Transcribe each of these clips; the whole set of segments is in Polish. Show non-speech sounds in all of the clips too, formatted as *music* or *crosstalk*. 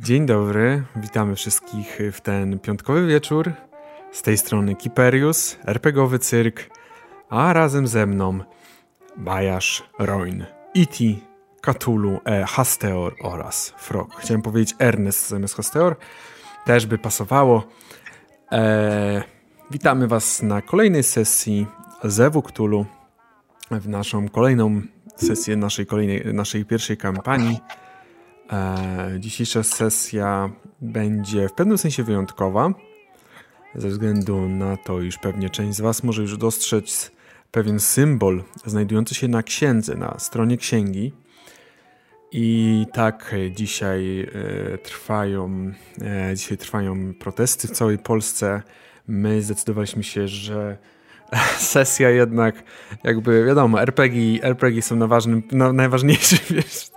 Dzień dobry, witamy wszystkich w ten piątkowy wieczór. Z tej strony Kiperius, RPGowy Cyrk, a razem ze mną Bajasz, Roin, Iti, Katulu, e, Hasteor oraz Frog. Chciałem powiedzieć Ernest zamiast Hasteor, też by pasowało. E, witamy Was na kolejnej sesji Zewu Cthulhu, w naszą kolejną sesję naszej, kolejnej, naszej pierwszej kampanii. E, dzisiejsza sesja będzie w pewnym sensie wyjątkowa, ze względu na to, iż pewnie część z Was może już dostrzec pewien symbol znajdujący się na księdze, na stronie księgi. I tak dzisiaj e, trwają, e, dzisiaj trwają protesty w całej Polsce. My zdecydowaliśmy się, że *laughs* sesja jednak, jakby wiadomo, RPG, RPG są na ważnym, na, najważniejsze, *laughs* wiesz.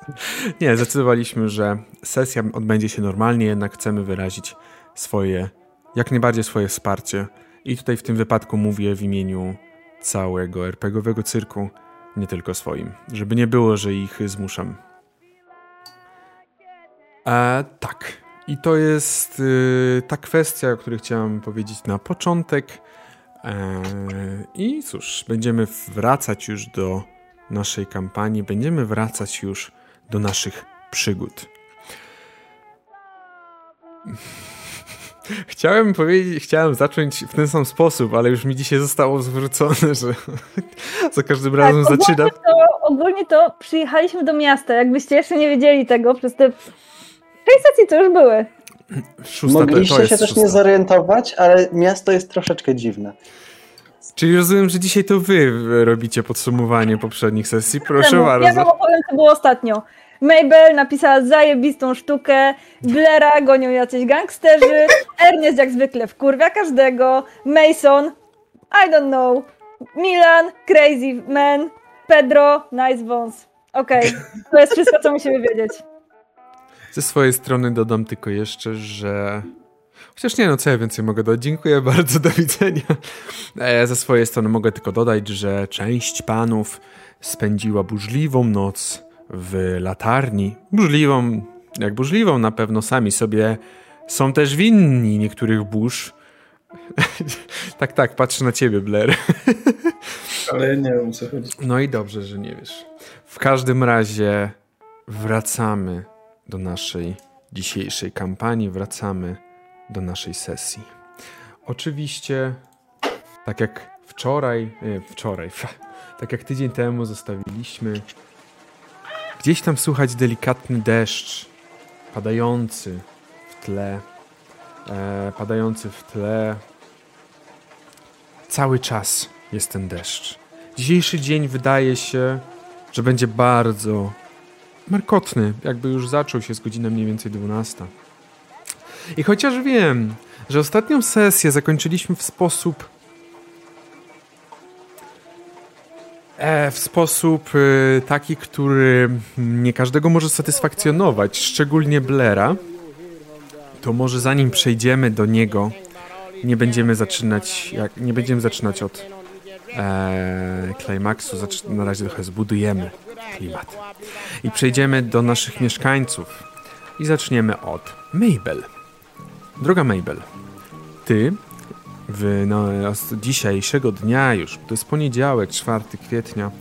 Nie, zdecydowaliśmy, że sesja odbędzie się normalnie, jednak chcemy wyrazić swoje, jak najbardziej swoje wsparcie. I tutaj w tym wypadku mówię w imieniu całego RPGowego cyrku, nie tylko swoim. Żeby nie było, że ich zmuszam. E, tak. I to jest y, ta kwestia, o której chciałem powiedzieć na początek. E, I cóż, będziemy wracać już do naszej kampanii, będziemy wracać już do naszych przygód. *laughs* Chciałem powiedzieć, chciałem zacząć w ten sam sposób, ale już mi dzisiaj zostało zwrócone, że *laughs* za każdym razem tak, zaczyna. To, ogólnie to przyjechaliśmy do miasta, jakbyście jeszcze nie wiedzieli tego, przez te sześć sesji to już były. Szósta, Mogliście to, to się też nie zorientować, ale miasto jest troszeczkę dziwne. Czyli rozumiem, że dzisiaj to wy robicie podsumowanie poprzednich sesji. Proszę ja bardzo. Ja wam opowiem, co było ostatnio. Mabel napisała zajebistą sztukę, Blaira gonią jacyś gangsterzy, Ernest jak zwykle wkurwia każdego, Mason, I don't know, Milan, Crazy Man, Pedro, Nice Bones. Okej, okay. to jest wszystko, co musimy wiedzieć. Ze swojej strony dodam tylko jeszcze, że Chociaż nie, no co ja więcej mogę dodać. Dziękuję *laughs* bardzo, do widzenia. E, ze swojej strony mogę tylko dodać, że część panów spędziła burzliwą noc w latarni. Burzliwą, jak burzliwą na pewno sami sobie są też winni niektórych burz. *laughs* tak, tak, patrzę na ciebie, Blair. *laughs* Ale ja nie wiem, co chodzi. No i dobrze, że nie wiesz. W każdym razie wracamy do naszej dzisiejszej kampanii, wracamy do naszej sesji. Oczywiście, tak jak wczoraj, nie, wczoraj, tak jak tydzień temu zostawiliśmy, gdzieś tam słychać delikatny deszcz padający w tle, e, padający w tle. Cały czas jest ten deszcz. Dzisiejszy dzień wydaje się, że będzie bardzo markotny, jakby już zaczął się z godziny mniej więcej 12. I chociaż wiem, że ostatnią sesję zakończyliśmy w sposób. E, w sposób e, taki, który nie każdego może satysfakcjonować, szczególnie Blera, to może zanim przejdziemy do niego, nie będziemy zaczynać, jak, nie będziemy zaczynać od e, klimaksu, na razie trochę zbudujemy klimat. I przejdziemy do naszych mieszkańców. I zaczniemy od Mabel. Droga Mabel, ty w, no, dzisiejszego dnia już, to jest poniedziałek, 4 kwietnia,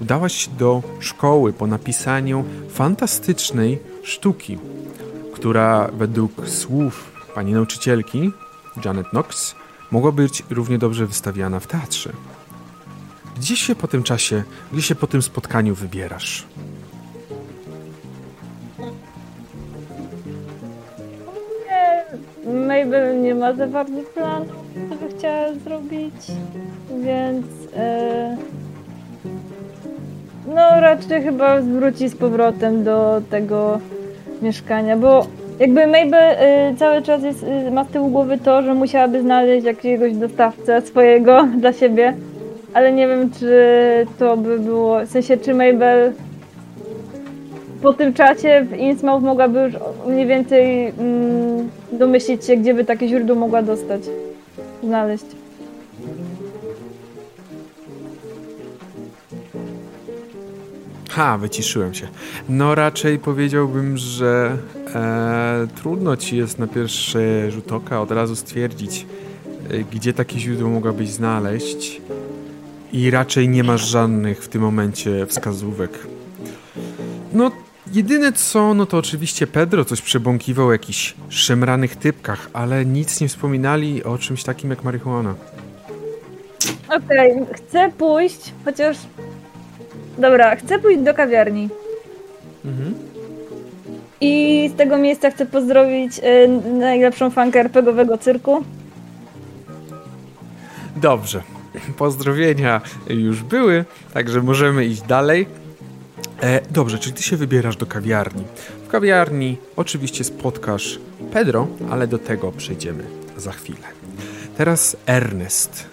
udałaś się do szkoły po napisaniu fantastycznej sztuki, która według słów pani nauczycielki, Janet Knox, mogła być równie dobrze wystawiana w teatrze. Gdzie się po tym czasie, gdzie się po tym spotkaniu wybierasz? Mabel nie ma za bardzo planów, co by chciała zrobić, więc e, no raczej chyba wróci z powrotem do tego mieszkania, bo jakby Mabel e, cały czas jest, e, ma z tyłu głowy to, że musiałaby znaleźć jakiegoś dostawcę swojego *laughs* dla siebie, ale nie wiem, czy to by było, w sensie, czy Mabel po tym czacie w Innsmouth mogłaby już mniej więcej mm, domyślić się, gdzie by takie źródło mogła dostać, znaleźć. Ha, wyciszyłem się. No raczej powiedziałbym, że e, trudno ci jest na pierwszy rzut oka od razu stwierdzić, e, gdzie takie źródło mogłabyś znaleźć i raczej nie masz żadnych w tym momencie wskazówek. No, jedyne co, no to oczywiście Pedro coś przebąkiwał o jakichś szemranych typkach, ale nic nie wspominali o czymś takim jak marihuana. Okej, okay, chcę pójść, chociaż Dobra, chcę pójść do kawiarni. Mhm. I z tego miejsca chcę pozdrowić y, najlepszą fankę RPGowego cyrku. Dobrze. *laughs* Pozdrowienia już były, także możemy iść dalej. E, dobrze, czyli ty się wybierasz do kawiarni. W kawiarni oczywiście spotkasz Pedro, ale do tego przejdziemy za chwilę. Teraz Ernest.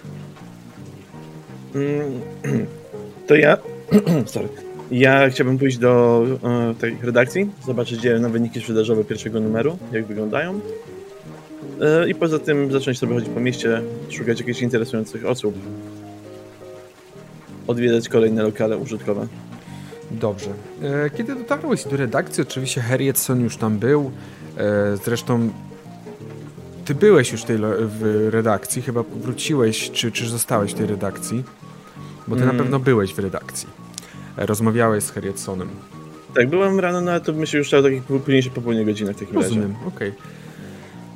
Mm, *clears throat* to ja *clears throat* Sorry. Ja chciałbym pójść do e, tej redakcji, zobaczyć na wyniki sprzedażowe pierwszego numeru, jak wyglądają. E, I poza tym zacząć sobie chodzić po mieście, szukać jakichś interesujących osób. Odwiedzać kolejne lokale użytkowe. Dobrze. E, kiedy dotarłeś do redakcji, oczywiście Harrietson już tam był. E, zresztą ty byłeś już tej w redakcji, chyba wróciłeś, czy, czy zostałeś w tej redakcji? Bo ty mm. na pewno byłeś w redakcji. Rozmawiałeś z Harrietsonem. Tak, byłem rano, no ale to myślę już o takich późniejszych popołudnie godzinach w takim Rozumiem, okej. Okay.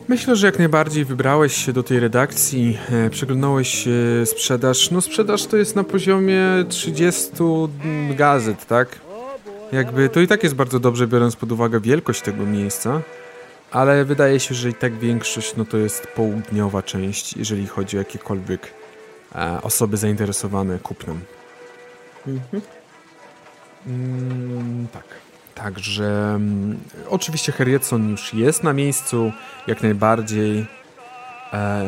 Myślę, że jak najbardziej wybrałeś się do tej redakcji, e, przeglądałeś e, sprzedaż. No sprzedaż to jest na poziomie 30 gazet, tak? Jakby to i tak jest bardzo dobrze, biorąc pod uwagę wielkość tego miejsca, ale wydaje się, że i tak większość no to jest południowa część, jeżeli chodzi o jakiekolwiek e, osoby zainteresowane kupnem. Mhm. Mm, tak. Także mm, oczywiście Harrietson już jest na miejscu, jak najbardziej. E,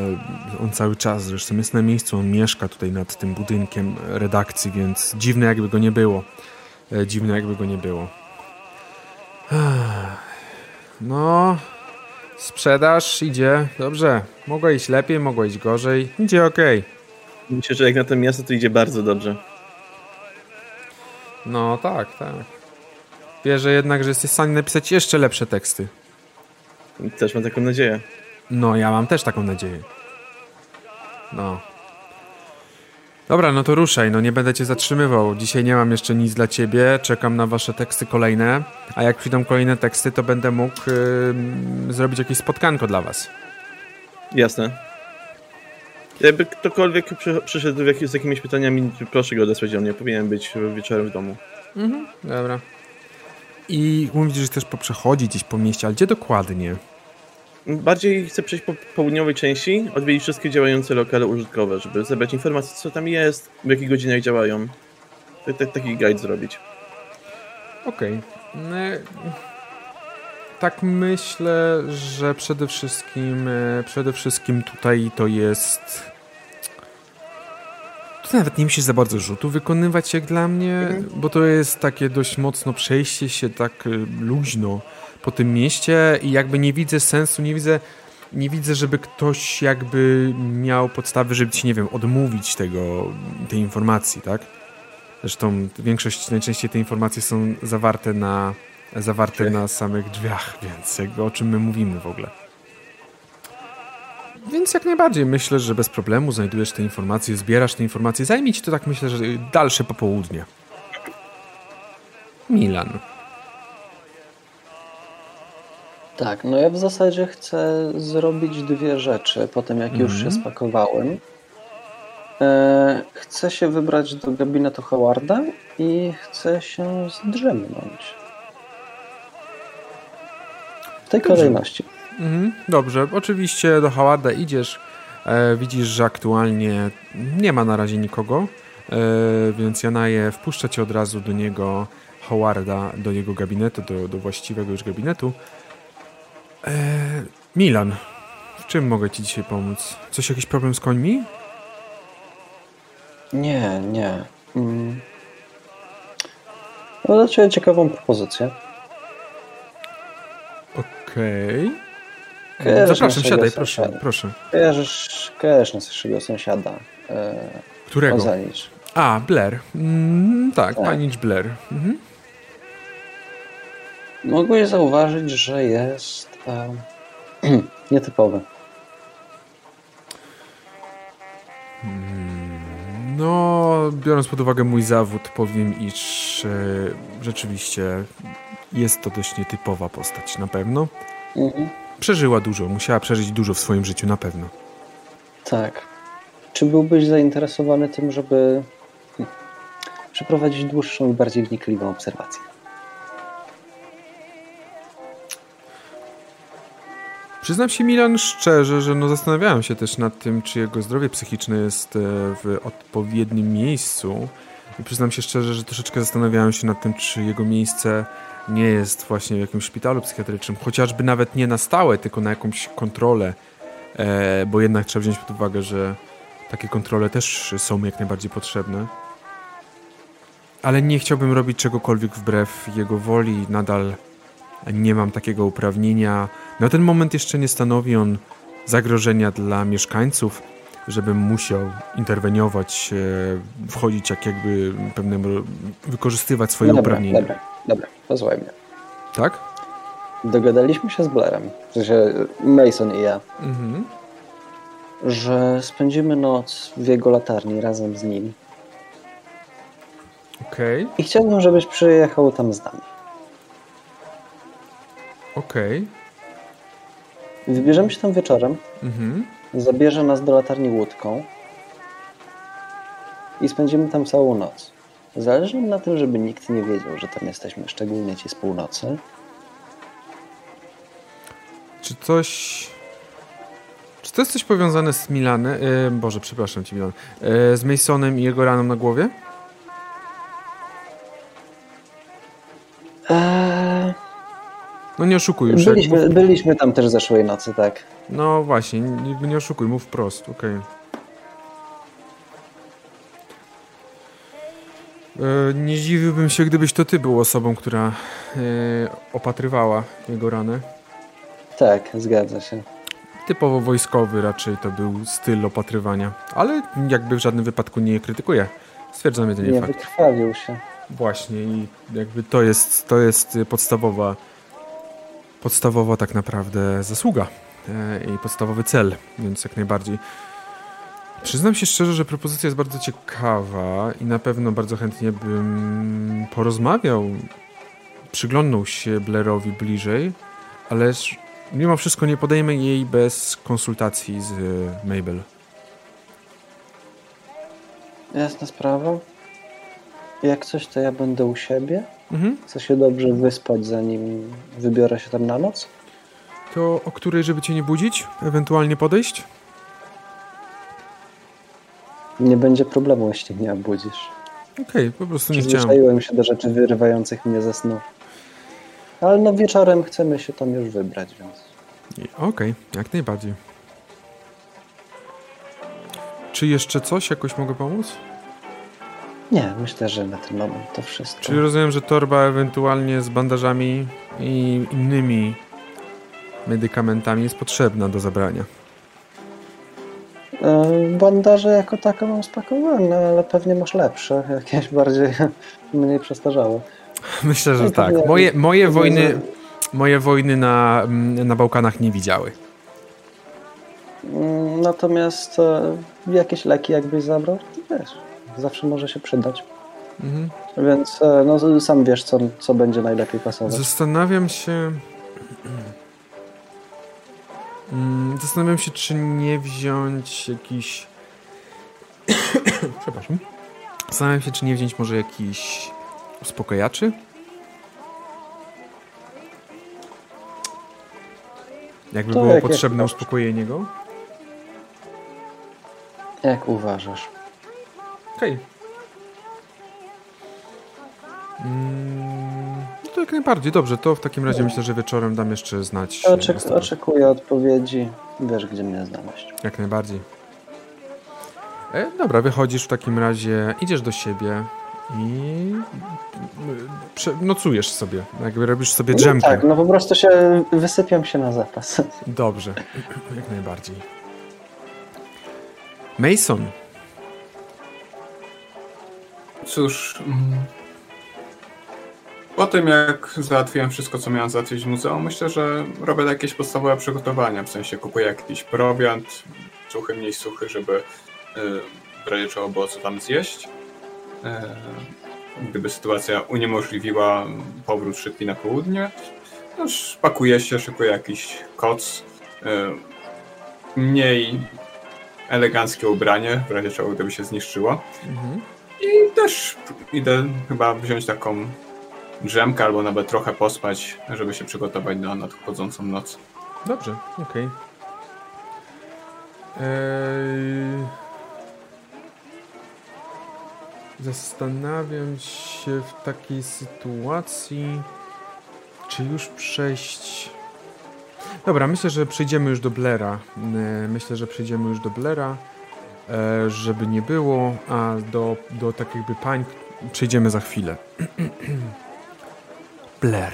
on cały czas zresztą jest na miejscu, on mieszka tutaj nad tym budynkiem redakcji, więc dziwne jakby go nie było. E, dziwne jakby go nie było. No, sprzedaż idzie dobrze. Mogło iść lepiej, mogło iść gorzej. Idzie ok. Myślę, że jak na to miasto to idzie bardzo dobrze. No tak, tak. Wierzę jednak, że jesteś w stanie napisać jeszcze lepsze teksty. Też mam taką nadzieję. No, ja mam też taką nadzieję. No. Dobra, no to ruszaj, no nie będę cię zatrzymywał. Dzisiaj nie mam jeszcze nic dla ciebie, czekam na wasze teksty kolejne, a jak przyjdą kolejne teksty, to będę mógł yy, zrobić jakieś spotkanko dla was. Jasne. Jakby ktokolwiek przyszedł z jakimiś pytaniami, proszę go odesłać do mnie. Powinien być wieczorem w domu. Mhm, dobra. I mówisz, że chcesz poprzechodzić gdzieś po mieście, ale gdzie dokładnie? Bardziej chcę przejść po południowej części, odwiedzić wszystkie działające lokale użytkowe, żeby zebrać informacje, co tam jest, w jakich godzinach działają. Taki guide zrobić. Okej. Okay. Tak myślę, że przede wszystkim e, przede wszystkim tutaj to jest to nawet nie musi za bardzo rzutu wykonywać jak dla mnie, mhm. bo to jest takie dość mocno przejście się tak e, luźno po tym mieście i jakby nie widzę sensu, nie widzę nie widzę, żeby ktoś jakby miał podstawy, żeby ci, nie wiem, odmówić tego, tej informacji, tak? Zresztą większość, najczęściej te informacje są zawarte na zawarte na samych drzwiach, więc jakby o czym my mówimy w ogóle. Więc jak najbardziej myślę, że bez problemu znajdujesz te informacje, zbierasz te informacje. Zajmie ci to tak myślę, że dalsze popołudnie. Milan. Tak, no ja w zasadzie chcę zrobić dwie rzeczy po tym, jak mm już się mhm. spakowałem. E, chcę się wybrać do gabinetu Howarda i chcę się zdrzemnąć. W tej Dobrze. kolejności. Mhm, dobrze, oczywiście do Howarda idziesz, e, widzisz, że aktualnie nie ma na razie nikogo, e, więc Janaje wpuszcza cię od razu do niego, Howarda, do jego gabinetu, do, do właściwego już gabinetu. E, Milan, w czym mogę ci dzisiaj pomóc? Coś, jakiś problem z końmi? Nie, nie. Mm. Mam dla Ciebie ciekawą propozycję. Okej. Okay. Zapraszam, siadaj, proszę, proszę. Kojarzysz, kojarzysz naszego sąsiada. E, Którego? Ozanicz. A, Blair. Mm, tak, tak, pani Blair. Mhm. Mogłeś zauważyć, że jest e, *clears throat* nietypowy. No, biorąc pod uwagę mój zawód, powiem, iż e, rzeczywiście jest to dość nietypowa postać, na pewno. Mhm. Przeżyła dużo, musiała przeżyć dużo w swoim życiu, na pewno. Tak. Czy byłbyś zainteresowany tym, żeby hmm, przeprowadzić dłuższą i bardziej wnikliwą obserwację? Przyznam się, Milan, szczerze, że no zastanawiałem się też nad tym, czy jego zdrowie psychiczne jest e, w odpowiednim miejscu. I przyznam się szczerze, że troszeczkę zastanawiałem się nad tym, czy jego miejsce nie jest właśnie w jakimś szpitalu psychiatrycznym, chociażby nawet nie na stałe, tylko na jakąś kontrolę, e, bo jednak trzeba wziąć pod uwagę, że takie kontrole też są jak najbardziej potrzebne. Ale nie chciałbym robić czegokolwiek wbrew jego woli, nadal nie mam takiego uprawnienia. Na ten moment jeszcze nie stanowi on zagrożenia dla mieszkańców, żebym musiał interweniować, e, wchodzić jak jakby pewnym, wykorzystywać swoje dobra, uprawnienia. Dobra, dobra, posłuchaj mnie. Tak? Dogadaliśmy się z Blairem, w sensie Mason i ja, Mhm. że spędzimy noc w jego latarni razem z nim. Okej, I chciałbym, żebyś przyjechał tam z nami. okej. Wybierzemy się tam wieczorem, Mhm. zabierze nas do latarni łódką i spędzimy tam całą noc. Zależy nam na tym, żeby nikt nie wiedział, że tam jesteśmy, szczególnie ci z północy. Czy coś... Czy to jest coś powiązane z Milanem? Boże, przepraszam cię, Milan. E, z Masonem i jego raną na głowie? Eee, No nie oszukuj już. byliśmy, mów- byliśmy tam też zeszłej nocy, tak. No właśnie, nie, nie oszukuj, mów wprost, okej. E, Nie zdziwiłbym się, gdybyś to ty był osobą, która e, opatrywała jego ranę. Tak, zgadza się. Typowo wojskowy raczej to był styl opatrywania, ale jakby w żadnym wypadku nie krytykuję. Stwierdzam jedynie Nie fakt. wykrwawił się. Właśnie i jakby to jest, to jest podstawowa, podstawowa tak naprawdę zasługa e, i podstawowy cel, więc jak najbardziej. Przyznam się szczerze, że propozycja jest bardzo ciekawa i na pewno bardzo chętnie bym porozmawiał, przyglądnął się Blairowi bliżej, ale mimo wszystko nie podejmę jej bez konsultacji z Mabel. Jasna sprawa. Jak coś, to ja będę u siebie. Mhm. Chcę się dobrze wyspać, zanim wybiorę się tam na noc. To o której, żeby cię nie budzić? Ewentualnie podejść? Nie będzie problemu, jeśli mnie obudzisz. Okej, po prostu nie chciałem. Przyzwyczaiłem się do rzeczy wyrywających mnie ze snu. Ale no wieczorem chcemy się tam już wybrać, więc... Okej, jak najbardziej. Czy jeszcze coś jakoś mogę pomóc? Nie, myślę, że na ten moment to wszystko. Czyli rozumiem, że torba ewentualnie z bandażami i innymi medykamentami jest potrzebna do zabrania. E, Bandaże jako tako mam spakowane, ale pewnie masz lepsze, jakieś bardziej mniej przestarzałe. Myślę, że No tak. Moje, moje wojny, moje wojny na, mm, na Bałkanach nie widziały. Mm, Natomiast e, jakieś leki jakbyś zabrał, to wiesz, zawsze może się przydać. Mhm. Więc e, no, sam wiesz, co, co będzie najlepiej pasować. Zastanawiam się. Mm, Zastanawiam się, czy nie wziąć jakiś. *coughs* Przepraszam. Zastanawiam się, czy nie wziąć może jakiś uspokajaczy. Jakby To było jak- jak potrzebne uważasz. uspokojenie go. Jak uważasz? Okej. Mm, no to jak najbardziej. Dobrze, to w takim razie myślę, że wieczorem dam jeszcze znać. e, Oczek, oczekuję odpowiedzi. Wiesz, gdzie mnie znaleźć. Jak najbardziej. E, dobra, wychodzisz w takim razie, idziesz do siebie i mm, prze- nocujesz sobie. Jakby robisz sobie No drzemkę. tak, no po prostu się wysypiam się na zapas. *laughs* Dobrze, jak najbardziej. Mason, Cóż. Po tym jak załatwiłem wszystko, co miałem załatwić w muzeum, myślę, że robię jakieś podstawowe przygotowania, w sensie kupuję jakiś prowiant, suchy, mniej suchy, żeby y, w razie czego było co tam zjeść. Y, gdyby sytuacja uniemożliwiła powrót szybki na południe, no pakuję się, szykuję jakiś koc, y, mniej eleganckie ubranie, w razie czego gdyby się zniszczyło. Mhm. I też idę chyba wziąć taką drzemkę albo nawet trochę pospać, żeby się przygotować na nadchodzącą noc. Dobrze, okej. Okay. Eee... Zastanawiam się w takiej sytuacji, czy już przejść. Dobra, myślę, że przejdziemy już do Blera. Eee, myślę, że przejdziemy już do Blera, eee, żeby nie było, a do, do tak jakby pań przejdziemy za chwilę. *clears throat* Blair.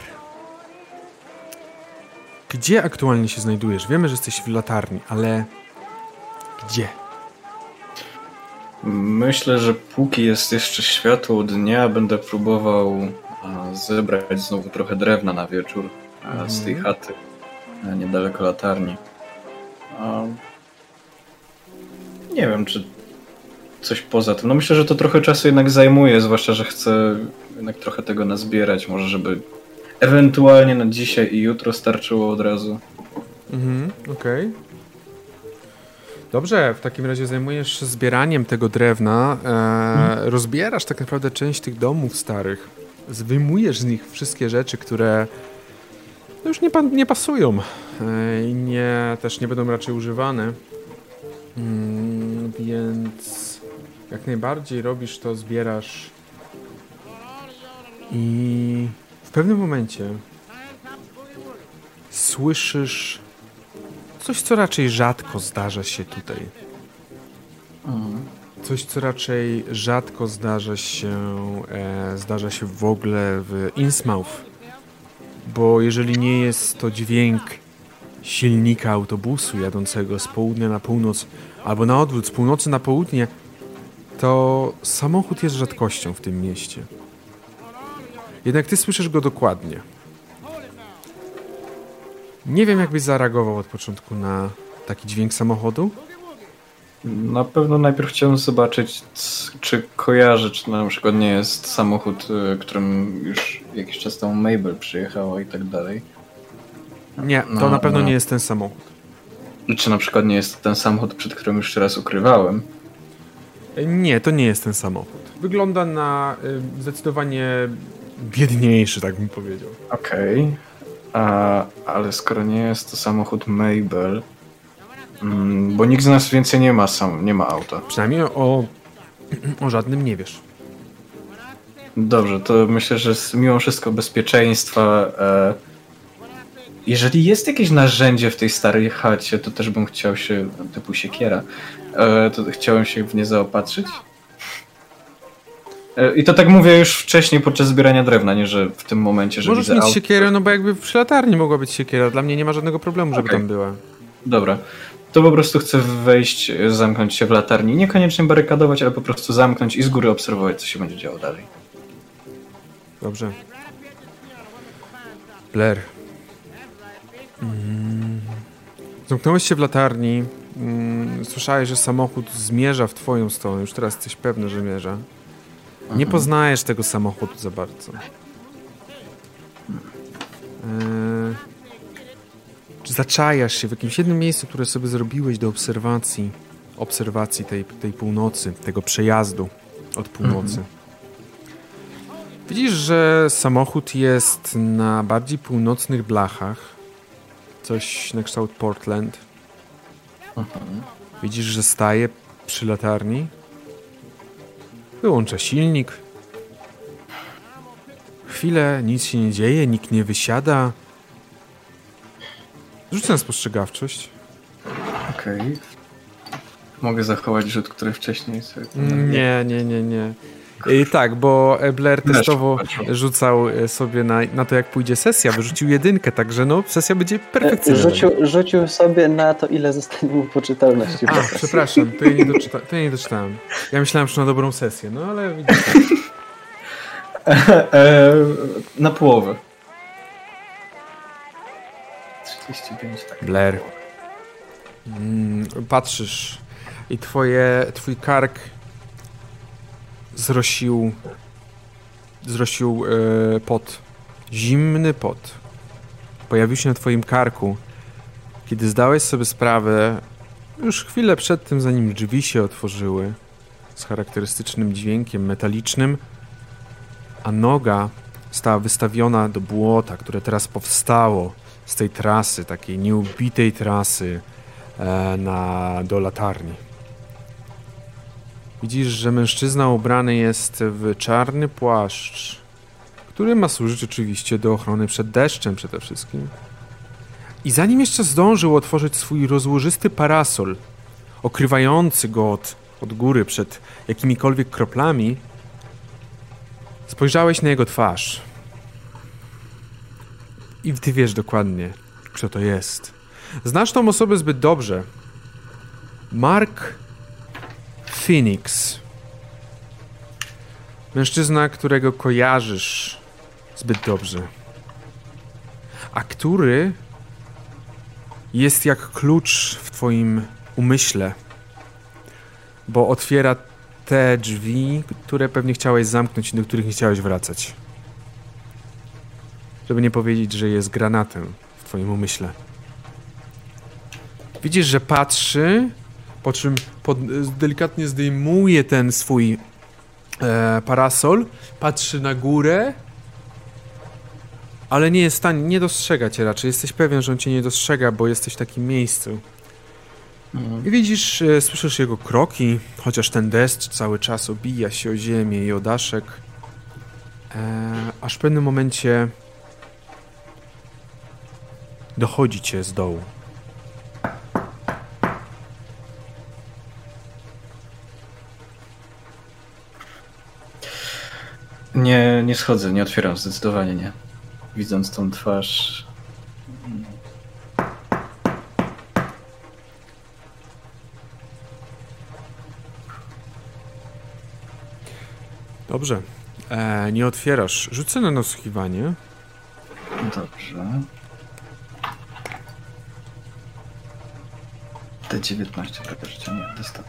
Gdzie aktualnie się znajdujesz? Wiemy, że jesteś w latarni, ale gdzie? Myślę, że póki jest jeszcze światło dnia, będę próbował zebrać znowu trochę drewna na wieczór z tej mhm. chaty niedaleko latarni. Nie wiem, czy coś poza tym. No myślę, że to trochę czasu jednak zajmuje, zwłaszcza, że chcę jednak trochę tego nazbierać, może żeby ewentualnie na dzisiaj i jutro starczyło od razu. Mhm, okej. Okay. Dobrze, w takim razie zajmujesz się zbieraniem tego drewna, e, mhm. rozbierasz tak naprawdę część tych domów starych, wyjmujesz z nich wszystkie rzeczy, które no już nie, nie pasują e, i nie, też nie będą raczej używane. Mm, więc jak najbardziej robisz to, zbierasz i w pewnym momencie słyszysz coś, co raczej rzadko zdarza się tutaj. Coś, co raczej rzadko zdarza się, e, zdarza się w ogóle w Innsmouth. Bo jeżeli nie jest to dźwięk silnika autobusu jadącego z południa na północ, albo na odwrót, z północy na południe, to samochód jest rzadkością w tym mieście. Jednak ty słyszysz go dokładnie. Nie wiem, jakbyś zareagował od początku na taki dźwięk samochodu. Na pewno najpierw chciałem zobaczyć, czy kojarzę, czy na przykład nie jest samochód, y, którym już jakiś czas temu Mabel przyjechała i tak dalej. Nie, to no, na pewno no. nie jest ten samochód. Czy na przykład nie jest ten samochód, przed którym już raz ukrywałem? Nie, to nie jest ten samochód. Wygląda na y, zdecydowanie biedniejszy, tak bym powiedział. Okej. Okay. Ale skoro nie jest to samochód Mabel, mm, bo nikt z nas więcej nie ma sam, nie ma auta. Przynajmniej o, o żadnym nie wiesz. Dobrze, to myślę, że mimo wszystko bezpieczeństwa. E, jeżeli jest jakieś narzędzie w tej starej chacie, to też bym chciał się, typu siekiera, e, to chciałem się w nie zaopatrzyć. E, I to tak mówię już wcześniej podczas zbierania drewna, nie że w tym momencie, że Możesz mieć siekierę, no bo jakby przy latarni mogła być siekiera. Dla mnie nie ma żadnego problemu, żeby okay. tam była. Dobra. To po prostu chcę wejść, zamknąć się w latarni. Niekoniecznie barykadować, ale po prostu zamknąć i z góry obserwować, co się będzie działo dalej. Dobrze. Blair. Mm. Zamknąłeś się w latarni. Mm. Słyszałeś, że samochód zmierza w twoją stronę. Już teraz jesteś pewny, że zmierza. Nie poznajesz tego samochodu za bardzo. Eee, zaczajasz się w jakimś jednym miejscu, które sobie zrobiłeś do obserwacji, obserwacji tej, tej północy, tego przejazdu od północy. Mhm. Widzisz, że samochód jest na bardziej północnych blachach. Coś na kształt Portland. Mhm. Widzisz, że staje przy latarni. Wyłącza silnik. Chwilę, nic się nie dzieje, nikt nie wysiada. Rzucę na spostrzegawczość. Okej. Okay. Mogę zachować rzut, który wcześniej sobie... Nie, nie, nie, nie. I tak, bo Blair testowo rzucał e, sobie na, na to, jak pójdzie sesja. Wyrzucił jedynkę, także no, sesja będzie perfekcyjna. Rzucił, rzucił sobie na to, ile zostanie mu poczytalności. A, przepraszam, to ja, nie doczyta, to ja nie doczytałem. Ja myślałem, że na dobrą sesję, no ale widzicie. *laughs* E, na połowę. 35, tak. Blair. Mm, patrzysz i twoje, twój kark zrosił zrosił e, pot. Zimny pot. Pojawił się na twoim karku, kiedy zdałeś sobie sprawę, już chwilę przed tym, zanim drzwi się otworzyły, z charakterystycznym dźwiękiem metalicznym, a noga stała wystawiona do błota, które teraz powstało z tej trasy, takiej nieubitej trasy e, na, do latarni. Widzisz, że mężczyzna ubrany jest w czarny płaszcz, który ma służyć oczywiście do ochrony przed deszczem przede wszystkim. I zanim jeszcze zdążył otworzyć swój rozłożysty parasol, okrywający go od, od góry przed jakimikolwiek kroplami, spojrzałeś na jego twarz. I ty wiesz dokładnie, kto to jest. Znasz tą osobę zbyt dobrze. Mark Phoenix. Mężczyzna, którego kojarzysz zbyt dobrze. A który jest jak klucz w twoim umyśle, bo otwiera te drzwi, które pewnie chciałeś zamknąć i do których nie chciałeś wracać. Żeby nie powiedzieć, że jest granatem w twoim umyśle. Widzisz, że patrzy, po czym pod, delikatnie zdejmuje ten swój e, parasol, patrzy na górę, ale nie jest w stanie, nie dostrzega cię raczej. Jesteś pewien, że on cię nie dostrzega, bo jesteś w takim miejscu. I widzisz, e, słyszysz jego kroki, chociaż ten deszcz cały czas obija się o ziemię i o daszek. E, aż w pewnym momencie dochodzi cię z dołu. Nie, nie schodzę, nie otwieram, zdecydowanie nie. Widząc tą twarz. Dobrze. E, nie otwierasz. Rzucę na nasłuchiwanie. Dobrze. T19, proszę nie, dostał.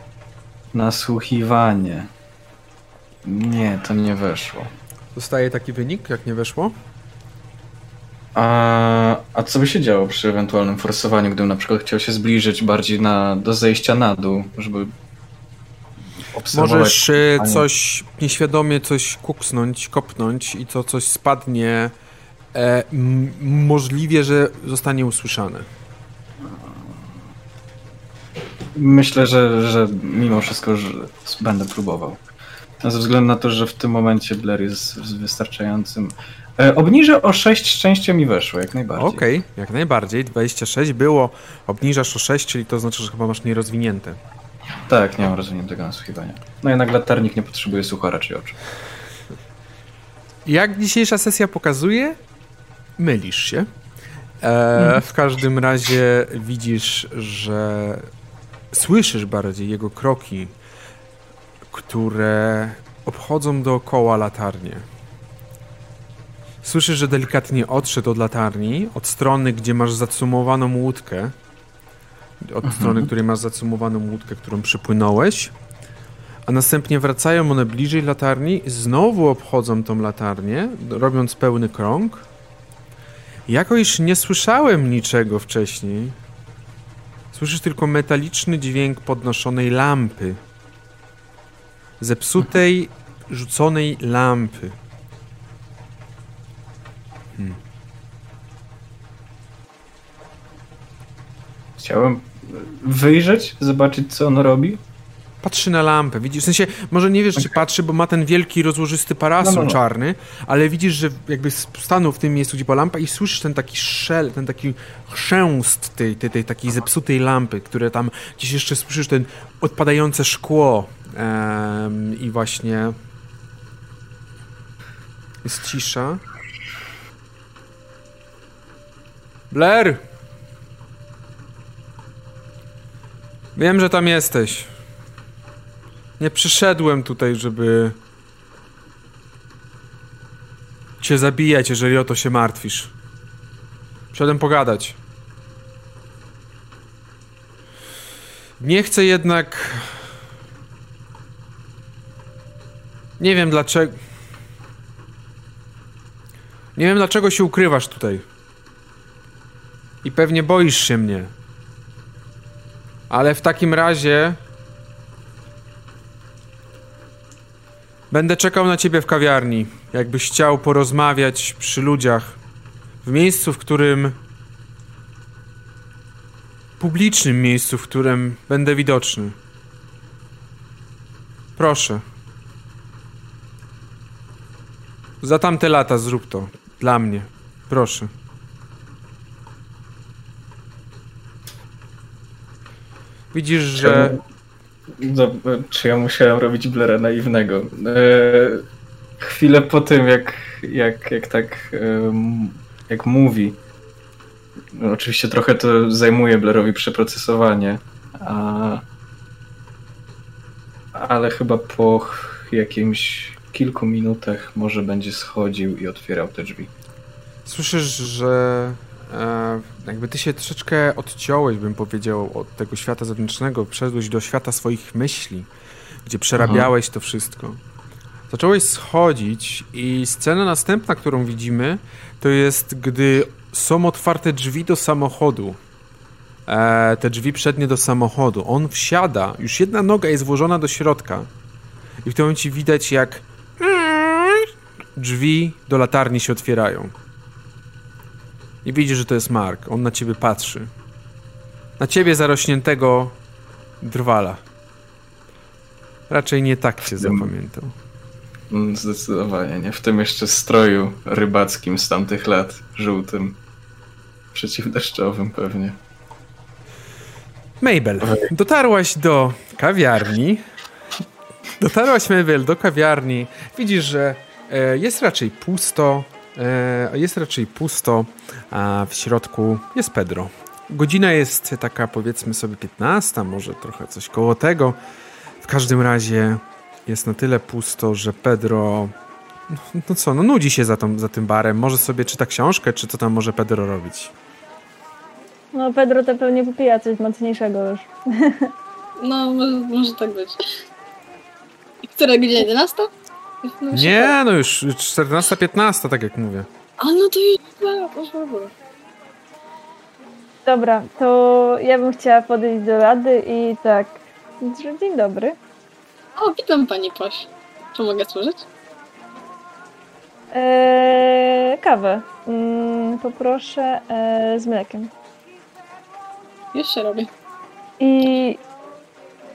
Nasłuchiwanie. Nie, to nie weszło. Dostaje taki wynik, jak nie weszło. A, a co by się działo przy ewentualnym forsowaniu, gdybym na przykład chciał się zbliżyć bardziej na, do zejścia na dół, żeby obserwować... Możesz panie- coś nieświadomie coś kuksnąć, kopnąć i to coś spadnie. E, możliwie, że zostanie usłyszane. Myślę, że, że mimo wszystko że będę próbował. Ze względu na to, że w tym momencie Blair jest wystarczającym. E, obniżę o 6 szczęścia mi weszło, jak najbardziej. Okej, jak najbardziej. 26 było, obniżasz o 6, czyli to znaczy, że chyba masz nierozwinięte. Tak, nie mam rozwiniętego nasłuchiwania. No jednak latarnik nie potrzebuje słucha raczej oczu. Jak dzisiejsza sesja pokazuje, mylisz się. E, w każdym razie widzisz, że słyszysz bardziej jego kroki, które obchodzą dookoła latarnię. Słyszysz, że delikatnie odszedł od latarni, od strony, gdzie masz zacumowaną łódkę, od strony, której masz zacumowaną łódkę, którą przypłynąłeś, a następnie wracają one bliżej latarni, znowu obchodzą tą latarnię, robiąc pełny krąg. Jako iż nie słyszałem niczego wcześniej, słyszysz tylko metaliczny dźwięk podnoszonej lampy. Zepsutej, rzuconej lampy. Chciałem wyjrzeć, zobaczyć co on robi. Patrzy na lampę, widzisz, w sensie, może nie wiesz, czy patrzy, bo ma ten wielki, rozłożysty parasol No, no, no. czarny, ale widzisz, że jakby stanął w tym miejscu, gdzie była lampa i słyszysz ten taki szel, ten taki chrzęst tej, tej, tej takiej zepsutej lampy, które tam, gdzieś jeszcze słyszysz ten odpadające szkło i właśnie jest cisza. Blair! Wiem, że tam jesteś. Nie przyszedłem tutaj, żeby cię zabijać, jeżeli o to się martwisz. Przyszedłem pogadać. Nie chcę jednak... Nie wiem dlaczego... Nie wiem dlaczego się ukrywasz tutaj. I pewnie boisz się mnie. Ale w takim razie... Będę czekał na ciebie w kawiarni. Jakbyś chciał porozmawiać przy ludziach. W miejscu, w którym. Publicznym miejscu, w którym będę widoczny. Proszę. Za tamte lata zrób to. Dla mnie. Proszę. Widzisz, że. No, czy ja musiałem robić Blera naiwnego? E, chwilę po tym, jak, jak, jak tak jak mówi, no, oczywiście trochę to zajmuje Blerowi przeprocesowanie, a, ale chyba po jakimś kilku minutach może będzie schodził i otwierał te drzwi. Słyszysz, że e, jakby ty się troszeczkę odciąłeś, bym powiedział, od tego świata zewnętrznego, przeszedłeś do świata swoich myśli, gdzie przerabiałeś to wszystko. Zacząłeś schodzić i scena następna, którą widzimy, to jest, gdy są otwarte drzwi do samochodu. E, te drzwi przednie do samochodu. On wsiada, już jedna noga jest włożona do środka. I w tym momencie widać, jak drzwi do latarni się otwierają. I widzisz, że to jest Mark. On na ciebie patrzy. Na ciebie zarośniętego drwala. Raczej nie tak cię zapamiętał. Mm, Zdecydowanie nie. W tym jeszcze stroju rybackim z tamtych lat, żółtym, przeciwdeszczowym pewnie. Mabel, dotarłaś do kawiarni. Dotarłaś, Mabel, do kawiarni. Widzisz, że jest raczej pusto. E, jest raczej pusto, a w środku jest Pedro. Godzina jest taka, powiedzmy sobie, 15, może trochę coś koło tego. W każdym razie jest na tyle pusto, że Pedro. No, no co, no nudzi się za, tą, za tym barem. Może sobie czyta książkę, czy co tam może Pedro robić. No Pedro to pewnie popija coś mocniejszego już. No, może, może tak być. I która godzina? 11? No, Nie, no już 14-15, tak jak mówię. A no to już bardzo. Dobra, to ja bym chciała podejść do rady i tak. Dzień dobry. O, witam pani Poś. Czy mogę służyć? Eee, kawę. Mm, poproszę e, z mlekiem. Już się robię. I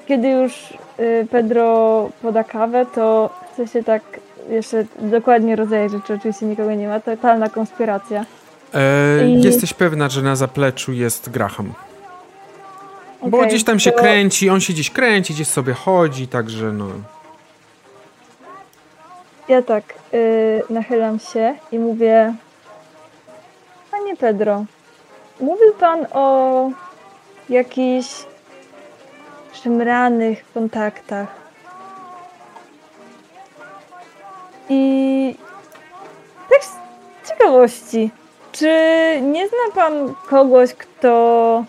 kiedy już y, Pedro poda kawę, to chcę się tak jeszcze dokładnie rozejrzeć, czy oczywiście nikogo nie ma. Totalna konspiracja. E, I- Jesteś pewna, że na zapleczu jest Graham. Bo Okej, gdzieś tam się to- kręci, on się gdzieś kręci, gdzieś sobie chodzi, także no. Ja tak y, nachylam się i mówię: Panie Pedro, mówił pan o jakichś szemranych kontaktach. I tak z ciekawości, czy nie zna pan kogoś, kto.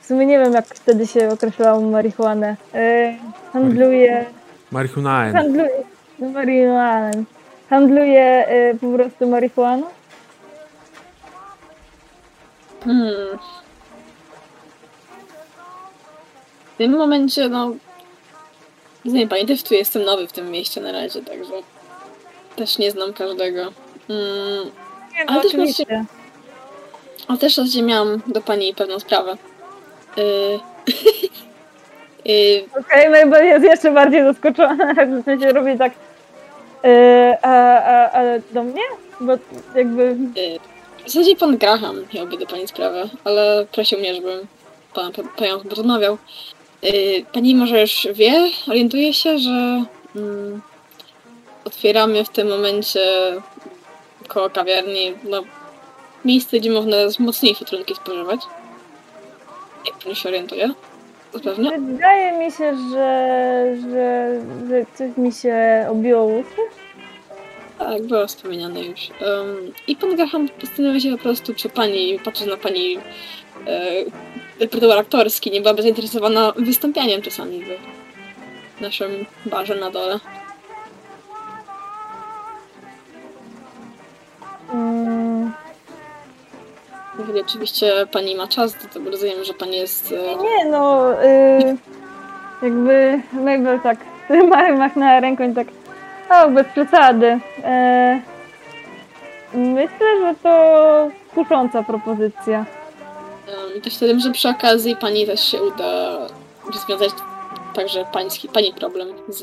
W sumie nie wiem, jak wtedy się określało marihuanę. Y, handluje. Marihunaen. Handluje marihuaną. Handluje y, po prostu marihuaną? Hmm. W tym momencie, no... Nie pani, też tu jestem nowy w tym mieście na razie, także... Też nie znam każdego. Mm, Nie, Ale też oczywiście. a też razie miałam do pani pewną sprawę. Yy... yy, *laughs* Okej, Mabel jest jeszcze bardziej zaskoczona, *laughs* w sensie robi tak. Y, a, a, ale do mnie? Bo jakby. yy, w zasadzie pan Graham miałby do pani sprawę, ale prosił mnie, żebym pan, panią porozmawiał. Yy, pani może już wie, orientuje się, że mm, otwieramy w tym momencie koło kawiarni no, miejsce, gdzie można mocniejsze trunki spożywać. Jak pani się orientuje? Zapewne. Wydaje mi się, że, że, że coś mi się obiło uszy. Tak, było wspomniane już. Um, I pan Graham zastanawia się po prostu, czy pani, patrząc na pani repertuar aktorski, nie byłaby zainteresowana wystąpieniem czasami w naszym barze na dole. Mm, Jeżeli oczywiście pani ma czas, to, to rozumiem, że pani jest... E, nie no, y, jakby Mabel tak *laughs* mach- machnęła ręką i tak, o, bez przesady. E, myślę, że to kusząca propozycja. I też wtedy, że przy okazji pani też się uda rozwiązać także pański, pani problem z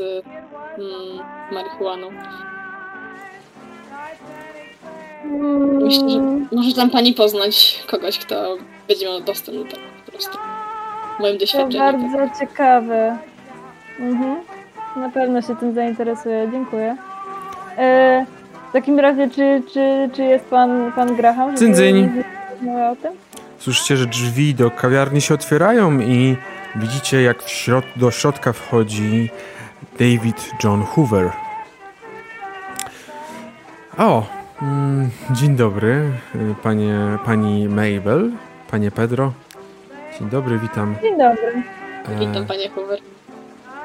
mm, marihuaną. Myślę, że może tam pani poznać kogoś, kto będzie miał dostęp do tego po prostu. W moim To doświadczeniu. tak. bardzo ciekawe. Mhm. Na pewno się tym zainteresuję. Dziękuję. E, w takim razie, czy, czy, czy jest pan, pan Graham? żeby Dzyń, dzyń. rozmawiał o tym? Słyszycie, że drzwi do kawiarni się otwierają i widzicie, jak w środ do środka wchodzi David John Hoover. O, mm, dzień dobry, y, panie, pani Mabel, panie Pedro. Dzień dobry, witam. Dzień dobry. E, Witam panie Hoover.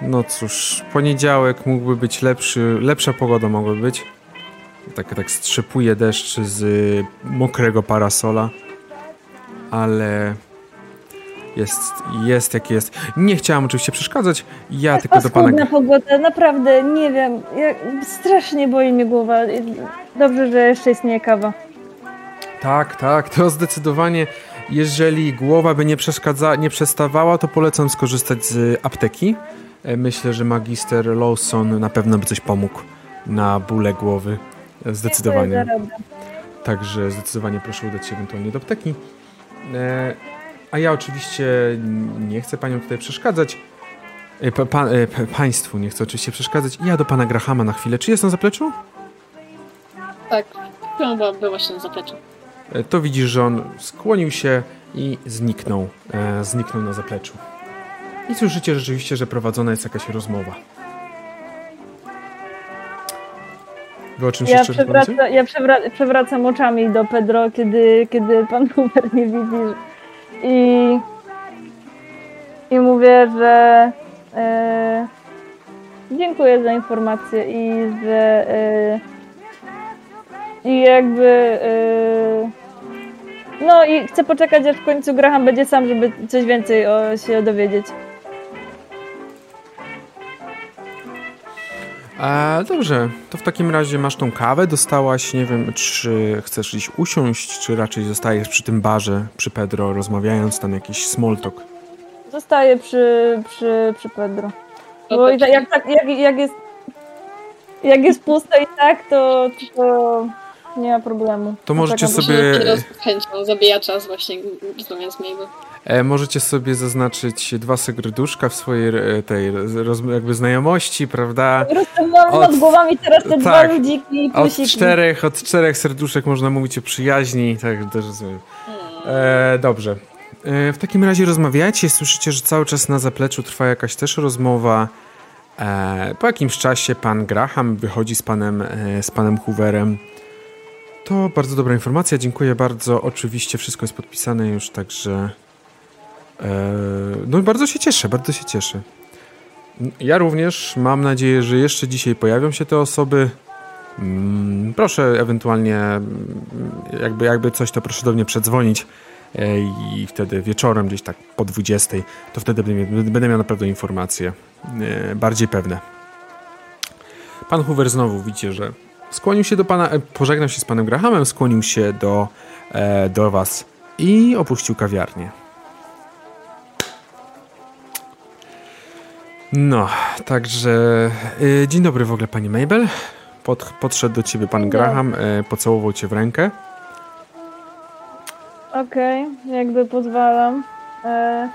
No cóż, poniedziałek mógłby być lepszy, lepsza pogoda mogłaby być. Tak, tak strzepuje deszcz z mokrego parasola, ale jest, jest jak jest. Nie chciałam oczywiście przeszkadzać, ja tylko do pana... Pogoda, naprawdę, nie wiem. Ja, strasznie boli mnie głowa. Dobrze, że jeszcze istnieje kawa. Tak, tak, to zdecydowanie. Jeżeli głowa by nie, przeszkadza, nie przestawała, to polecam skorzystać z apteki. E, Myślę, że magister Lawson na pewno by coś pomógł na bóle głowy. Zdecydowanie. Także zdecydowanie proszę udać się ewentualnie do apteki. E, a ja oczywiście nie chcę panią tutaj przeszkadzać. E, pa, pa, e, pa, państwu nie chcę oczywiście przeszkadzać. Ja do pana Grahama na chwilę. Czy jest na zapleczu? Tak, była właśnie na zapleczu. To widzisz, że on skłonił się i zniknął. E, zniknął na zapleczu. I słyszycie rzeczywiście, że prowadzona jest jakaś rozmowa. Wy o czymś Ja, jeszcze przewraca, ja przewra- przewracam oczami do Pedro, kiedy, kiedy pan *laughs* Hoover nie widzi. I, i mówię, że e, dziękuję za informację i że e, i jakby e, no i chcę poczekać, aż w końcu Graham będzie sam, żeby coś więcej o, się dowiedzieć. E, dobrze, to w takim razie masz tą kawę, dostałaś, nie wiem, czy chcesz gdzieś usiąść, czy raczej zostajesz przy tym barze, przy Pedro, rozmawiając tam jakiś small talk. Zostaję przy, przy, przy Pedro. Bo No i tak- jak, tak, jak, jak jest jak jest puste i tak, to, to nie ma problemu. To możecie sobie- chęcią zabija czas właśnie rozmawiając z Mabel. E, możecie sobie zaznaczyć dwa serduszka w swojej e, tej roz, jakby znajomości, prawda? Mam Od- nad głowami teraz te dwa tak. ludziki i Od czterech, od czterech serduszek można mówić o przyjaźni, tak też rozumiem. E, dobrze. E, w takim razie rozmawiacie, słyszycie, że cały czas na zapleczu trwa jakaś też rozmowa. E, po jakimś czasie pan Graham wychodzi z panem, e, z panem Hooverem. To bardzo dobra informacja, dziękuję bardzo. Oczywiście wszystko jest podpisane już, także... E, no bardzo się cieszę, bardzo się cieszę. Ja również mam nadzieję, że jeszcze dzisiaj pojawią się te osoby. Mm, Proszę ewentualnie, mm, jakby, jakby coś, to proszę do mnie przedzwonić e, i wtedy wieczorem, gdzieś tak po 20, to wtedy będę, będę miał naprawdę informacje e, bardziej pewne. Pan Hoover znowu widzicie, że skłonił się do pana, pożegnał się z panem Grahamem, skłonił się do, do was i opuścił kawiarnię. No, także y, dzień dobry w ogóle pani Mabel. Pod, podszedł do ciebie pan Graham, y, pocałował cię w rękę. Okej, jakby pozwalam. E,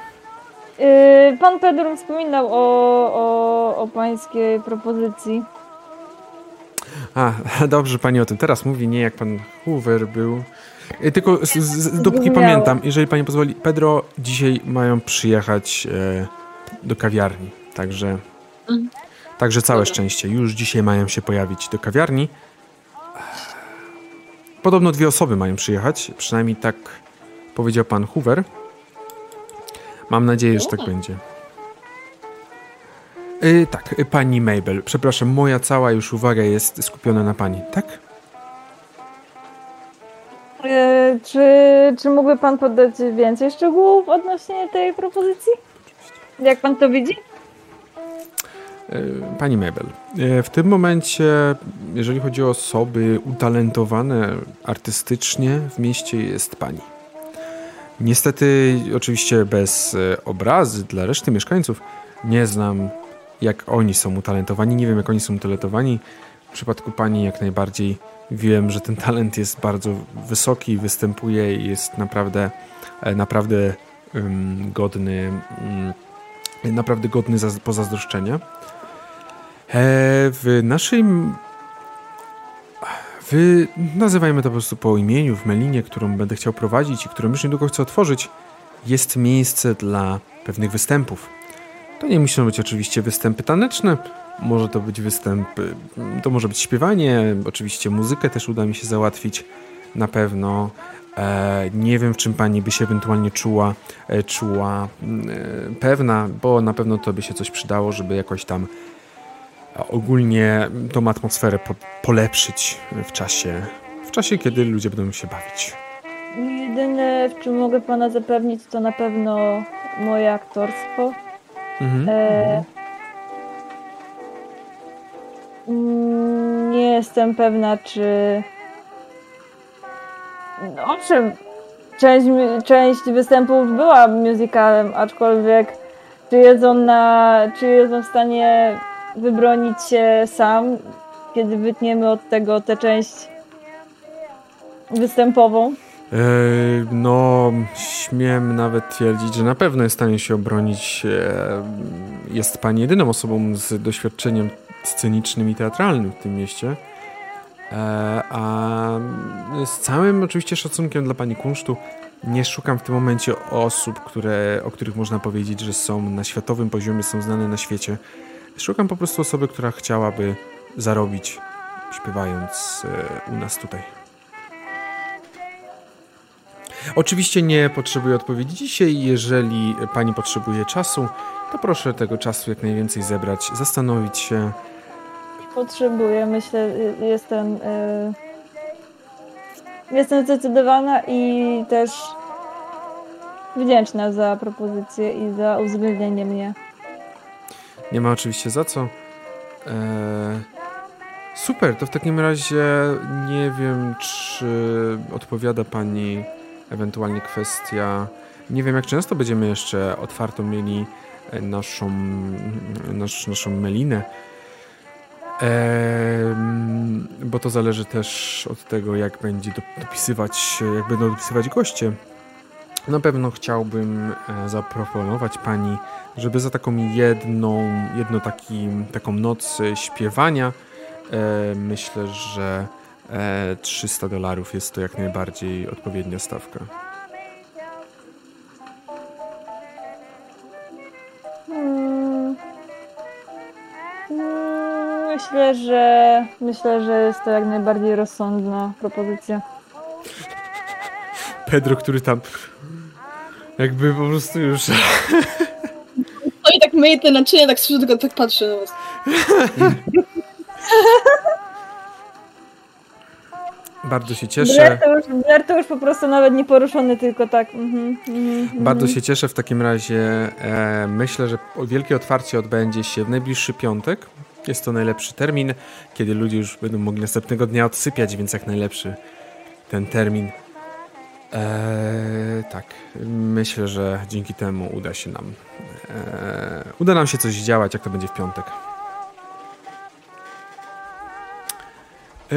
y, pan Pedro wspominał o, o, o pańskiej propozycji. A, *laughs* dobrze pani o tym teraz mówi, nie jak pan Hoover był. Y, tylko z, z, dopóki pamiętam, jeżeli pani pozwoli, Pedro dzisiaj mają przyjechać e, do kawiarni, także Mhm. także całe Dobra. szczęście. Już dzisiaj mają się pojawić do kawiarni podobno dwie osoby mają przyjechać, przynajmniej tak powiedział pan Hoover. Mam nadzieję, że tak będzie. Yy, tak, y, pani Mabel. Przepraszam, moja cała już uwaga jest skupiona na pani, tak? E, czy, czy mógłby pan podać więcej szczegółów odnośnie tej propozycji? Jak pan to widzi? Yy, Pani Mabel, yy, w tym momencie, jeżeli chodzi o osoby utalentowane artystycznie, w mieście jest pani. Niestety, oczywiście bez e, obrazy dla reszty mieszkańców, nie znam jak oni są utalentowani, nie wiem jak oni są utalentowani. W przypadku pani jak najbardziej wiem, że ten talent jest bardzo wysoki, występuje i jest naprawdę, e, naprawdę ym, godny, ym, naprawdę godny za, pozazdroszczenia. E, w naszym. Wy nazywajmy to po prostu po imieniu w Melinie, którą będę chciał prowadzić i którą już niedługo chcę otworzyć, jest miejsce dla pewnych występów. To nie muszą być oczywiście występy taneczne, może to być występy, to może być śpiewanie, oczywiście muzykę też uda mi się załatwić na pewno. E, nie wiem, w czym pani by się ewentualnie czuła, e, czuła e, pewna, bo na pewno to by się coś przydało, żeby jakoś tam ogólnie tą atmosferę po, polepszyć w czasie, w czasie, kiedy ludzie będą się bawić. Jedyne, w czym mogę pana zapewnić, to na pewno moje aktorstwo. Mhm. E, mm, nie jestem pewna, czy. No, Owszem, część, część występów była musicalem, aczkolwiek czy jest on na. czy jest on w stanie wybronić się sam, kiedy wytniemy od tego tę część występową? E, No, śmiem nawet twierdzić, że na pewno jest w stanie się obronić. E, Jest pani jedyną osobą z doświadczeniem scenicznym i teatralnym w tym mieście. E, A z całym oczywiście szacunkiem dla pani kunsztu, nie szukam w tym momencie osób, które, o których można powiedzieć, że są na światowym poziomie, są znane na świecie. Szukam po prostu osoby, która chciałaby zarobić śpiewając e, u nas tutaj. Oczywiście nie potrzebuję odpowiedzi dzisiaj. Jeżeli pani potrzebuje czasu, to proszę tego czasu jak najwięcej zebrać, zastanowić się. Potrzebuję, myślę, y- jestem. y, Jestem zdecydowana i też wdzięczna za propozycję i za uwzględnienie mnie. Nie ma oczywiście za co. Eee, super, to w takim razie nie wiem, czy odpowiada pani ewentualnie kwestia. Nie wiem, jak często będziemy jeszcze otwartą mieli e, naszą, nasz, naszą melinę. Em, bo to zależy też od tego, jak będzie do- dopisywać, jak będą dopisywać goście. Na pewno chciałbym e, zaproponować pani, żeby za taką jedną, jedno taki, taką noc śpiewania, e, myślę, że e, 300 dolarów jest to jak najbardziej odpowiednia stawka. Mm. Mm, Myślę, że myślę, że jest to jak najbardziej rozsądna propozycja. Pedro, który tam jakby po prostu już No i tak myje te naczynia, tak słyszę, tylko tak patrzę na was. *laughs* bardzo się cieszę. Blair to już po prostu nawet nie poruszony, tylko tak. Mhm, mhm, Bardzo mhm. się cieszę w takim razie. E, myślę, że wielkie otwarcie odbędzie się w najbliższy piątek. Jest to najlepszy termin, kiedy ludzie już będą mogli następnego dnia odsypiać, więc jak najlepszy ten termin. E, tak, myślę, że dzięki temu uda się nam. E, uda nam się coś działać, jak to będzie w piątek. E,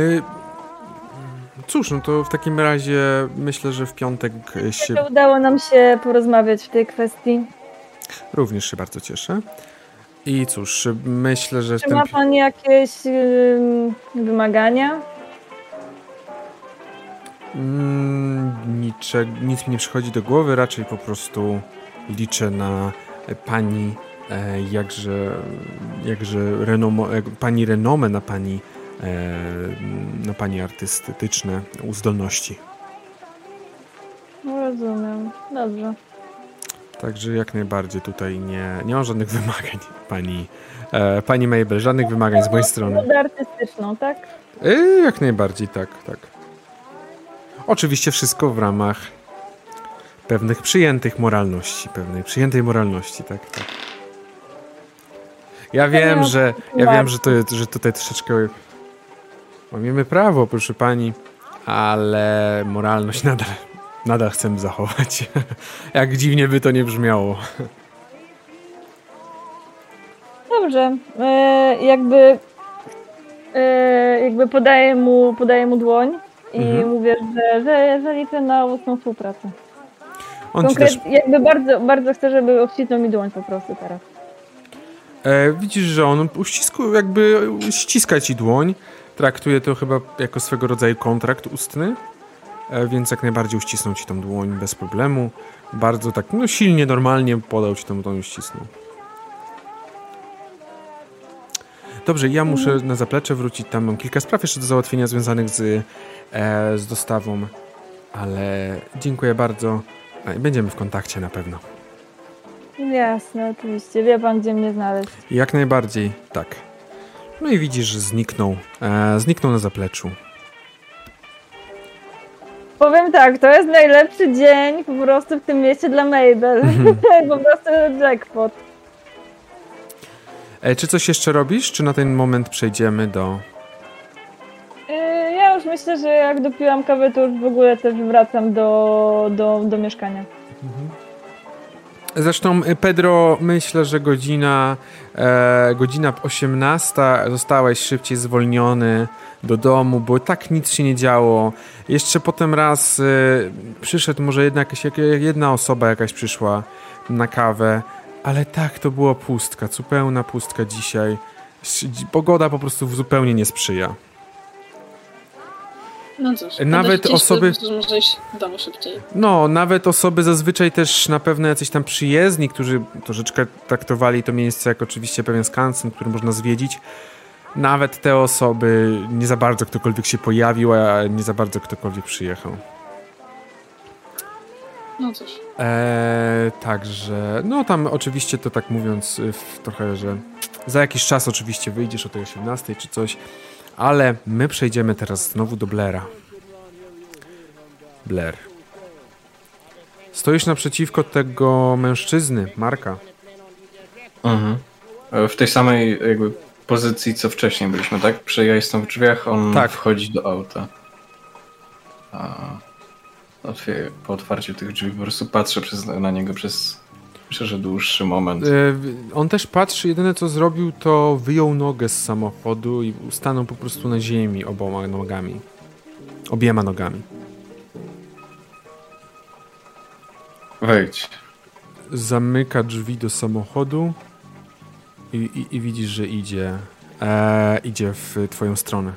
cóż, no to w takim razie myślę, że w piątek się Udało nam się porozmawiać w tej kwestii. Również się bardzo cieszę. I cóż, myślę, że Czy ma pan jakieś ym, wymagania? Mm, nicze, nic mi nie przychodzi do głowy, raczej po prostu liczę na pani, e, jakże, jakże renomo, pani renomę, na pani na pani artystyczne uzdolności. No, rozumiem. Dobrze. Także jak najbardziej tutaj nie, nie mam żadnych wymagań, pani, e, pani Mabel, żadnych wymagań z mojej strony. Modę artystyczną, tak? E, jak najbardziej, tak, tak. Oczywiście wszystko w ramach pewnych przyjętych moralności, pewnej przyjętej moralności, tak, tak. Ja wiem, że ja wiem, że, to, że tutaj troszeczkę mamy prawo, proszę pani, ale moralność nadal, nadal chcemy zachować. *laughs* Jak dziwnie by to nie brzmiało. Dobrze. E, jakby e, jakby podaję mu, podaję mu dłoń i mhm. mówię, że, że, że liczę na mocną współpracę. On Konkret, też... Jakby bardzo, bardzo chcę, żeby obcisnął mi dłoń po prostu teraz. E, widzisz, że on uścisku, jakby ściska ci dłoń. Traktuje to chyba jako swego rodzaju kontrakt ustny. E, więc jak najbardziej uścisnął ci tą dłoń bez problemu. Bardzo tak, no silnie, normalnie podał ci tą dłoń uścisnął. Dobrze, ja muszę na zaplecze wrócić. Tam mam kilka spraw jeszcze do załatwienia związanych z, e, z dostawą. Ale dziękuję bardzo. Będziemy w kontakcie na pewno. Jasne, oczywiście. Wie pan, gdzie mnie znaleźć. Jak najbardziej, tak. No i widzisz, że zniknął. E, zniknął na zapleczu. Powiem tak, to jest najlepszy dzień po prostu w tym mieście dla Mabel. Mhm. *laughs* po prostu jackpot. E, czy coś jeszcze robisz, czy na ten moment przejdziemy do... E, ja już myślę, że jak dopiłam kawę, to już w ogóle też wracam do, do, do mieszkania. Mhm. Zresztą y, Pedro, myślę, że godzina, e, godzina 18 zostałeś szybciej zwolniony do domu, bo tak nic się nie działo. Jeszcze potem raz e, przyszedł, może jedna, jakaś, jedna osoba jakaś przyszła na kawę, ale tak, to była pustka, zupełna pustka dzisiaj. Pogoda po prostu zupełnie nie sprzyja. No cóż, nawet osoby. Może domu szybciej. No, nawet osoby zazwyczaj też na pewno jacyś tam przyjezdni, którzy troszeczkę traktowali to miejsce jako oczywiście pewien skansen, który można zwiedzić. Nawet te osoby nie za bardzo ktokolwiek się pojawił, a nie za bardzo ktokolwiek przyjechał. No cóż. Eee, także, no tam oczywiście to tak mówiąc trochę, że za jakiś czas oczywiście wyjdziesz o tej 18 czy coś. Ale my przejdziemy teraz znowu do Blaira. Blair. Stoisz naprzeciwko tego mężczyzny, Marka. Mhm. E, w tej samej jakby pozycji, co wcześniej byliśmy, tak? Przy ja jestem w drzwiach, on tak. wchodzi do auta. A po otwarciu tych drzwi po prostu patrzę przez, na niego przez Myślę, że dłuższy moment. E, on też patrzy, jedyne co zrobił, to wyjął nogę z samochodu i stanął po prostu na ziemi oboma nogami. Obiema nogami. Wejdź. Zamyka drzwi do samochodu i, i, i widzisz, że idzie, e, idzie w twoją stronę.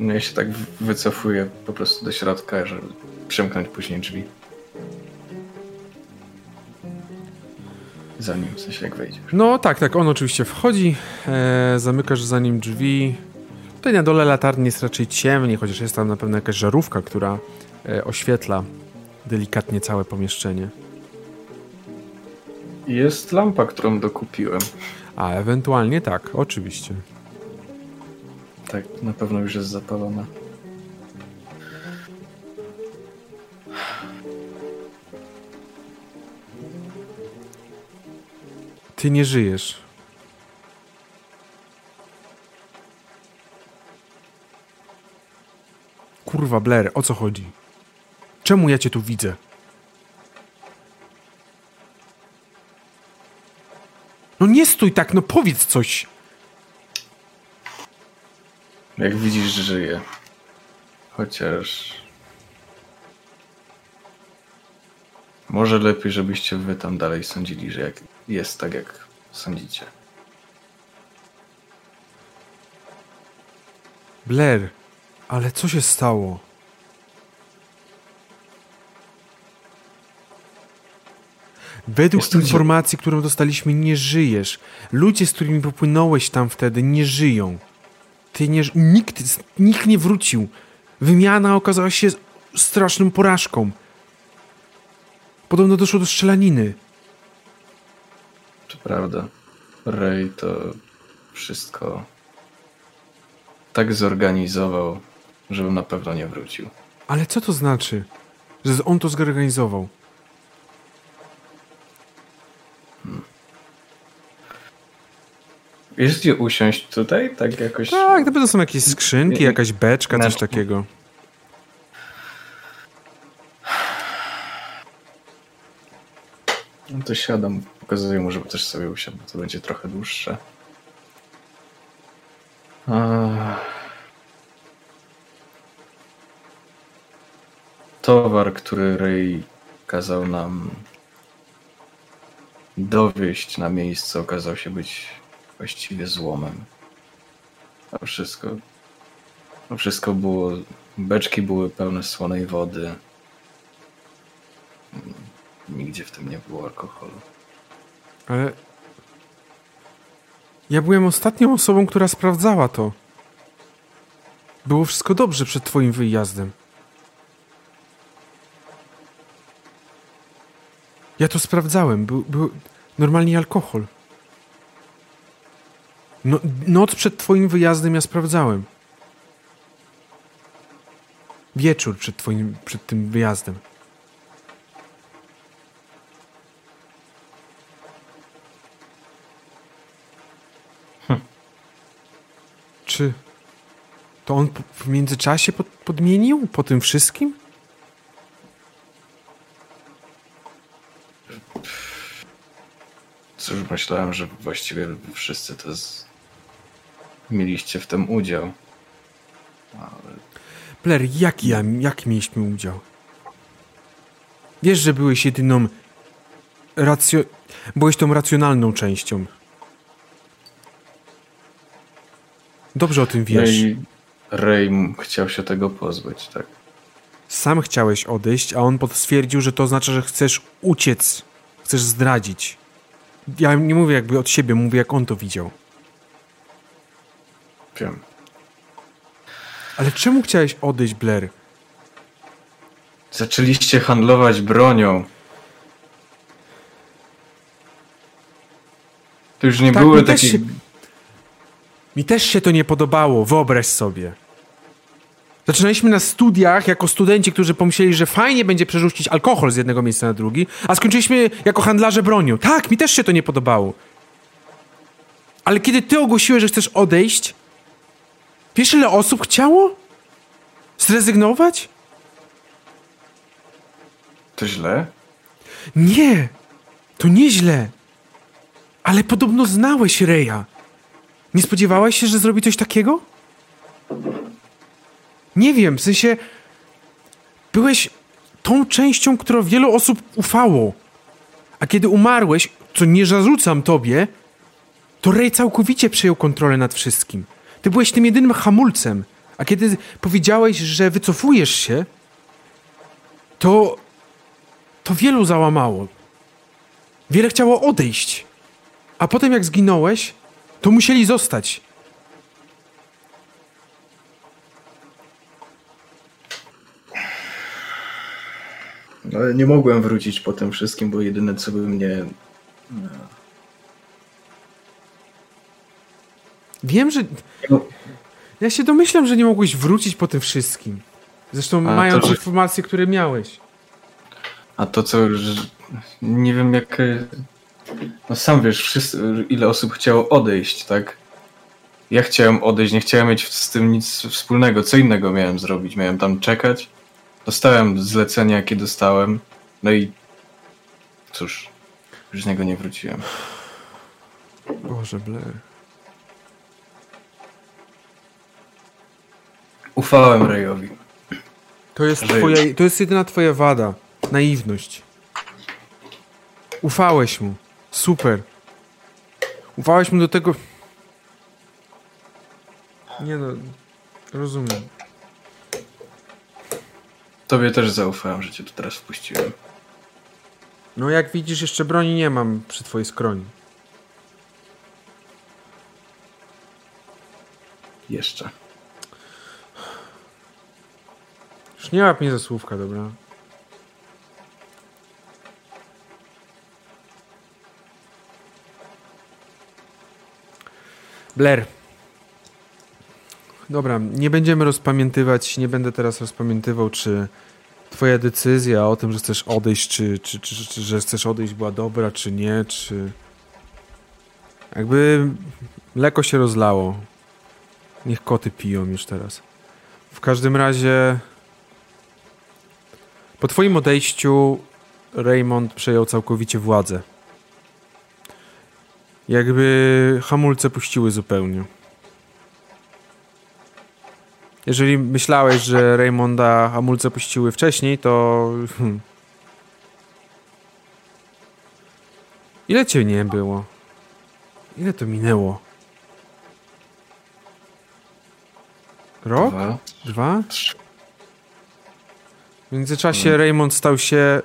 No ja się tak wycofuję po prostu do środka, żeby przemknąć później drzwi. za nim, w sensie jak wejdziesz. No tak, tak, on oczywiście wchodzi, e, zamykasz za nim drzwi. Tutaj na dole latarni jest raczej ciemniej, chociaż jest tam na pewno jakaś żarówka, która e, oświetla delikatnie całe pomieszczenie. Jest lampa, którą dokupiłem. A, ewentualnie tak, oczywiście. Tak, na pewno już jest zapalona. Ty nie żyjesz. Kurwa, Blair, o co chodzi? Czemu ja cię tu widzę? No nie stój tak, no powiedz coś. Jak widzisz, żyję. Chociaż Może lepiej, żebyście wy tam dalej sądzili, że jak jest tak, jak sądzicie. Blair, ale co się stało? Według informacji, którą dostaliśmy, nie żyjesz. Ludzie, z którymi popłynąłeś tam wtedy, nie żyją. Ty nie... Nikt, nikt nie wrócił. Wymiana okazała się straszną porażką. Podobno doszło do strzelaniny. To prawda. Ray to wszystko tak zorganizował, żebym na pewno nie wrócił. Ale co to znaczy, że on to zorganizował? Wiesz gdzie usiąść tutaj? Tak jakoś... Tak, na pewno są jakieś skrzynki, jakaś beczka, coś takiego. No to siadam, pokazuję mu, żeby też sobie usiadł, bo to będzie trochę dłuższe. Towar, który Ray kazał nam dowieść na miejsce, okazał się być właściwie złomem. A wszystko, a wszystko było, beczki były pełne słonej wody. Nigdzie w tym nie było alkoholu. Ale... Ja byłem ostatnią osobą, która sprawdzała to. Było wszystko dobrze przed twoim wyjazdem. Ja to sprawdzałem. Był, był normalnie alkohol. No, noc przed twoim wyjazdem ja sprawdzałem. Wieczór przed twoim, przed tym wyjazdem. Czy to on w międzyczasie pod, podmienił po tym wszystkim? Cóż, myślałem, że właściwie wszyscy to z... mieliście w tym udział. Ale Blair, jaki, ja, jaki mieliśmy udział? Wiesz, że byłeś jedyną racjo... Byłeś tą racjonalną częścią. Dobrze o tym wiesz. Ray, Ray chciał się tego pozbyć, tak? Sam chciałeś odejść, a on potwierdził, że to oznacza, że chcesz uciec. Chcesz zdradzić. Ja nie mówię jakby od siebie, mówię jak on to widział. Wiem. Ale czemu chciałeś odejść, Blair? Zaczęliście handlować bronią. To już nie Tak, były mi też takie... się- Mi też się to nie podobało, wyobraź sobie. Zaczynaliśmy na studiach jako studenci, którzy pomyśleli, że fajnie będzie przerzucić alkohol z jednego miejsca na drugi, a skończyliśmy jako handlarze bronią. Tak, mi też się to nie podobało. Ale kiedy ty ogłosiłeś, że chcesz odejść, wiesz ile osób chciało? Zrezygnować? To źle? Nie, to nieźle. Ale podobno znałeś Reja. Nie spodziewałeś się, że zrobi coś takiego? Nie wiem, w sensie byłeś tą częścią, która wielu osób ufało. A kiedy umarłeś, co nie zarzucam tobie, to Ray całkowicie przejął kontrolę nad wszystkim. Ty byłeś tym jedynym hamulcem. A kiedy powiedziałeś, że wycofujesz się, to to wielu załamało. Wiele chciało odejść. A potem jak zginąłeś, to musieli zostać. Ale nie mogłem wrócić po tym wszystkim, bo jedyne co by mnie... Wiem, że. Ja się domyślam, że nie mogłeś wrócić po tym wszystkim. Zresztą A mając to, że- informacje, które miałeś. A to co... Nie wiem jak... e, No sam wiesz, wszyscy, ile osób chciało odejść, tak? Ja chciałem odejść, nie chciałem mieć z tym nic wspólnego. Co innego miałem zrobić? Miałem tam czekać. Dostałem zlecenia, jakie dostałem. No i cóż, już z niego nie wróciłem. Boże, Blair. Ufałem Rayowi. To jest, twoja, to jest jedyna twoja wada. Naiwność. Ufałeś mu. Super. Ufałeś mu do tego. Nie no. Rozumiem. Tobie też zaufałem, że cię tu teraz wpuściłem. No jak widzisz, jeszcze broni nie mam przy twojej skroni. Jeszcze. Już nie łap mnie za słówka, dobra? Blair. Dobra, nie będziemy rozpamiętywać, nie będę teraz rozpamiętywał, czy twoja decyzja o tym, że chcesz odejść, czy, czy, czy, czy że chcesz odejść była dobra, czy nie, czy... Jakby mleko się rozlało. Niech koty piją już teraz. W każdym razie po twoim odejściu Raymond przejął całkowicie władzę. Jakby hamulce puściły zupełnie. Jeżeli myślałeś, że Raymonda hamulce puściły wcześniej, to... Hmm. Ile cię nie było? Ile to minęło? Rok? Dwa, Dwa? trzy. W międzyczasie Raymond stał się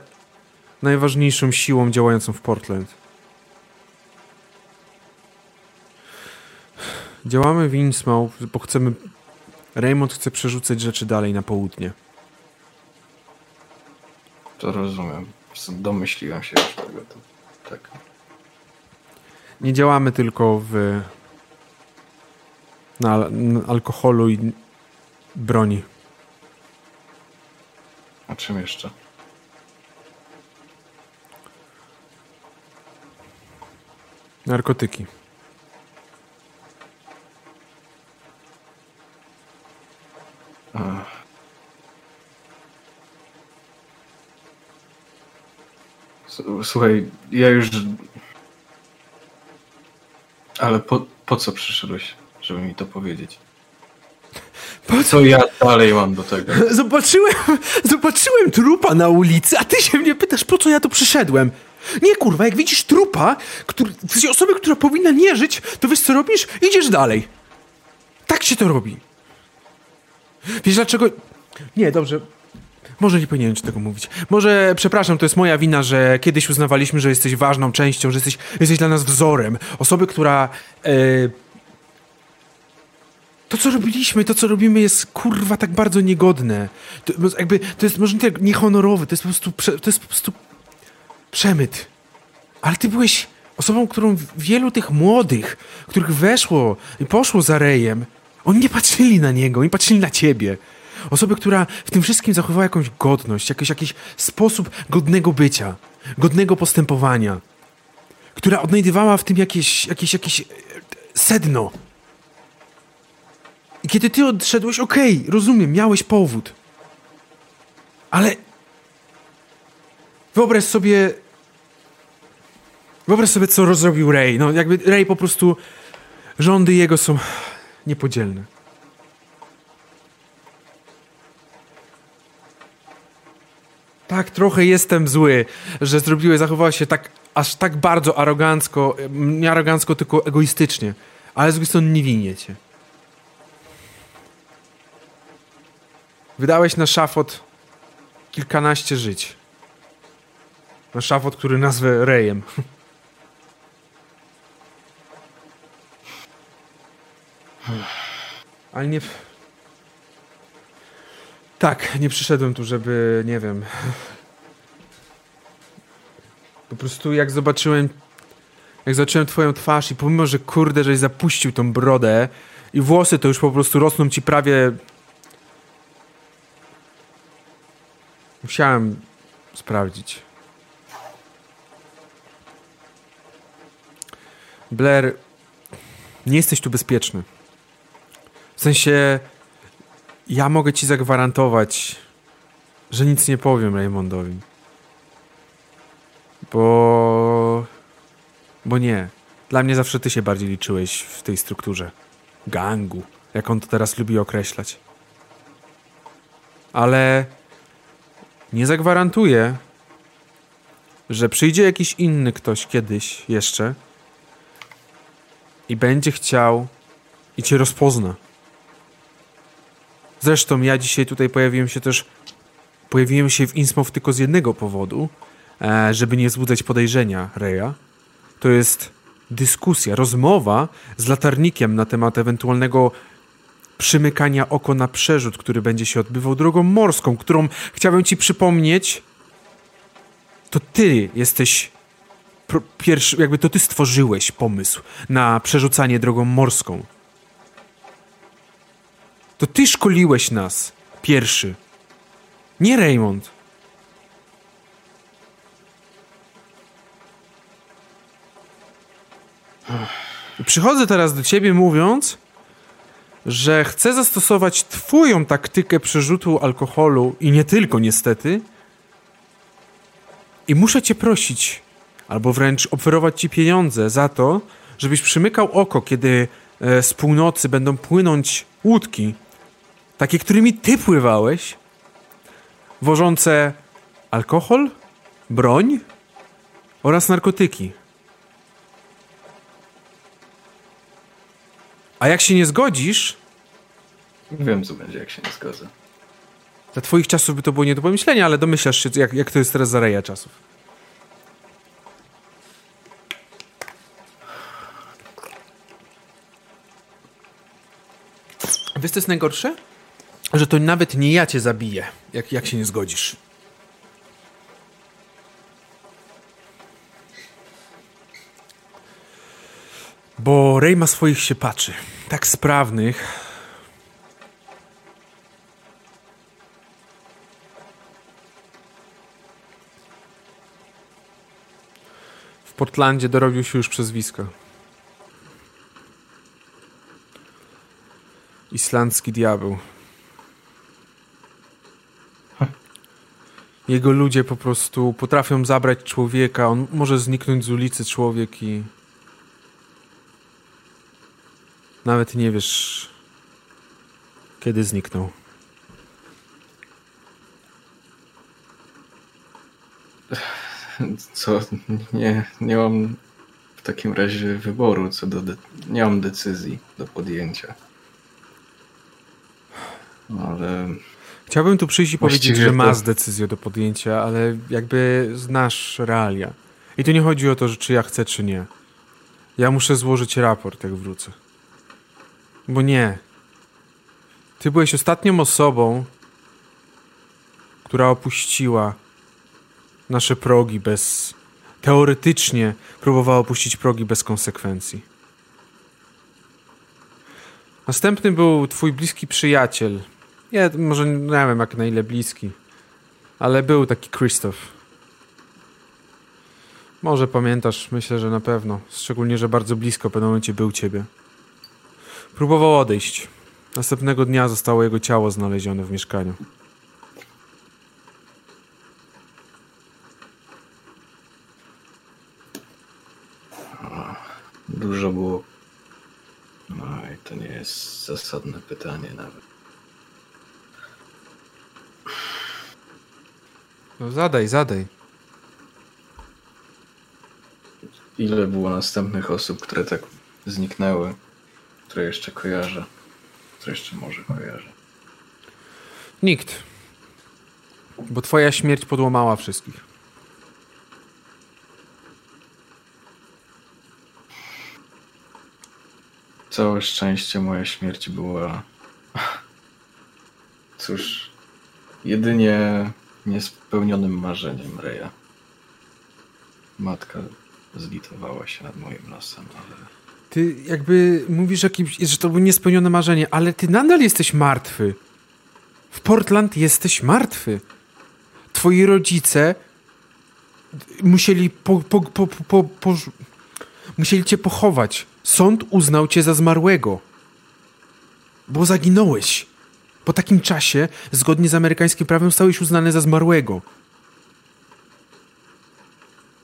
najważniejszą siłą działającą w Portland. Działamy w Innsmouth, bo chcemy... Raymond chce przerzucać rzeczy dalej na południe. To rozumiem. Domyśliłem się już tego. To, tak. Nie działamy tylko w... na, na alkoholu i broni. A czym jeszcze? Narkotyki. Ach. Słuchaj, ja już. Ale po, po co przyszedłeś, żeby mi to powiedzieć? Po Co ja dalej mam do tego? *laughs* Zobaczyłem, zobaczyłem trupa na ulicy, a ty się mnie pytasz, po co ja tu przyszedłem? Nie kurwa, jak widzisz trupa, który, w sensie która powinna nie żyć, to wiesz co robisz? Idziesz dalej. Tak się to robi. Wiesz dlaczego... Nie, dobrze. Może nie powinienem ci tego mówić. Może, przepraszam, to jest moja wina, że kiedyś uznawaliśmy, że jesteś ważną częścią, że jesteś, jesteś dla nas wzorem. Osoby, która... E, to, co robiliśmy, to, co robimy, jest kurwa tak bardzo niegodne. To, jakby, to jest może nie tak niehonorowe, to jest po prostu, prze, to jest po prostu przemyt. Ale ty byłeś osobą, którą wielu tych młodych, których weszło i poszło za rejem, oni nie patrzyli na niego, oni patrzyli na ciebie. Osoby, która w tym wszystkim zachowała jakąś godność, jakiś, jakiś sposób godnego bycia, godnego postępowania, która odnajdywała w tym jakieś, jakieś, jakieś e, sedno. I kiedy ty odszedłeś, okej, rozumiem, miałeś powód. Ale wyobraź sobie. Wyobraź sobie, co rozrobił Ray. No, jakby Ray po prostu. Rządy jego są niepodzielne. Tak, trochę jestem zły, że zrobiłeś, zachowałeś się tak, aż tak bardzo arogancko, nie arogancko, tylko egoistycznie. Ale z drugiej strony nie winię cię. Wydałeś na szafot kilkanaście żyć. Na szafot, który nazwę Rejem. *laughs* Ale nie... Tak, nie przyszedłem tu, żeby, nie wiem... Po prostu jak zobaczyłem... Jak zobaczyłem twoją twarz i pomimo, że kurde, żeś zapuścił tą brodę i włosy to już po prostu rosną ci prawie Musiałem sprawdzić. Blair, nie jesteś tu bezpieczny. W sensie, ja mogę ci zagwarantować, że nic nie powiem Raymondowi. Bo. Bo nie. Dla mnie zawsze ty się bardziej liczyłeś w tej strukturze. Gangu, jak on to teraz lubi określać. Ale nie zagwarantuję, że przyjdzie jakiś inny ktoś kiedyś jeszcze i będzie chciał i cię rozpozna. Zresztą ja dzisiaj tutaj pojawiłem się też pojawiłem się w Innsmouth tylko z jednego powodu, e, żeby nie wzbudzać podejrzenia Reja. To jest dyskusja, rozmowa z latarnikiem na temat ewentualnego przymykania oko na przerzut, który będzie się odbywał drogą morską, którą chciałbym ci przypomnieć, to ty jesteś pierwszy, jakby to ty stworzyłeś pomysł na przerzucanie drogą morską. To ty szkoliłeś nas pierwszy. Nie Raymond. Przychodzę teraz do ciebie mówiąc, że chcę zastosować twoją taktykę przerzutu alkoholu i nie tylko niestety. I muszę cię prosić, albo wręcz oferować ci pieniądze za to, żebyś przymykał oko, kiedy e, z północy będą płynąć łódki, takie, którymi ty pływałeś, wożące alkohol, broń oraz narkotyki. A jak się nie zgodzisz... Wiem, co będzie, jak się nie zgodzę. Za twoich czasów by to było nie do pomyślenia, ale domyślasz się, jak, jak to jest teraz za reja czasów. Wiesz, co jest najgorsze? Że to nawet nie ja cię zabiję, jak, jak się nie zgodzisz. Bo Ray ma swoich siepaczy, tak sprawnych. W Portlandzie dorobił się już przezwisko. Islandzki diabeł. Jego ludzie po prostu potrafią zabrać człowieka. On może zniknąć z ulicy człowiek i nawet nie wiesz, kiedy zniknął. Co? Nie, nie mam w takim razie wyboru co do. De- nie mam decyzji do podjęcia. Ale. Chciałbym tu przyjść i powiedzieć, że masz decyzję do podjęcia, ale jakby znasz realia. I tu nie chodzi o to, że czy ja chcę, czy nie. Ja muszę złożyć raport, jak wrócę. Bo nie. Ty byłeś ostatnią osobą, która opuściła nasze progi bez. Teoretycznie próbowała opuścić progi bez konsekwencji. Następny był twój bliski przyjaciel. Nie, może nie wiem jak na ile bliski, ale był taki Krzysztof. Może pamiętasz, myślę, że na pewno. Szczególnie, że bardzo blisko pewnym momencie był ciebie. Próbował odejść. Następnego dnia zostało jego ciało znalezione w mieszkaniu. Dużo było. No i to nie jest zasadne pytanie nawet. No zadaj, zadaj. Ile było następnych osób, które tak zniknęły? Które jeszcze kojarzę. Które jeszcze może kojarzę. Nikt. Bo twoja śmierć podłamała wszystkich. Całe szczęście moja śmierć była. Cóż, jedynie niespełnionym marzeniem Reja. Matka zlitowała się nad moim losem, ale ty jakby mówisz, jakimś, że to było niespełnione marzenie, ale ty nadal jesteś martwy. W Portland jesteś martwy. Twoi rodzice musieli po, po, po, po, po, musieli cię pochować. Sąd uznał cię za zmarłego. Bo zaginąłeś. Po takim czasie, zgodnie z amerykańskim prawem, stałeś uznany za zmarłego.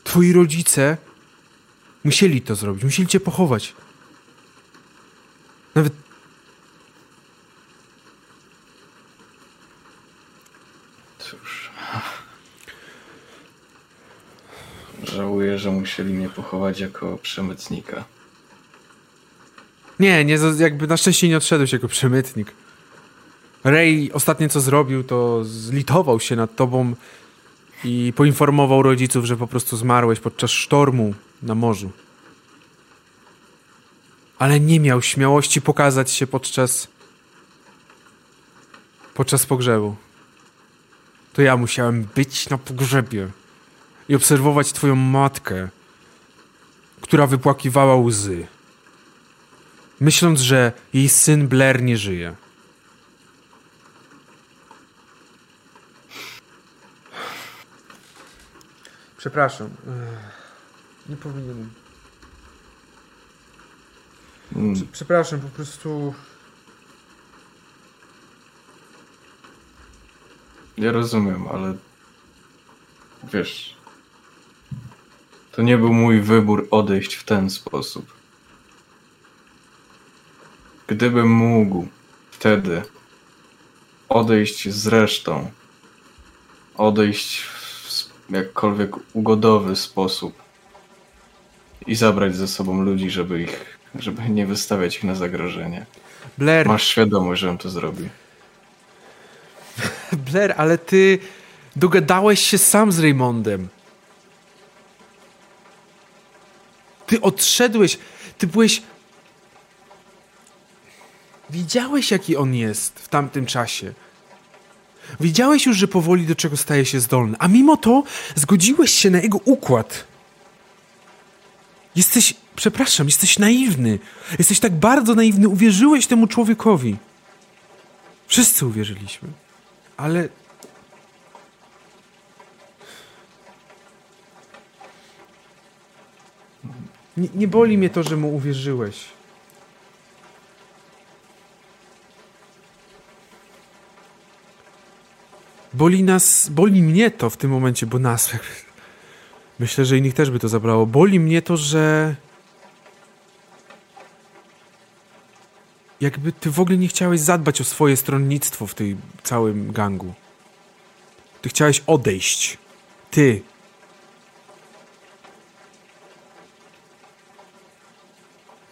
Twoi rodzice Musieli to zrobić, musieli cię pochować. Nawet. Cóż. Żałuję, że musieli mnie pochować jako przemytnika. Nie, nie, jakby na szczęście nie odszedłeś jako przemytnik. Ray ostatnie co zrobił, to zlitował się nad tobą i poinformował rodziców, że po prostu zmarłeś podczas sztormu na morzu. Ale nie miał śmiałości pokazać się podczas podczas pogrzebu. To ja musiałem być na pogrzebie i obserwować twoją matkę, która wypłakiwała łzy, myśląc, że jej syn Blair nie żyje. Przepraszam. Nie powinienem. Mm, Przepraszam, po prostu. Ja rozumiem, ale wiesz, to nie był mój wybór odejść w ten sposób. Gdybym mógł wtedy odejść z resztą, odejść w jakkolwiek ugodowy sposób i zabrać ze sobą ludzi, żeby ich, żeby nie wystawiać ich na zagrożenie. Blair, Masz świadomość, że on to zrobi. *laughs* Blair, ale ty dogadałeś się sam z Raymondem. Ty odszedłeś, ty byłeś. Widziałeś, jaki on jest w tamtym czasie. Wiedziałeś już, że powoli do czego staje się zdolny, a mimo to zgodziłeś się na jego układ. Jesteś, przepraszam, jesteś naiwny. Jesteś tak bardzo naiwny, uwierzyłeś temu człowiekowi. Wszyscy uwierzyliśmy. Ale. Nie, nie boli mnie to, że mu uwierzyłeś. Boli nas, boli mnie to w tym momencie, bo nas. Myślę, że innych też by to zabrało. Boli mnie to, że. Jakby ty w ogóle nie chciałeś zadbać o swoje stronnictwo w tej całym gangu. Ty chciałeś odejść. Ty.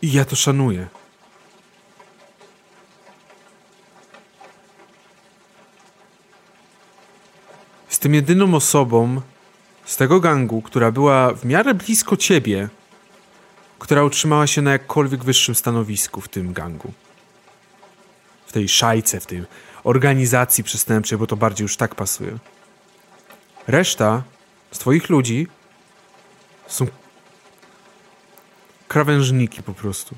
I ja to szanuję. Jestem jedyną osobą z tego gangu, która była w miarę blisko ciebie, która utrzymała się na jakkolwiek wyższym stanowisku w tym gangu. W tej szajce, w tej organizacji przestępczej, bo to bardziej już tak pasuje. Reszta z twoich ludzi są krawężniki po prostu.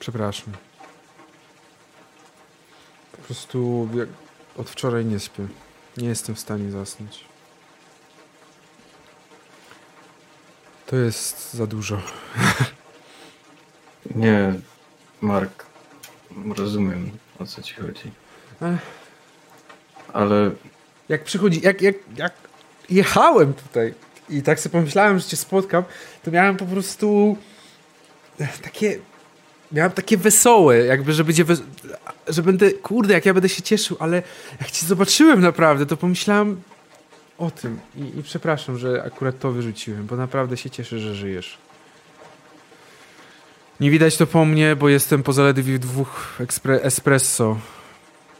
Przepraszam. Po prostu jak od wczoraj nie śpię. Nie jestem w stanie zasnąć. To jest za dużo. *laughs* Nie, Mark, rozumiem o co ci chodzi. Ale Jak przychodzi, jak, jak, jak jechałem tutaj i tak sobie pomyślałem, że cię spotkam, to miałem po prostu takie, miałem takie wesołe, jakby, że będzie, wes- że będę, kurde, jak ja będę się cieszył, ale jak cię zobaczyłem naprawdę, to pomyślałem o tym i, i przepraszam, że akurat to wyrzuciłem, bo naprawdę się cieszę, że żyjesz. Nie widać to po mnie, bo jestem po zaledwie dwóch ekspre- espresso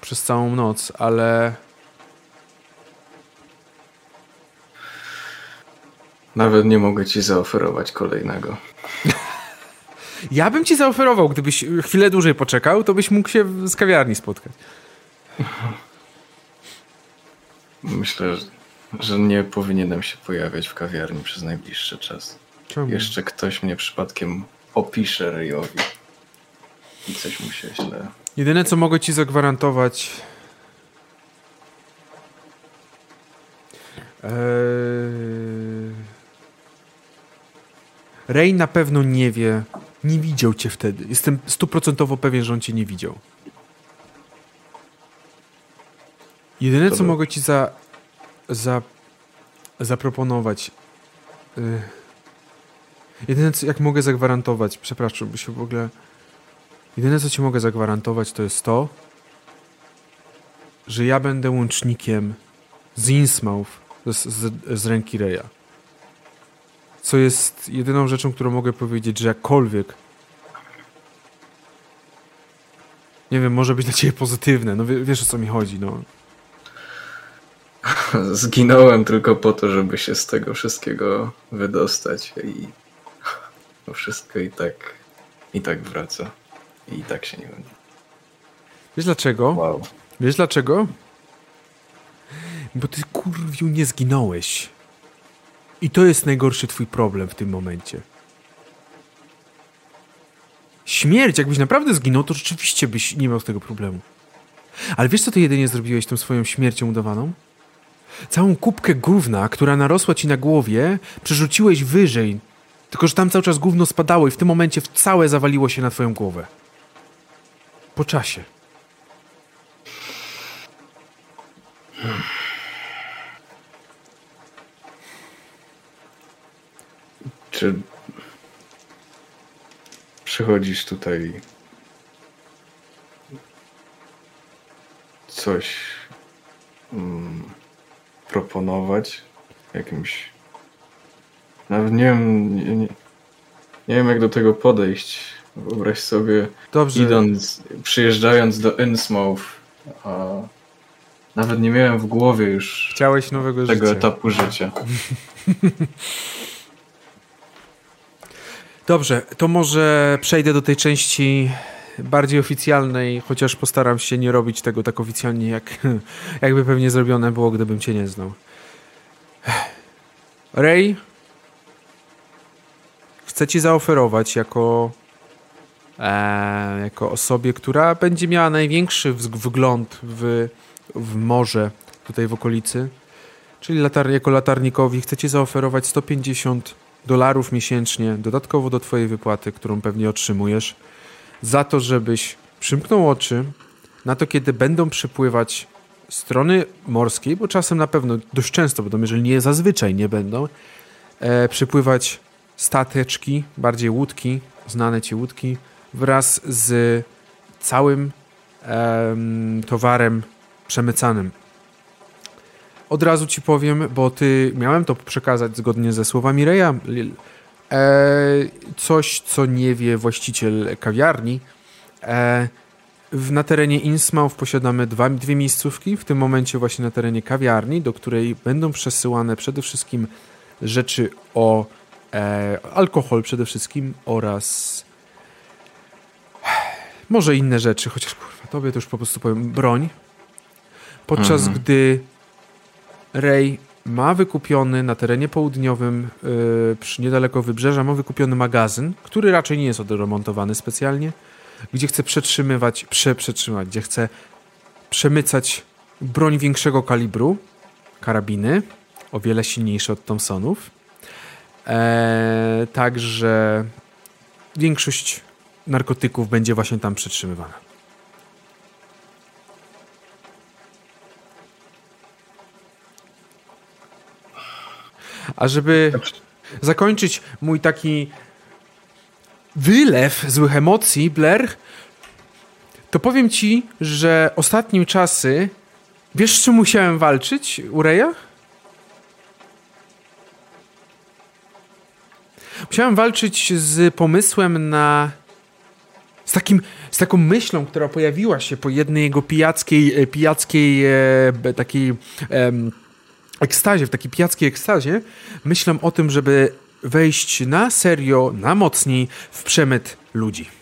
przez całą noc, ale nawet nie mogę ci zaoferować kolejnego. *laughs* Ja bym ci zaoferował, gdybyś chwilę dłużej poczekał, to byś mógł się z kawiarni spotkać. Myślę, że- że nie powinienem się pojawiać w kawiarni przez najbliższy czas. Czemu? Jeszcze ktoś mnie przypadkiem opisze Ryjowi. I coś mu się źle. Jedyne, co mogę ci zagwarantować... Eee... Ray na pewno nie wie, nie widział cię wtedy. Jestem stuprocentowo pewien, że on cię nie widział. Jedyne, co mogę ci za, za, zaproponować. y, jedyne, co jak mogę zagwarantować, przepraszam, bo się w ogóle. Jedyne, co ci mogę zagwarantować, to jest to, że ja będę łącznikiem z Innsmouth z, z, z ręki Reja. Co jest jedyną rzeczą, którą mogę powiedzieć, że jakkolwiek nie wiem, może być dla ciebie pozytywne. No wie- wiesz o co mi chodzi, no. *laughs* zginąłem tylko po to, żeby się z tego wszystkiego wydostać i *laughs* to wszystko i tak i tak wraca. I tak się nie będzie. Wiesz dlaczego? Wow. Wiesz dlaczego? Bo ty kurwiu nie zginąłeś. I to jest najgorszy twój problem w tym momencie. Śmierć, jakbyś naprawdę zginął, to rzeczywiście byś nie miał z tego problemu. Ale wiesz, co ty jedynie zrobiłeś tą swoją śmiercią udawaną? Całą kubkę gówna, która narosła ci na głowie, przerzuciłeś wyżej. Tylko, że tam cały czas gówno spadało i w tym momencie całe zawaliło się na twoją głowę. Po czasie. Czy przychodzisz tutaj coś mm, proponować jakimś nawet nie wiem nie, nie, nie wiem jak do tego podejść wyobraź sobie Dobrze. idąc przyjeżdżając do Innsmouth a nawet nie miałem w głowie już Chciałeś nowego tego życia. etapu życia *laughs* Dobrze, to może przejdę do tej części bardziej oficjalnej, chociaż postaram się nie robić tego tak oficjalnie, jak, *laughs* jakby pewnie zrobione było, gdybym cię nie znał. Ray, chcę ci zaoferować jako, e, jako osobie, która będzie miała największy wgląd w, w morze tutaj w okolicy, czyli latar jako latarnikowi, chcę ci zaoferować 150 dolarów miesięcznie, dodatkowo do twojej wypłaty, którą pewnie otrzymujesz, za to, żebyś przymknął oczy na to, kiedy będą przypływać strony morskiej, bo czasem na pewno dość często będą, jeżeli nie zazwyczaj nie będą, e, przypływać stateczki, bardziej łódki, znane ci łódki, wraz z całym em, towarem przemycanym. Od razu ci powiem, bo ty miałem to przekazać zgodnie ze słowami Reja. E, coś, co nie wie właściciel kawiarni. E, w, na terenie Innsmouth posiadamy dwa, dwie miejscówki, w tym momencie właśnie na terenie kawiarni, do której będą przesyłane przede wszystkim rzeczy o e, alkohol przede wszystkim oraz może inne rzeczy, chociaż kurwa, tobie to już po prostu powiem broń. Podczas Mhm. gdy Ray ma wykupiony na terenie południowym, yy, przy niedaleko wybrzeża, ma wykupiony magazyn, który raczej nie jest odremontowany specjalnie, gdzie chce przetrzymywać, prze, przetrzymać, gdzie chce przemycać broń większego kalibru, karabiny, o wiele silniejsze od Thompsonów. Eee, także większość narkotyków będzie właśnie tam przetrzymywana. A żeby zakończyć mój taki wylew złych emocji, Blair, to powiem ci, że ostatnim czasy wiesz, z czym musiałem walczyć u Reja? Musiałem walczyć z pomysłem na. Z, takim, z taką myślą, która pojawiła się po jednej jego pijackiej, e, pijackiej e, takiej em, ekstazie, w takiej pijackiej ekstazie, myślę o tym, żeby wejść na serio, na mocniej w przemyt ludzi.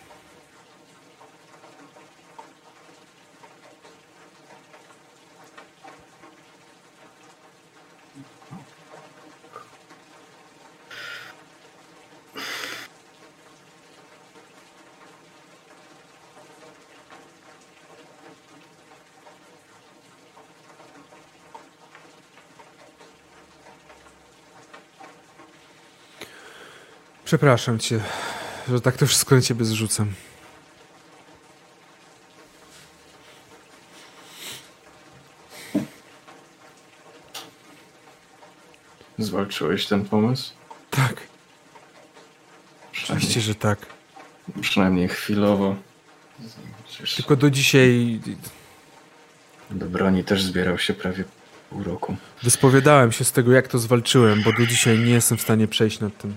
Przepraszam cię, że tak to wszystko na ciebie zrzucam. zwalczyłeś ten pomysł Tak, oczywiście, że tak. przynajmniej chwilowo Przecież Tylko do dzisiaj do broni też zbierał się prawie pół roku wyspowiadałem się z tego, jak to zwalczyłem, bo do dzisiaj nie jestem w stanie przejść nad tym.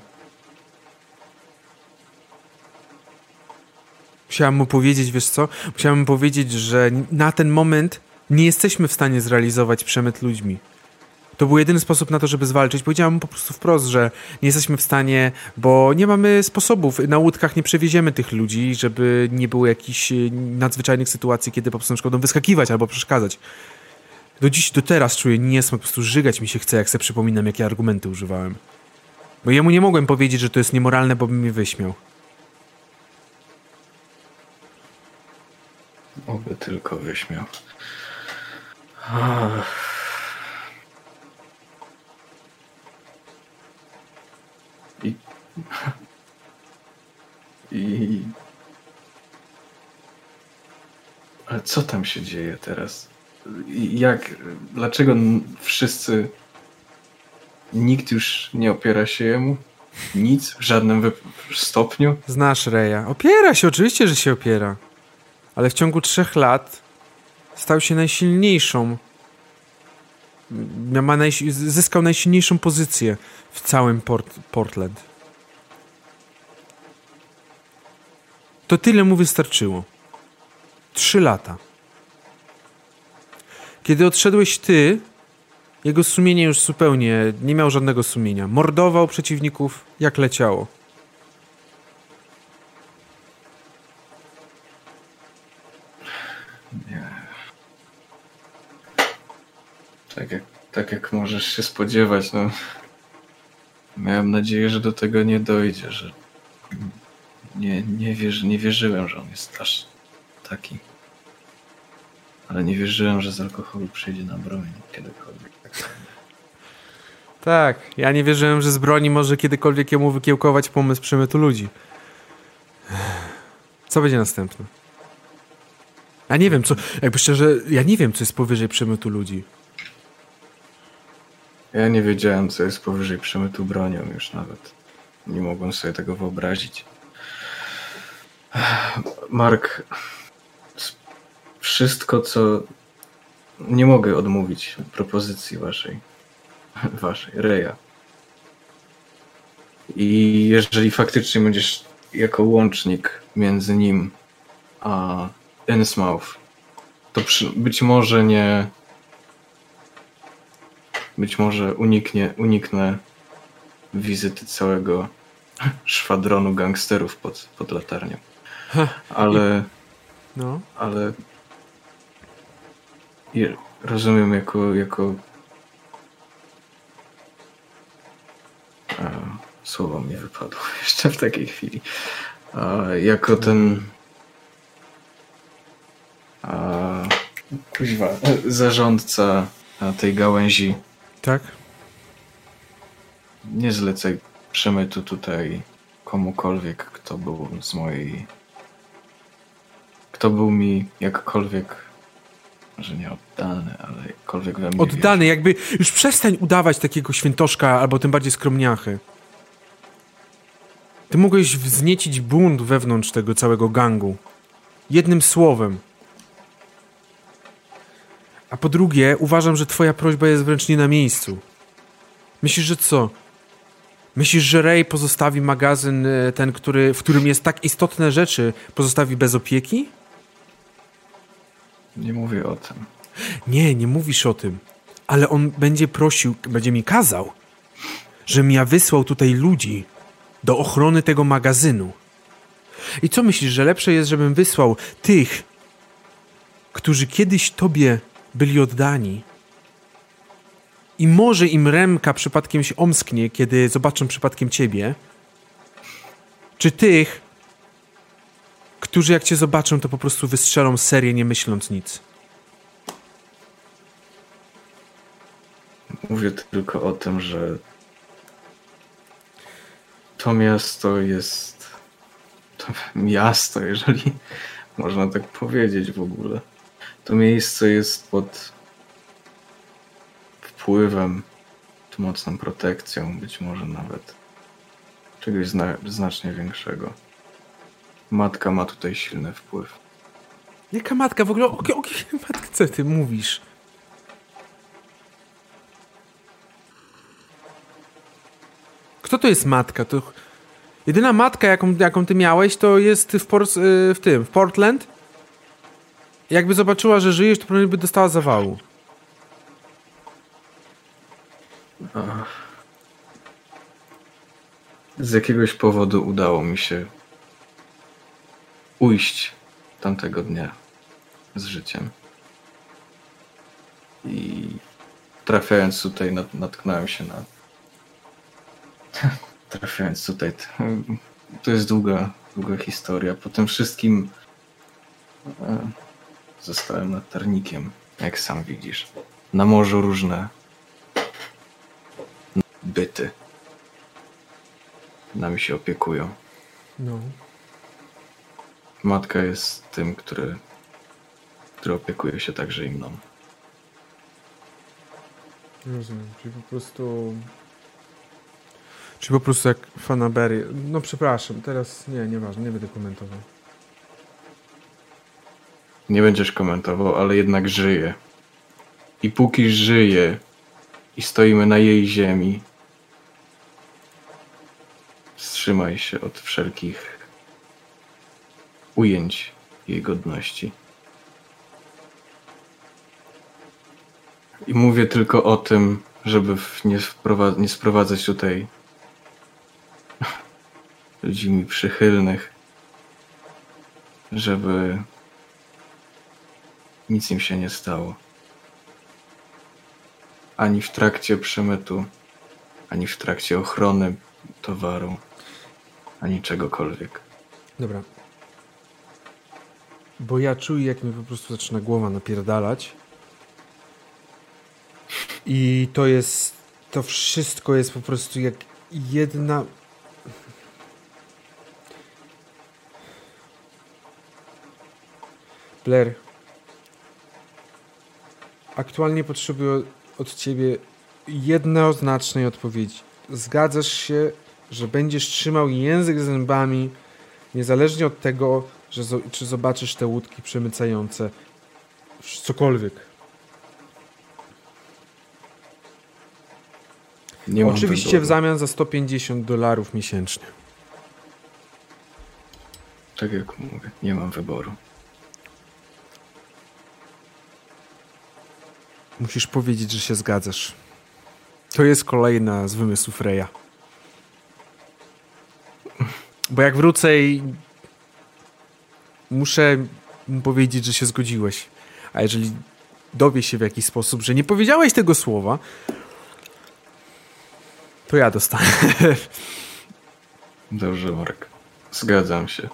Musiałem mu powiedzieć, wiesz co? Musiałem mu powiedzieć, że na ten moment nie jesteśmy w stanie zrealizować przemyt ludźmi. To był jedyny sposób na to, żeby zwalczyć. Powiedziałem mu po prostu wprost, że nie jesteśmy w stanie, bo nie mamy sposobów. Na łódkach nie przewieziemy tych ludzi, żeby nie było jakichś e, nadzwyczajnych sytuacji, kiedy po prostu będą wyskakiwać albo przeszkadzać. Do dziś, do teraz czuję niesmak, po prostu żygać mi się chce, jak sobie przypominam, jakie argumenty używałem. Bo jemu nie mogłem powiedzieć, że to jest niemoralne, bo by mnie wyśmiał. Oby tylko wyśmiał. I... I... Ale co tam się dzieje teraz? Jak, dlaczego wszyscy, nikt już nie opiera się jemu? Nic? W żadnym stopniu? Znasz Reja. Opiera się, oczywiście, że się opiera. Ale w ciągu trzech lat stał się najsilniejszą. Ma zyskał najsilniejszą pozycję w całym Port Portland. To tyle mu wystarczyło. Trzy lata. Kiedy odszedłeś ty, jego sumienie już zupełnie nie miał żadnego sumienia. Mordował przeciwników jak leciało. Tak jak, tak jak możesz się spodziewać, no. Miałem nadzieję, że do tego nie dojdzie, że nie, nie, wierzy, nie wierzyłem, że on jest aż taki. Ale nie wierzyłem, że z alkoholu przejdzie na broń kiedykolwiek. Tak, ja nie wierzyłem, że z broni może kiedykolwiek jemu wykiełkować pomysł przemytu ludzi. Co będzie następne? Ja nie wiem, co. Jakby szczerze, ja nie wiem, co jest powyżej przemytu ludzi. Ja nie wiedziałem, co jest powyżej przemytu bronią już nawet. Nie mogłem sobie tego wyobrazić. Mark, wszystko, co... Nie mogę odmówić propozycji waszej. Waszej, Reja. I jeżeli faktycznie będziesz jako łącznik między nim a Innsmouth, to przy, być może nie... Być może uniknie, uniknę wizyty całego szwadronu gangsterów pod, pod latarnią. Ale, No. ale rozumiem jako, jako a, słowo mi wypadło *laughs* jeszcze w takiej chwili. A, jako ten a, kuźwa, zarządca tej gałęzi Tak? nie zlecaj przemytu tutaj komukolwiek, kto był z mojej. Kto był mi jakkolwiek, że nie oddany, ale jakkolwiek we mnie. Oddany, jakby. Już przestań udawać takiego świętoszka, albo tym bardziej skromniachy. Ty mogłeś wzniecić bunt wewnątrz tego całego gangu. Jednym słowem. A po drugie, uważam, że twoja prośba jest wręcz nie na miejscu. Myślisz, że co? Myślisz, że Ray pozostawi magazyn, e, ten, który, w którym jest tak istotne rzeczy, pozostawi bez opieki? Nie mówię o tym. Nie, nie mówisz o tym. Ale on będzie prosił, będzie mi kazał, żebym ja wysłał tutaj ludzi do ochrony tego magazynu. I co myślisz, że lepsze jest, żebym wysłał tych, którzy kiedyś tobie byli oddani? I może im remka przypadkiem się omsknie, kiedy zobaczą przypadkiem ciebie? Czy tych, którzy jak cię zobaczą, to po prostu wystrzelą serię, nie myśląc nic? Mówię tylko o tym, że to miasto jest. To miasto, jeżeli można tak powiedzieć w ogóle. To miejsce jest pod wpływem, mocną protekcją, być może nawet czegoś zna znacznie większego. Matka ma tutaj silny wpływ. Jaka matka? W ogóle o, o matce ty mówisz? Kto to jest matka? To jedyna matka, jaką, jaką ty miałeś, to jest w, Pors- y, w tym, w Portland. Jakby zobaczyła, że żyjesz, to pewnie by dostała zawału. Z jakiegoś powodu udało mi się ujść tamtego dnia z życiem. I trafiając tutaj, nat natknąłem się na. *laughs* trafiając tutaj, to jest długa, długa historia. Po tym wszystkim e, zostałem latarnikiem, jak sam widzisz. Na morzu różne byty nami się opiekują. No. Matka jest tym, który, który opiekuje się także i mną. Rozumiem, czyli po prostu... Czyli po prostu jak fanabery... No przepraszam, teraz nie, nieważne, nie będę komentował. Nie będziesz komentował, ale jednak żyje. I póki żyje i stoimy na jej ziemi, wstrzymaj się od wszelkich ujęć jej godności. I mówię tylko o tym, żeby nie, nie sprowadzać tutaj *laughs* ludzi mi przychylnych, żeby nic im się nie stało. Ani w trakcie przemytu, ani w trakcie ochrony towaru, ani czegokolwiek. Dobra. Bo ja czuję, jak mi po prostu zaczyna głowa napierdalać. I to jest. To wszystko jest po prostu jak jedna. Blair. Aktualnie potrzebuję od ciebie jednoznacznej odpowiedzi. Zgadzasz się, że będziesz trzymał język zębami, niezależnie od tego, że czy zobaczysz te łódki przemycające cokolwiek. Nie Oczywiście w zamian za 150 dolarów miesięcznie. Tak jak mówię, nie mam wyboru. Musisz powiedzieć, że się zgadzasz. To jest kolejna z wymysłów Reja. Bo jak wrócę i muszę mu powiedzieć, że się zgodziłeś. A jeżeli dowie się w jakiś sposób, że nie powiedziałeś tego słowa, to ja dostanę. *laughs* Dobrze, Marek. Zgadzam się.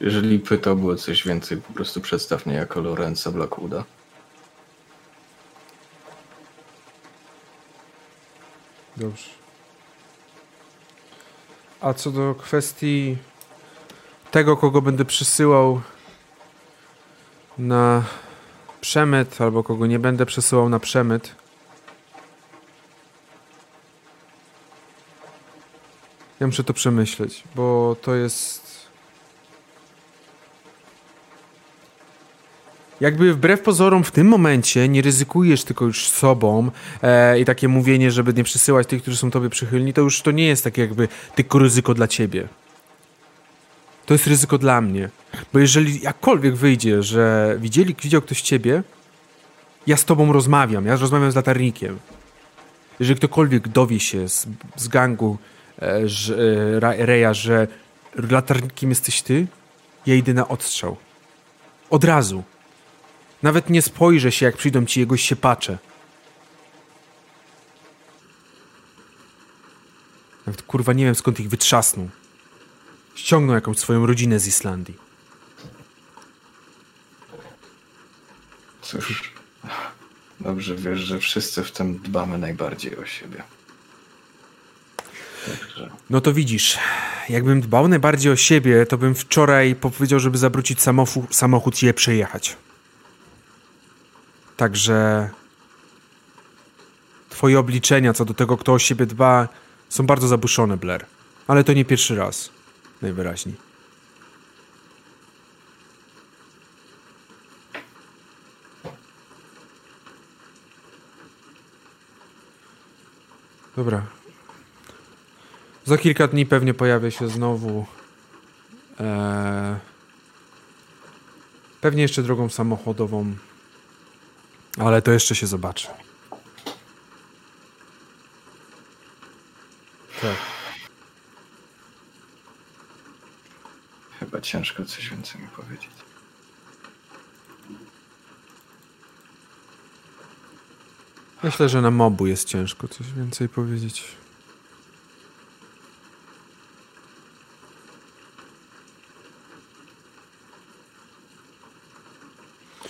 Jeżeli pytałby o coś więcej, po prostu przedstaw mnie jako Lorenza Blackwooda. Dobrze. A co do kwestii tego, kogo będę przysyłał na przemyt, albo kogo nie będę przesyłał na przemyt, ja muszę to przemyśleć, bo to jest. Jakby wbrew pozorom w tym momencie nie ryzykujesz tylko już sobą e, i takie mówienie, żeby nie przysyłać tych, którzy są tobie przychylni, to już to nie jest takie jakby tylko ryzyko dla ciebie. To jest ryzyko dla mnie. Bo jeżeli jakkolwiek wyjdzie, że widzieli, widział ktoś ciebie, ja z tobą rozmawiam, ja rozmawiam z latarnikiem. Jeżeli ktokolwiek dowie się z, z gangu e, że, Reja, że latarnikiem jesteś ty, ja idę na odstrzał. Od razu. Nawet nie spojrzę się, jak przyjdą ci jego siepacze. Nawet kurwa nie wiem skąd ich wytrzasnął. Ściągnął jakąś swoją rodzinę z Islandii. Cóż, dobrze wiesz, że wszyscy w tym dbamy najbardziej o siebie. Także No to widzisz, jakbym dbał najbardziej o siebie, to bym wczoraj powiedział, żeby zawrócić samofu- samochód i je przejechać. Także twoje obliczenia co do tego, kto o siebie dba, są bardzo zabuszone, Blair. Ale to nie pierwszy raz, najwyraźniej. Dobra, za kilka dni pewnie pojawię się znowu. Eee, pewnie jeszcze drogą samochodową. Ale to jeszcze się zobaczy. Tak. Chyba ciężko coś więcej mi powiedzieć. Myślę, że na mobu jest ciężko coś więcej powiedzieć.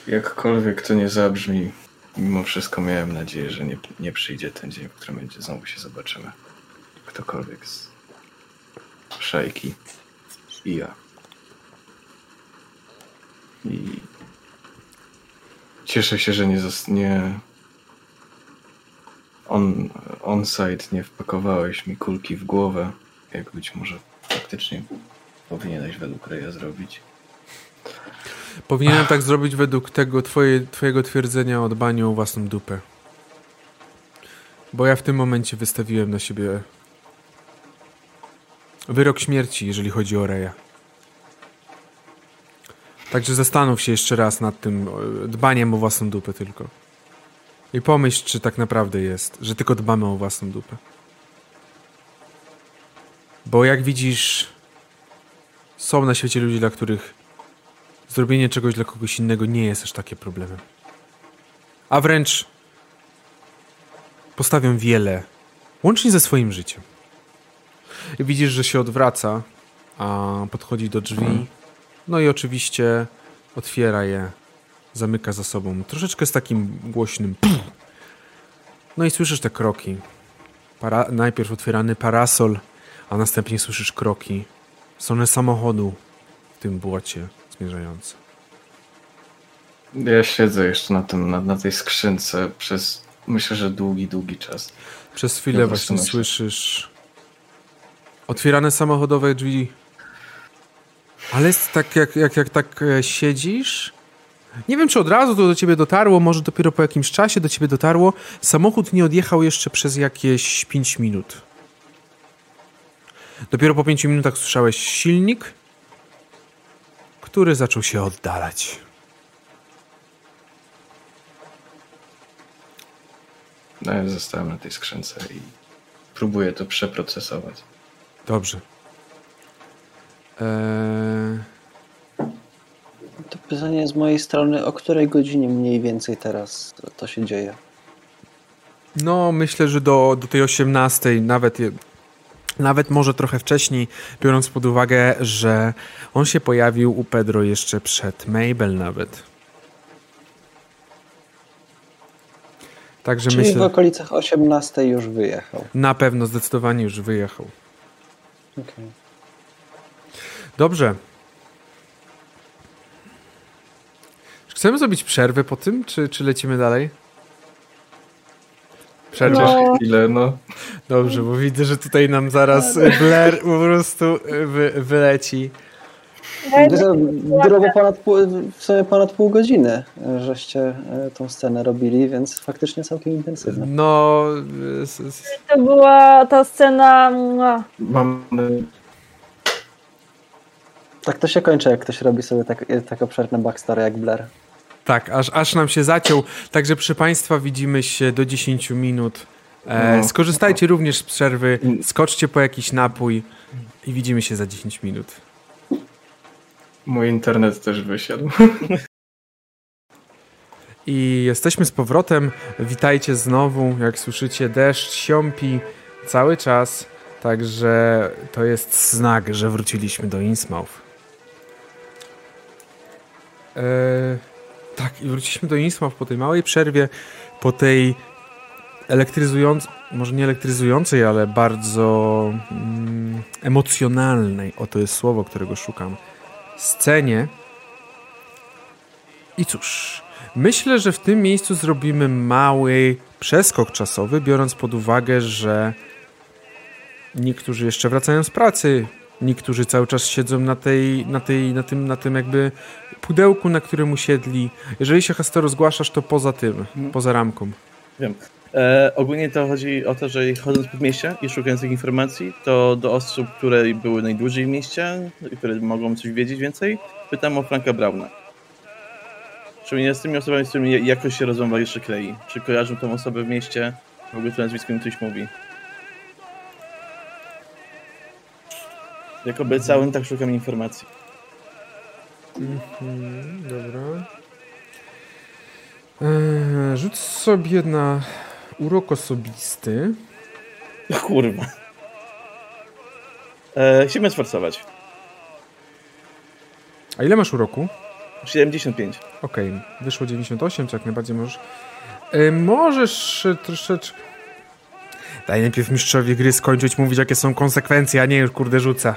Jakkolwiek to nie zabrzmi, mimo wszystko miałem nadzieję, że nie, nie przyjdzie ten dzień, w którym będzie znowu się zobaczymy. Ktokolwiek z szajki i ja. I cieszę się, że nie zostanie on, on-site nie wpakowałeś mi kulki w głowę, jak być może faktycznie powinieneś według Reja zrobić. Powinienem tak zrobić według tego twoje, twojego twierdzenia o dbaniu o własną dupę. Bo ja w tym momencie wystawiłem na siebie wyrok śmierci, jeżeli chodzi o Reja. Także zastanów się jeszcze raz nad tym e, dbaniem o własną dupę tylko. I pomyśl, czy tak naprawdę jest, że tylko dbamy o własną dupę. Bo jak widzisz, są na świecie ludzie, dla których zrobienie czegoś dla kogoś innego nie jest aż takie problemem. A wręcz postawią wiele, łącznie ze swoim życiem. Widzisz, że się odwraca, a podchodzi do drzwi. No i oczywiście otwiera je, zamyka za sobą. Troszeczkę z takim głośnym. No i słyszysz te kroki. Para najpierw otwierany parasol, a następnie słyszysz kroki stronę samochodu w tym błocie zmierzające. Ja siedzę jeszcze na, tym, na, na tej skrzynce przez myślę, że długi, długi czas. Przez chwilę Ja właśnie myślę. słyszysz otwierane samochodowe drzwi. Ale jest tak, jak, jak, jak tak e, siedzisz. Nie wiem, czy od razu to do ciebie dotarło, może dopiero po jakimś czasie do ciebie dotarło. Samochód nie odjechał jeszcze przez jakieś 5 minut. Dopiero po 5 minutach słyszałeś silnik, który zaczął się oddalać. No ja zostałem na tej skrzynce i próbuję to przeprocesować. Dobrze. Eee, To pytanie z mojej strony, o której godzinie mniej więcej teraz to się dzieje? No, myślę, że do, do tej 18, nawet, nawet może trochę wcześniej, biorąc pod uwagę, że on się pojawił u Pedro jeszcze przed Mabel nawet. Także Czyli w myślę, okolicach 18 już wyjechał. na pewno zdecydowanie już wyjechał. Okej. Dobrze. Czy Chcemy zrobić przerwę po tym, czy, czy lecimy dalej? Przerwę. No. Chwilę, no. Dobrze, bo widzę, że tutaj nam zaraz Blair po prostu wy, wyleci. Drogo ponad pół, w sumie ponad pół godziny żeście e, tą scenę robili, więc faktycznie całkiem intensywne. No, To była ta scena. Mamy Tak to się kończy, jak ktoś robi sobie tak, tak obszerne backstory jak Blair. Tak, aż, aż nam się zaciął. Także proszę Państwa, widzimy się do 10 minut. E, No. skorzystajcie również z przerwy, skoczcie po jakiś napój i widzimy się za 10 minut. mój internet też wysiadł. *laughs* I jesteśmy z powrotem. Witajcie znowu. Jak słyszycie, deszcz siąpi cały czas. Także to jest znak, że wróciliśmy do Innsmouth. Eee, tak, i wróciliśmy do Innsmouth po tej małej przerwie, po tej elektryzującej, może nie elektryzującej, ale bardzo mm, emocjonalnej, oto jest słowo, którego szukam, scenie. I cóż, myślę, że w tym miejscu zrobimy mały przeskok czasowy, biorąc pod uwagę, że niektórzy jeszcze wracają z pracy, niektórzy cały czas siedzą na tej, na tej, na tym, na tym jakby pudełku, na którym usiedli. Jeżeli się Hastero zgłaszasz, to poza tym, poza ramką. Wiem. E, ogólnie to chodzi o to, że chodząc po mieście i szukając tych informacji, to do osób, które były najdłużej w mieście, i które mogą coś wiedzieć więcej, pytam o Franka Brauna. Szczególnie z tymi osobami, z którymi jakoś się rozmowa jeszcze klei. Czy kojarzą tą osobę w mieście, w ogóle to nazwisko mi coś mówi. Jak obiecałem, tak szukam informacji. Mhm, dobra. Eee, rzuć sobie na urok osobisty. Kurwa. E, chcemy sforcować. A ile masz uroku? 75. Okej, wyszło 98, czy jak najbardziej możesz. E, możesz troszeczkę. Daj najpierw mistrzowi gry skończyć mówić, jakie są konsekwencje, a nie już kurde rzuca.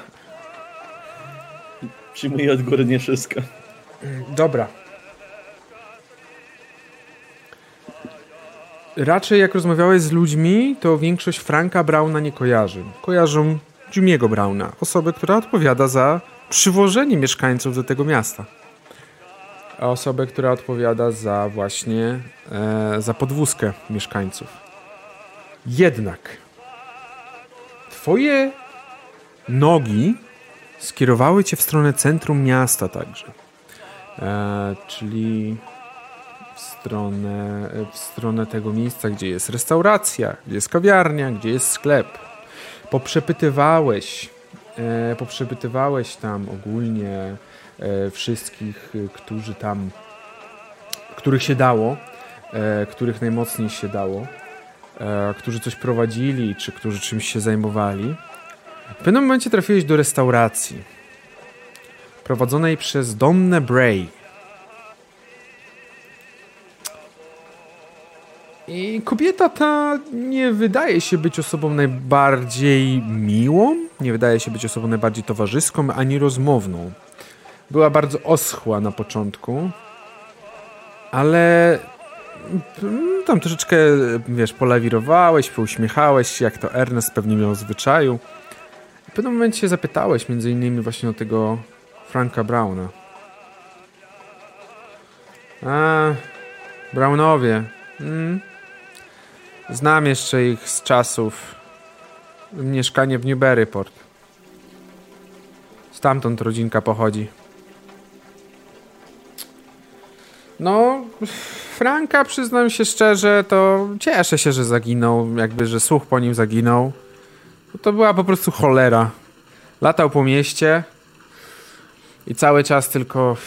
Przyjmuję od góry nie wszystko. Dobra. Raczej jak rozmawiałeś z ludźmi, to większość Franka Brauna nie kojarzy. Kojarzą Jimmy'ego Brauna, osobę, która odpowiada za przywożenie mieszkańców do tego miasta. A osobę, która odpowiada za właśnie e, za podwózkę mieszkańców. Jednak twoje nogi skierowały cię w stronę centrum miasta także. E, czyli w stronę, w stronę tego miejsca, gdzie jest restauracja, gdzie jest kawiarnia, gdzie jest sklep. Poprzepytywałeś, e, poprzepytywałeś tam ogólnie e, wszystkich, e, którzy tam, których się dało, e, których najmocniej się dało, e, którzy coś prowadzili, czy którzy czymś się zajmowali. W pewnym momencie trafiłeś do restauracji prowadzonej przez Donnę Bray. I kobieta ta nie wydaje się być osobą najbardziej miłą, nie wydaje się być osobą najbardziej towarzyską ani rozmowną. Była bardzo oschła na początku, ale mm, tam troszeczkę, wiesz, polawirowałeś, pouśmiechałeś jak to Ernest pewnie miał w zwyczaju. Pewnym momencie zapytałeś między innymi właśnie o tego Franka Browna. A, Brownowie. Mm. Znam jeszcze ich z czasów mieszkanie w Newburyport. Stamtąd rodzinka pochodzi. No, Franka, przyznam się szczerze, to cieszę się, że zaginął, jakby, że słuch po nim zaginął. To była po prostu cholera. Latał po mieście i cały czas tylko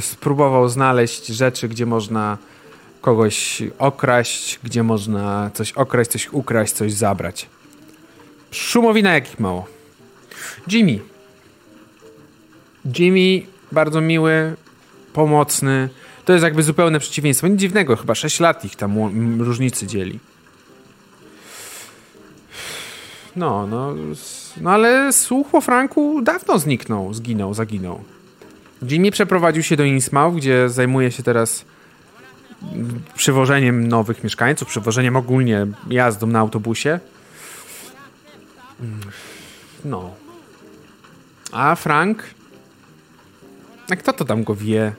spróbował znaleźć rzeczy, gdzie można kogoś okraść, gdzie można coś okraść, coś ukraść, coś zabrać. Szumowina jakich mało. Jimmy. Jimmy, bardzo miły, pomocny. To jest jakby zupełne przeciwieństwo. Nic dziwnego, chyba 6 lat ich tam różnicy dzieli. No, no, no ale słuch o Franku dawno zniknął, zginął, zaginął. Jimmy przeprowadził się do Innsmouth, gdzie zajmuje się teraz przywożeniem nowych mieszkańców, przywożeniem ogólnie jazdą na autobusie. No. A Frank? A kto to tam go wie?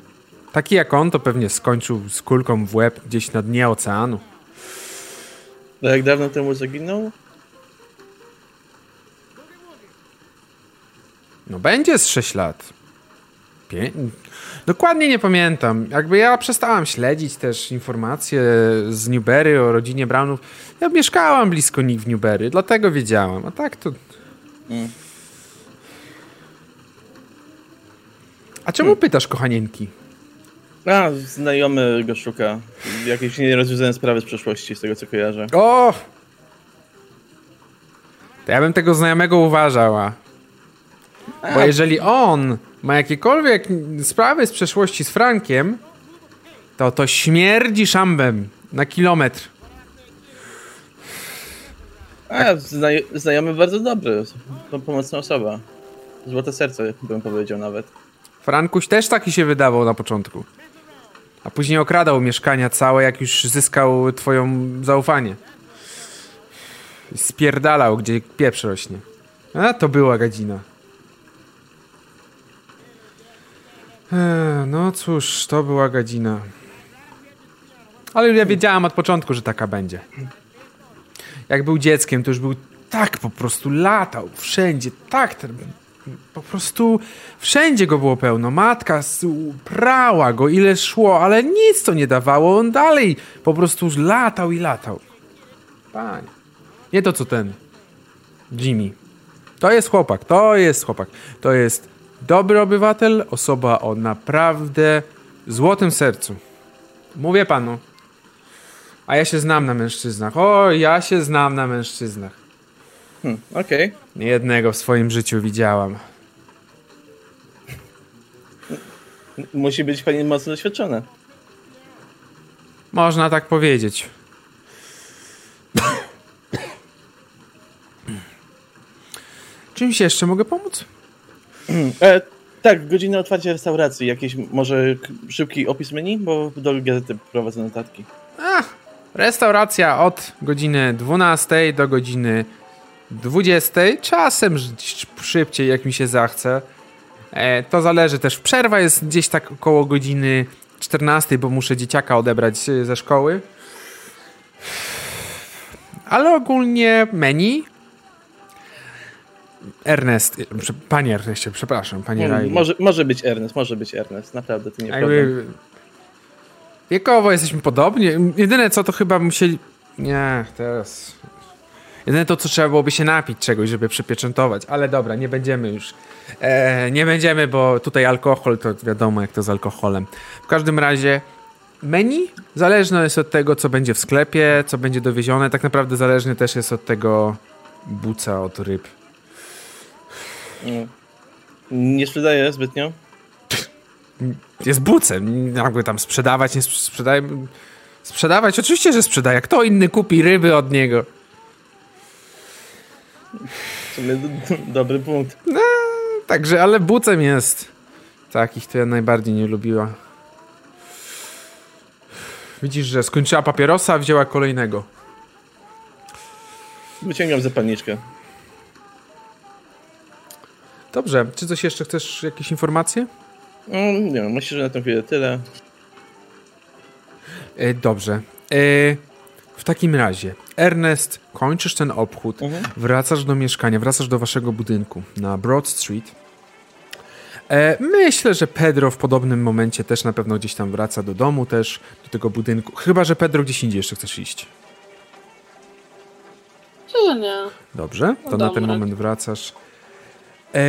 Taki jak on to pewnie skończył z kulką w łeb gdzieś na dnie oceanu. No jak dawno temu zaginął? No będzie z 6 lat. Pię... Dokładnie nie pamiętam. Jakby ja przestałam śledzić też informacje z Newberry o rodzinie Brownów. Ja mieszkałam blisko nich w Newberry, dlatego wiedziałam. A tak to... Mm. A czemu Hmm. pytasz, kochanienki? A, znajomy go szuka. Jakieś nierozwiązane sprawy z przeszłości, z tego co kojarzę. O! To ja bym tego znajomego uważał, a... Bo jeżeli on ma jakiekolwiek sprawy z przeszłości z Frankiem, to to śmierdzi szambem na kilometr. A, znaj znajomy bardzo dobry. To pomocna osoba. Złote serce, bym powiedział nawet. Frankuś też taki się wydawał na początku. A później okradał mieszkania całe, jak już zyskał twoją zaufanie. Spierdalał, gdzie pieprz rośnie. A, to była gadzina. Eee, no cóż, to była gadzina. Ale ja wiedziałam od początku, że taka będzie. Jak był dzieckiem, to już był tak po prostu latał wszędzie, tak po prostu wszędzie go było pełno. Matka prała go ile szło, ale nic to nie dawało. On dalej po prostu latał i latał. Panie. Nie to co ten Jimmy. To jest chłopak, to jest chłopak. To jest dobry obywatel, osoba o naprawdę złotym sercu. Mówię panu. A ja się znam na mężczyznach. O, ja się znam na mężczyznach. Hmm, Okej. Niejednego w swoim życiu widziałam. Musi być pani mocno doświadczona. Można tak powiedzieć. *coughs* Czymś jeszcze mogę pomóc? E, tak, godzina otwarcia restauracji. Jakiś może szybki opis menu, bo do gazety prowadzę notatki. Restauracja od godziny 12 do godziny 20. Czasem szybciej, jak mi się zachce. E, to zależy też. Przerwa jest gdzieś tak około godziny 14, bo muszę dzieciaka odebrać e, ze szkoły. Ale ogólnie menu. Ernest, panie Ernestie, przepraszam, panie Riley. może, może być Ernest, może być Ernest. Naprawdę, to nie problem. Jakby wiekowo jesteśmy podobni. Jedyne co to chyba musieli. Nie, teraz. Jedyne to, co trzeba byłoby się napić czegoś, żeby przypieczętować. Ale dobra, nie będziemy już. E, nie będziemy, bo tutaj alkohol to wiadomo, jak to z alkoholem. W każdym razie. Menu zależne jest od tego, co będzie w sklepie, co będzie dowiezione. Tak naprawdę zależny też jest od tego buca od ryb. Mm. Nie sprzedaję zbytnio. jest bucem. Jakby tam sprzedawać, nie sprz- sprzedaje. Sprzedawać? Oczywiście, że sprzedaje. Kto inny kupi ryby od niego? W sumie d- d- dobry punkt. Także, ale bucem jest. Takich to ja najbardziej nie lubiła. Widzisz, że skończyła papierosa, a wzięła kolejnego. Wyciągam zapalniczkę. Dobrze, czy coś jeszcze chcesz, jakieś informacje? Mm, nie wiem, myślę, że na tę chwilę tyle. E, dobrze. E, w takim razie, Ernest, kończysz ten obchód, Mhm. wracasz do mieszkania, wracasz do waszego budynku na Broad Street. E, myślę, że Pedro w podobnym momencie też na pewno gdzieś tam wraca do domu też, do tego budynku. Chyba, że Pedro gdzieś indziej jeszcze chcesz iść. Czy nie? Dobrze, to No na ten moment wracasz. E,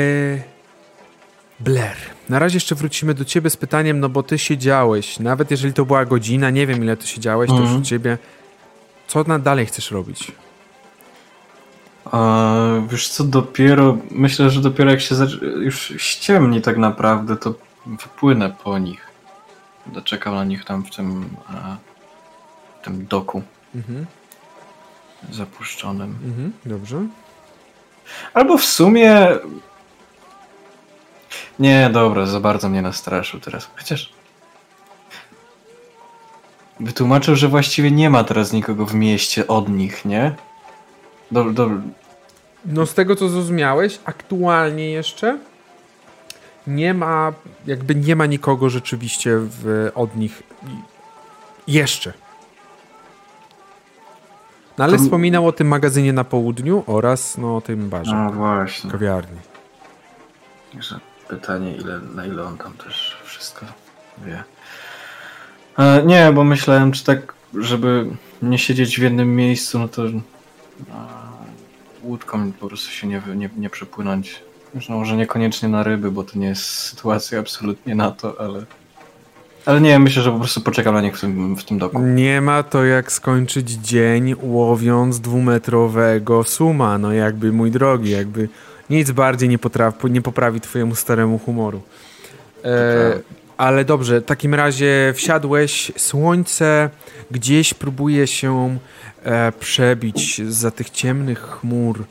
Blair, na razie jeszcze wrócimy do ciebie z pytaniem, no bo ty siedziałeś, nawet jeżeli to była godzina, nie wiem ile ty siedziałeś, to już Mhm. u ciebie. Co na dalej chcesz robić? A, wiesz co, dopiero, myślę, że dopiero jak się już ściemni tak naprawdę, to wypłynę po nich. Będę czekał na nich tam w tym, w tym doku Mhm, zapuszczonym. mhm, dobrze. Albo w sumie... Nie, dobra, za bardzo mnie nastraszył teraz. Chociaż... Wytłumaczył, że właściwie nie ma teraz nikogo w mieście od nich, nie? Do, do, No z tego co zrozumiałeś, aktualnie jeszcze nie ma, jakby nie ma nikogo rzeczywiście w, od nich jeszcze. No ale To- wspominał o tym magazynie na południu oraz no, o tym barze, no właśnie. kawiarni. Także pytanie, ile, na ile on tam też wszystko wie. E, nie, bo myślałem, czy tak, żeby nie siedzieć w jednym miejscu, no to e, łódką po prostu się nie, nie, nie przepłynąć. Już, no, może niekoniecznie na ryby, bo to nie jest sytuacja absolutnie na to, ale... Ale nie, myślę, że po prostu poczekam na nich w tym, w tym doku. Nie ma to jak skończyć dzień łowiąc dwumetrowego suma. No jakby, mój drogi, jakby nic bardziej nie, potrafi, nie poprawi twojemu staremu humoru. E, ale dobrze, w takim razie wsiadłeś, słońce gdzieś próbuje się e, przebić za tych ciemnych chmur,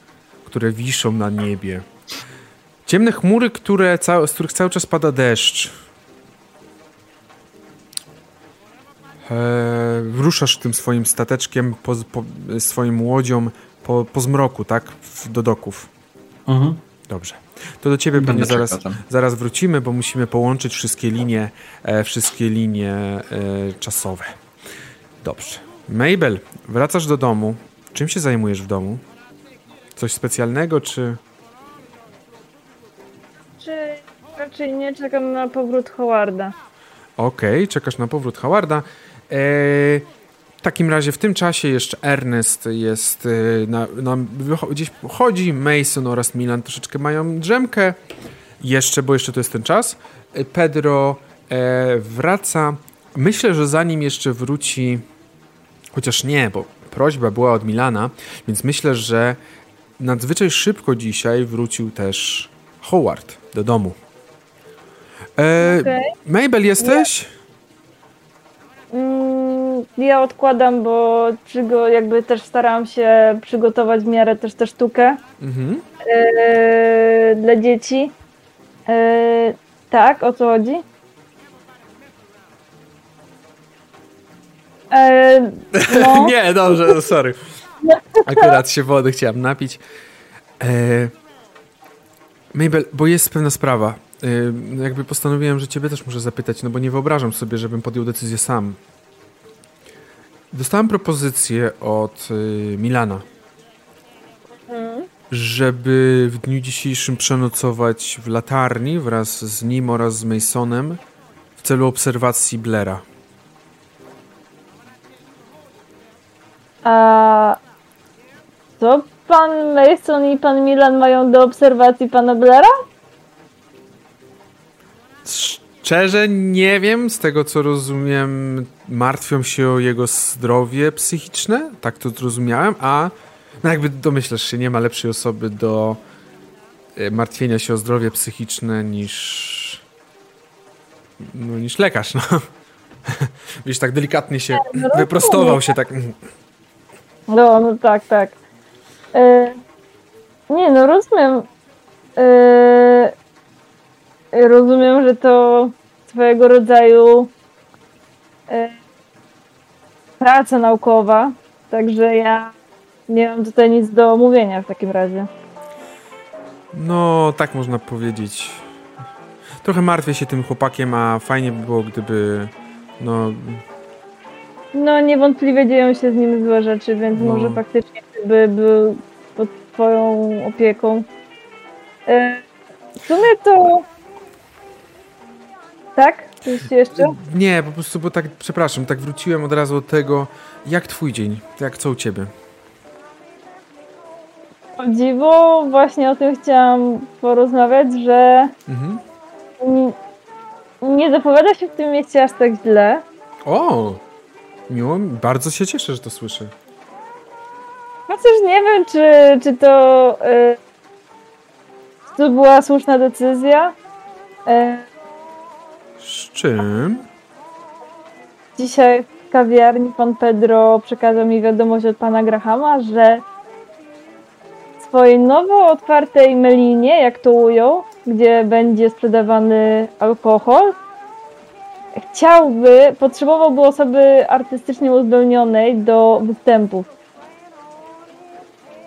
które wiszą na niebie. Ciemne chmury, które, z których cały czas pada deszcz. E, ruszasz tym swoim stateczkiem, po, po, swoim łodzią po, po zmroku, tak? W, do doków. Mhm. Dobrze. To do ciebie pewnie zaraz, zaraz wrócimy, bo musimy połączyć wszystkie linie, e, wszystkie linie e, czasowe. Dobrze. Mabel, wracasz do domu. Czym się zajmujesz w domu? Coś specjalnego, czy... Czy raczej nie czekam na powrót Howarda? Okej, czekasz na powrót Howarda. E, takim razie w tym czasie jeszcze Ernest jest y, na, na, gdzieś chodzi, Mason oraz Milan troszeczkę mają drzemkę jeszcze, bo jeszcze to jest ten czas. Y, Pedro e, wraca. Myślę, że zanim jeszcze wróci, chociaż nie, bo prośba była od Milana, więc myślę, że nadzwyczaj szybko dzisiaj wrócił też Howard do domu. E, okay. Mabel, jesteś? Mm, ja odkładam, bo przygo, jakby też starałam się przygotować w miarę też tę sztukę mhm. e, dla dzieci. E, tak, o co chodzi? E, no. *laughs* Nie, dobrze, sorry. Akurat się wody chciałam napić. Mabel, bo jest pewna sprawa. Jakby postanowiłem, że ciebie też muszę zapytać, no bo nie wyobrażam sobie, żebym podjął decyzję sam. Dostałem propozycję od y, Milana, hmm. żeby w dniu dzisiejszym przenocować w latarni wraz z nim oraz z Masonem w celu obserwacji Blera. A co pan Mason i pan Milan mają do obserwacji pana Blera? Szczerze nie wiem, z tego co rozumiem, martwią się o jego zdrowie psychiczne, tak to zrozumiałem, a no jakby domyślasz się, nie ma lepszej osoby do e, martwienia się o zdrowie psychiczne niż no, niż lekarz, no. *laughs* Wiesz, tak delikatnie się no, wyprostował się tak. No, no tak, tak. Yy, nie, no rozumiem. Yy, rozumiem, że to swojego rodzaju yy, praca naukowa, także ja nie mam tutaj nic do omówienia w takim razie. No, tak można powiedzieć. Trochę martwię się tym chłopakiem, a fajnie by było, gdyby no no niewątpliwie dzieją się z nim złe rzeczy, więc no. może faktycznie by był pod twoją opieką. E, w sumie to... Tak? Coś jeszcze? Nie, po prostu, bo tak, przepraszam, tak wróciłem od razu do tego, jak twój dzień, jak co u ciebie? O dziwo, właśnie o tym chciałam porozmawiać, że mhm. nie, nie zapowiada się w tym mieście aż tak źle. O! Miło, bardzo się cieszę, że to słyszę. Chociaż nie wiem, czy, czy to yy, to była słuszna decyzja. Yy, Z czym? Dzisiaj w kawiarni pan Pedro przekazał mi wiadomość od pana Grahama, że w swojej nowo otwartej melinie, jak to ujął, gdzie będzie sprzedawany alkohol, chciałby, potrzebowałby osoby artystycznie uzdolnionej do występów.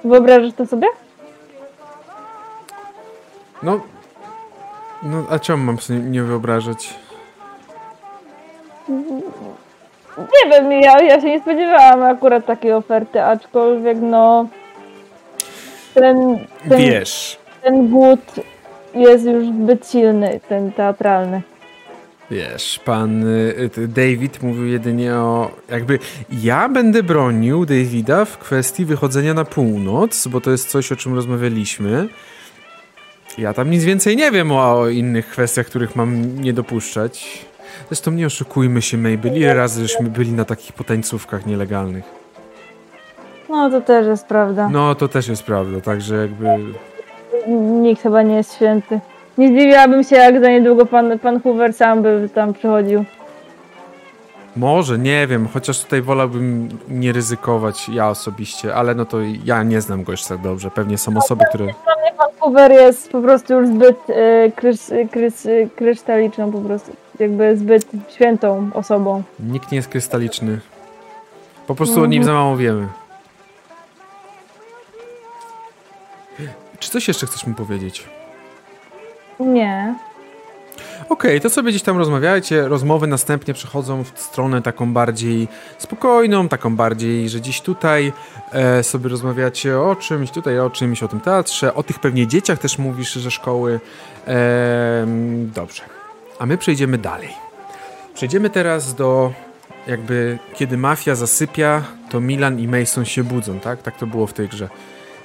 Wyobrażasz to sobie? No, no a czemu mam sobie nie wyobrażać? Nie wiem, ja, ja się nie spodziewałam akurat takiej oferty, aczkolwiek no ten, ten, Wiesz. ten głód jest już zbyt silny, ten teatralny. Wiesz, pan y, David mówił jedynie o. Jakby ja będę bronił Davida w kwestii wychodzenia na północ, bo to jest coś, o czym rozmawialiśmy. Ja tam nic więcej nie wiem o, o innych kwestiach, których mam nie dopuszczać. Zresztą nie oszukujmy się, Mabel. Ile razy żeśmy byli na takich potańcówkach nielegalnych? No, to też jest prawda. No, to też jest prawda, także jakby. Nikt chyba nie jest święty. Nie zdziwiłabym się, jak za niedługo pan, pan Hoover sam by tam przychodził. Może, nie wiem, chociaż tutaj wolałbym nie ryzykować ja osobiście, ale no to ja nie znam go jeszcze tak dobrze. Pewnie są osoby, które... Dla mnie pan Hoover jest po prostu już zbyt y, krys, krys, y, krystaliczną po prostu, jakby zbyt świętą osobą. Nikt nie jest krystaliczny. Po prostu o nim za mało wiemy. Czy coś jeszcze chcesz mi powiedzieć? Nie. Okej, okay, to sobie gdzieś tam rozmawiajcie. Rozmowy następnie przechodzą w stronę taką bardziej spokojną, taką bardziej, że dziś tutaj e, sobie rozmawiacie o czymś, tutaj o czymś, o tym teatrze, o tych pewnie dzieciach też mówisz ze szkoły. E, dobrze. A my przejdziemy dalej. Przejdziemy teraz do jakby kiedy mafia zasypia, to Milan i Mason się budzą, tak? Tak to było w tej grze.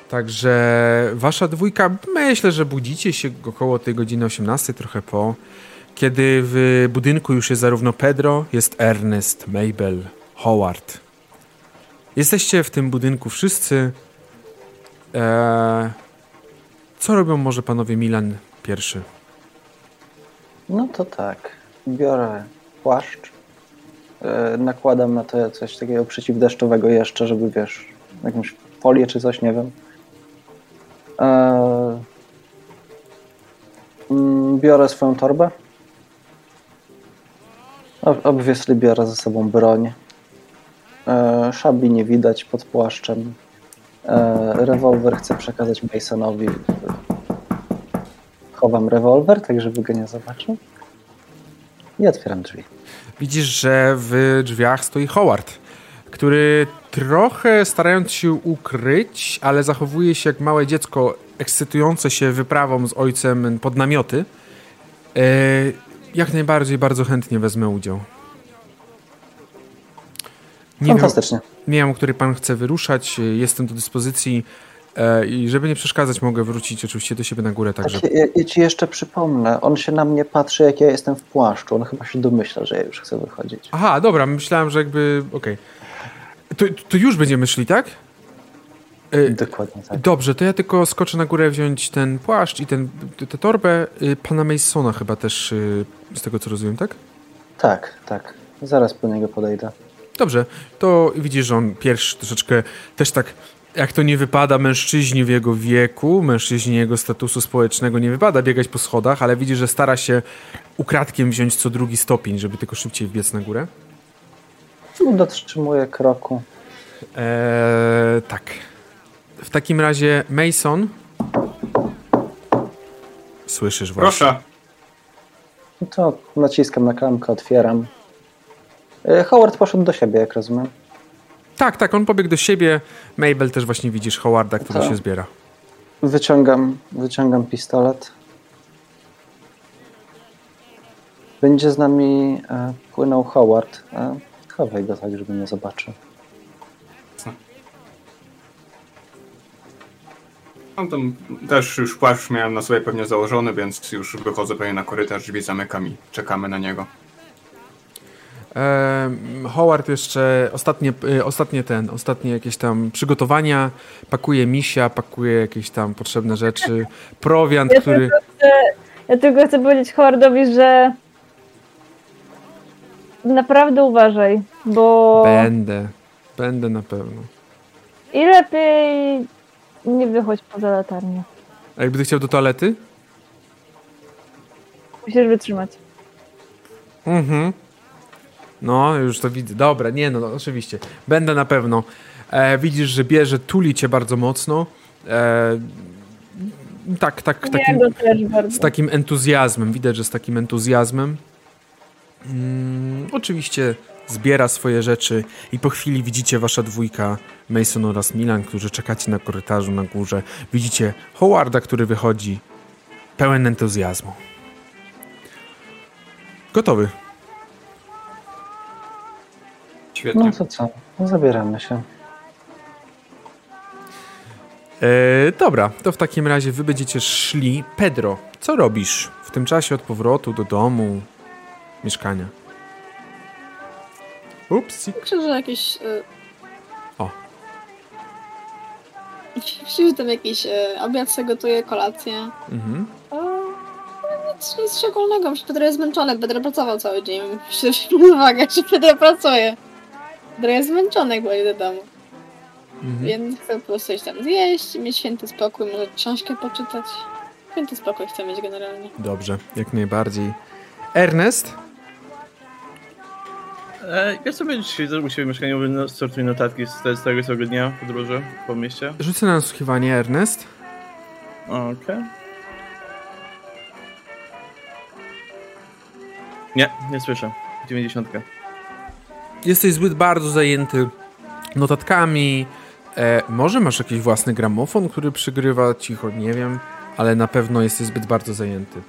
Także wasza dwójka, myślę, że budzicie się około tej godziny 18, trochę po, kiedy w budynku już jest zarówno Pedro, jest Ernest, Mabel, Howard. Jesteście w tym budynku wszyscy. Eee, co robią może panowie Milan pierwszy? No to tak. Biorę płaszcz. e, nakładam na to coś takiego przeciwdeszczowego jeszcze, żeby wiesz, jakąś folię czy coś, nie wiem. E, mm, biorę swoją torbę. Ob- Obviously biorę ze sobą broń. E, szabli nie widać pod płaszczem. Rewolwer chcę przekazać Masonowi. Chowam rewolwer, tak żeby go nie zobaczył. I otwieram drzwi. Widzisz, że w drzwiach stoi Howard, który trochę starając się ukryć, ale zachowuje się jak małe dziecko ekscytujące się wyprawą z ojcem pod namioty. E, jak najbardziej, bardzo chętnie wezmę udział. Nie wiem, Fantastycznie. nie wiem, o który pan chce wyruszać. Jestem do dyspozycji i żeby nie przeszkadzać, mogę wrócić oczywiście do siebie na górę, także Tak, ja, ja ci jeszcze przypomnę, on się na mnie patrzy, jak ja jestem w płaszczu. On chyba się domyśla, że ja już chcę wychodzić. Aha, dobra, myślałem, że jakby. Okej. To, to już będziemy szli, tak? E, Dokładnie tak. Dobrze, to ja tylko skoczę na górę wziąć ten płaszcz i ten, tę torbę. Y, Pana Masona chyba też, y, z tego co rozumiem, tak? Tak, tak. Zaraz po niego podejdę. Dobrze, to widzisz, że on pierwszy troszeczkę też tak, jak to nie wypada mężczyźnie w jego wieku, mężczyźnie jego statusu społecznego nie wypada biegać po schodach, ale widzisz, że stara się ukradkiem wziąć co drugi stopień, żeby tylko szybciej wbiec na górę. Dotrzymuję kroku. Eee, tak. W takim razie Mason. Słyszysz właśnie. Proszę. No to naciskam na klamkę, otwieram. E, Howard poszedł do siebie, jak rozumiem. Tak, tak, on pobiegł do siebie. Mabel też właśnie widzisz Howarda, który Tak. się zbiera. Wyciągam, wyciągam pistolet. Będzie z nami e, płynął Howard. E, chowaj go tak, żeby nie zobaczył. No tam też już płaszcz miałem na sobie pewnie założony, więc już wychodzę pewnie na korytarz, drzwi zamykam i czekamy na niego. Howard jeszcze ostatnie, y, ostatnie ten, ostatnie jakieś tam przygotowania, pakuje misia, pakuje jakieś tam potrzebne rzeczy, prowiant, Ja który... tylko chcę, ja tylko chcę powiedzieć Howardowi, że naprawdę uważaj, bo Będę, będę na pewno. i lepiej nie wychodź poza latarnię. A jakby ty chciał do toalety? Musisz wytrzymać. Mhm. No, już to widzę. Dobra, nie no, oczywiście. Będę na pewno. E, widzisz, że bierze, tuli cię bardzo mocno. E, tak, tak, takim, z takim entuzjazmem. Widać, że z takim entuzjazmem. Mm, oczywiście zbiera swoje rzeczy i po chwili widzicie wasza dwójka, Mason oraz Milan, którzy czekacie na korytarzu na górze. Widzicie Howarda, który wychodzi pełen entuzjazmu. Gotowy. Świetnie. No to co? No, zabieramy się. E, dobra, to w takim razie wy będziecie szli. Pedro, co robisz w tym czasie od powrotu do domu, mieszkania? Ups. Myślę, że jakieś... Y... O. Myślę, że tam jakiś y, obiad sobie gotuję, kolację. Mhm. No nic, nic szczególnego. Pedro jest zmęczony. Pedro pracował cały dzień. Myślę, *laughs* że uwagę, że Pedro pracuje. Pedro jest zmęczony, jak będzie do domu. Mhm. Więc chcę po prostu iść tam zjeść, mieć święty spokój, może książkę poczytać. Święty spokój chcę mieć generalnie. Dobrze, jak najbardziej. Ernest? E, ja sobie dzisiaj u siebie mieszkaniowym no, sortuję notatki z, te- z tego całego dnia podróży po mieście. Rzucę na nasłuchiwanie, Ernest. Okej. Nie, nie słyszę. 90. Jesteś zbyt bardzo zajęty notatkami. E, może masz jakiś własny gramofon, który przygrywa cicho, nie wiem, ale na pewno jesteś zbyt bardzo zajęty.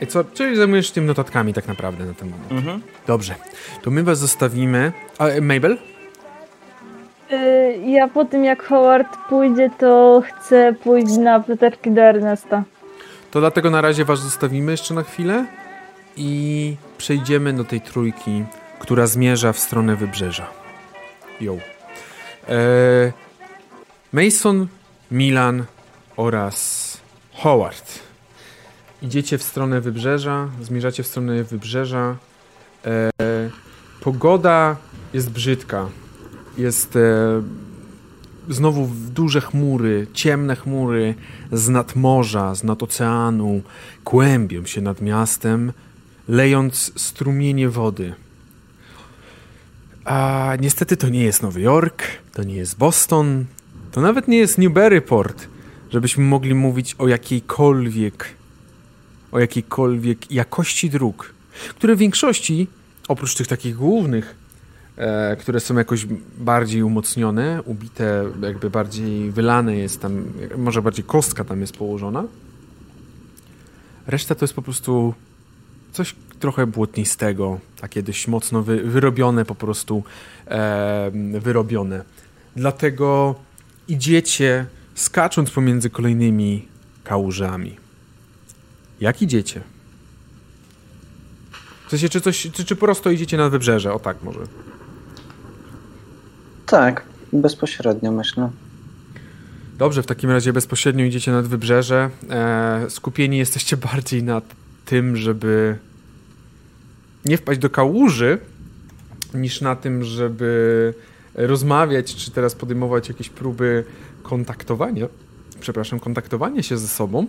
I co, czyli zajmujesz się tym notatkami tak naprawdę na ten moment. Mhm. Dobrze, to my was zostawimy. A e, Mabel? Y, Ja po tym jak Howard pójdzie, to chcę pójść na apteczki do Ernesta. To dlatego na razie was zostawimy jeszcze na chwilę i przejdziemy do tej trójki, która zmierza w stronę wybrzeża. Yo. E, Mason, Milan oraz Howard. Idziecie w stronę wybrzeża, zmierzacie w stronę wybrzeża. E, pogoda jest brzydka. Jest e, znowu duże chmury, ciemne chmury z nad morza, z nad oceanu, kłębią się nad miastem, lejąc strumienie wody. A niestety to nie jest Nowy Jork, to nie jest Boston, to nawet nie jest Newburyport, żebyśmy mogli mówić o jakiejkolwiek, o jakiejkolwiek jakości dróg, które w większości, oprócz tych takich głównych, e, które są jakoś bardziej umocnione, ubite, jakby bardziej wylane jest tam, może bardziej kostka tam jest położona. Reszta to jest po prostu coś trochę błotnistego, takie dość mocno wy, wyrobione po prostu, e, wyrobione. Dlatego idziecie skacząc pomiędzy kolejnymi kałużami. Jak idziecie? W sensie, czy, coś, czy, czy prosto idziecie na wybrzeże? O tak może. Tak, bezpośrednio myślę. Dobrze, w takim razie bezpośrednio idziecie nad wybrzeże. E, skupieni jesteście *laughs* bardziej nad tym, żeby nie wpaść do kałuży, niż na tym, żeby rozmawiać, czy teraz podejmować jakieś próby kontaktowania, przepraszam, kontaktowania się ze sobą,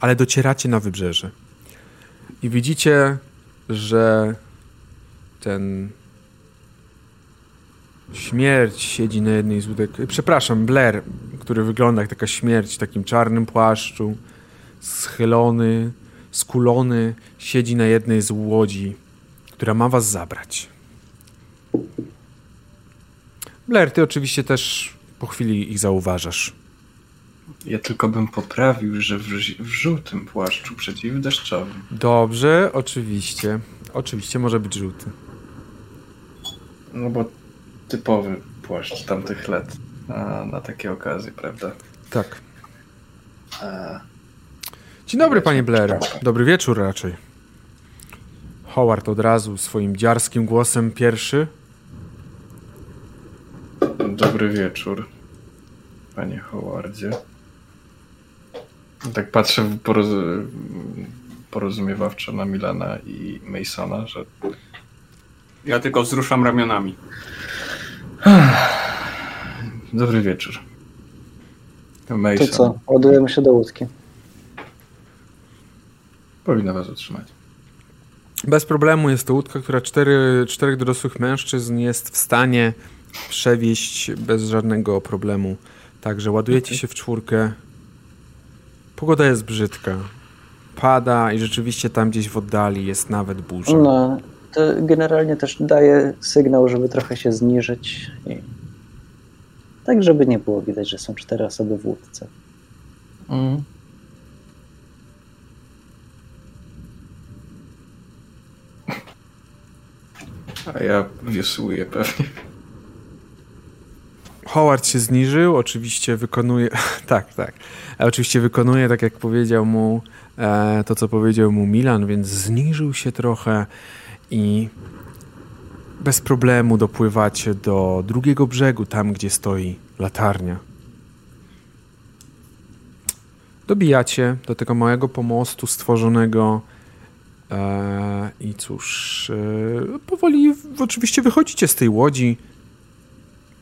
ale docieracie na wybrzeże. I widzicie, że ten śmierć siedzi na jednej z łódek. Przepraszam, Blair, który wygląda jak taka śmierć w takim czarnym płaszczu, schylony, skulony, siedzi na jednej z łodzi, która ma was zabrać. Blair, ty oczywiście też po chwili ich zauważasz. Ja tylko bym poprawił, że w, w żółtym płaszczu przeciwdeszczowym. Dobrze, oczywiście. Oczywiście może być żółty. No bo typowy płaszcz tamtych lat a, na takie okazje, prawda? Tak. A, Dzień dobry, panie Blair. Dobry wieczór raczej. Howard od razu swoim dziarskim głosem pierwszy. dobry wieczór, panie Howardzie. Tak patrzę poroz... porozumiewawczo na Milana i Masona, że Ja tylko wzruszam ramionami. dobry wieczór. To Mason co, ładujemy się do łódki. Powinna was utrzymać. Bez problemu jest to łódka, która cztery, czterech dorosłych mężczyzn jest w stanie przewieźć bez żadnego problemu. Także ładujecie się w czwórkę. Pogoda jest brzydka. Pada i rzeczywiście tam gdzieś w oddali jest nawet burza. No, to generalnie też daje sygnał, żeby trochę się zniżyć. I... Tak, żeby nie było widać, że są cztery osoby w łódce. Mm. A ja wiosłuję pewnie. Howard się zniżył, oczywiście wykonuje, *laughs* tak, tak, E, oczywiście wykonuje tak jak powiedział mu, e, to co powiedział mu Milan, więc zniżył się trochę i bez problemu dopływacie do drugiego brzegu, tam gdzie stoi latarnia. Dobijacie do tego małego pomostu stworzonego i cóż, e, powoli oczywiście wychodzicie z tej łodzi.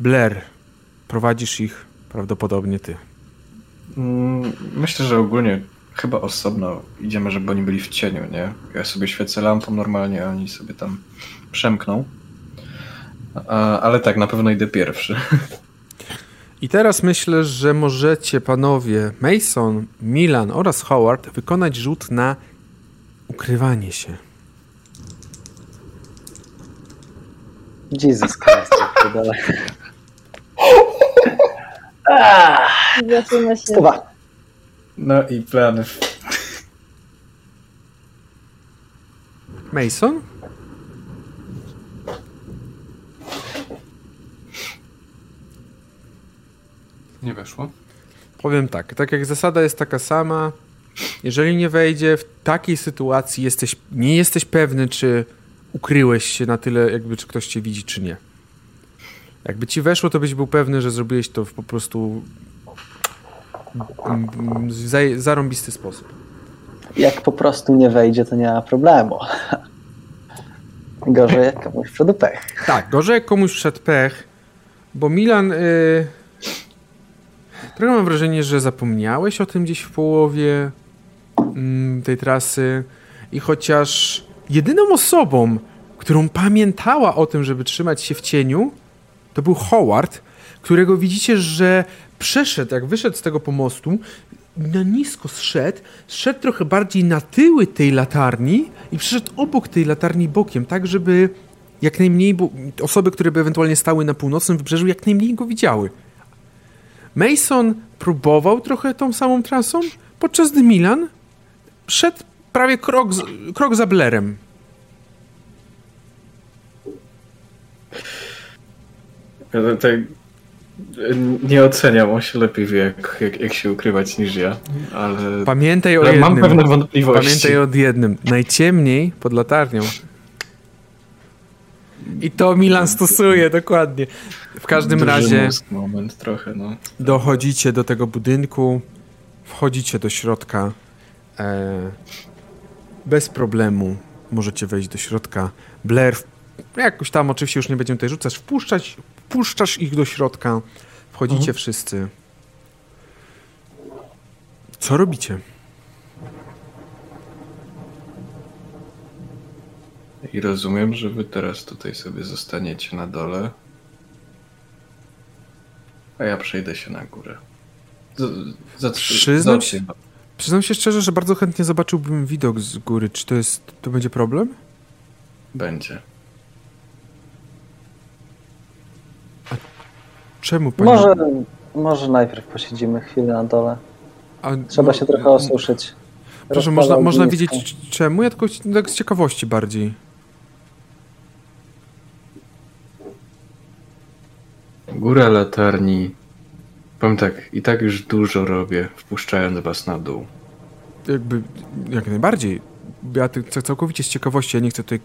Blair, prowadzisz ich prawdopodobnie ty. Mm, Myślę, że ogólnie chyba osobno idziemy, żeby oni byli w cieniu, nie? Ja sobie świecę lampą normalnie, a oni sobie tam przemkną. Ale tak, na pewno idę pierwszy. I teraz myślę, że możecie panowie Mason, Milan oraz Howard wykonać rzut na ukrywanie się. Jesus Christ, dalej. Zaczyna się. Stuwa. No i plany. Mason? Nie weszło. Powiem tak, tak jak zasada jest taka sama, jeżeli nie wejdzie w takiej sytuacji, jesteś, nie jesteś pewny, czy ukryłeś się na tyle, jakby czy ktoś cię widzi, czy nie. Jakby ci weszło, to byś był pewny, że zrobiłeś to w po prostu za- zarąbisty sposób. Jak po prostu nie wejdzie, to nie ma problemu. Gorzej jak komuś wszedł pech. Tak, gorzej jak komuś wszedł pech, bo Milan. Y... Trochę mam wrażenie, że zapomniałeś o tym gdzieś w połowie tej trasy. I chociaż jedyną osobą, którą pamiętała o tym, żeby trzymać się w cieniu, to był Howard, którego widzicie, że przeszedł, jak wyszedł z tego pomostu, na nisko zszedł, zszedł trochę bardziej na tyły tej latarni i przeszedł obok tej latarni bokiem, tak żeby jak najmniej, osoby, które by ewentualnie stały na północnym wybrzeżu, jak najmniej go widziały. Mason próbował trochę tą samą trasą, podczas gdy Milan szedł prawie krok, krok za Blerem. Ja tak nie oceniam, on się lepiej wie, jak, jak, jak się ukrywać niż ja, ale, Pamiętaj o ale jednym. mam pewne wątpliwości. Pamiętaj o jednym. Najciemniej pod latarnią. I to Milan stosuje, dokładnie. W każdym Duży razie moment trochę, no. dochodzicie do tego budynku, wchodzicie do środka. E, bez problemu możecie wejść do środka. Blair, jakoś tam oczywiście już nie będziemy tutaj rzucać, wpuszczać, wpuszczasz ich do środka. Wchodzicie wszyscy. Co robicie? I rozumiem, że wy teraz tutaj sobie zostaniecie na dole, a ja przejdę się na górę. Z, za, Przyznam za- się- Przyznam się szczerze, że bardzo chętnie zobaczyłbym widok z góry. Czy to jest, to będzie problem? Będzie. Czemu pani? Może, może najpierw posiedzimy chwilę na dole. A, Trzeba no, się trochę osuszyć. Proszę, można, można wiedzieć czemu? Ja tylko tak z ciekawości bardziej. Góra latarni. Powiem tak, i tak już dużo robię, wpuszczając was na dół. Jakby, jak najbardziej. Ja całkowicie z ciekawości, ja nie chcę tutaj,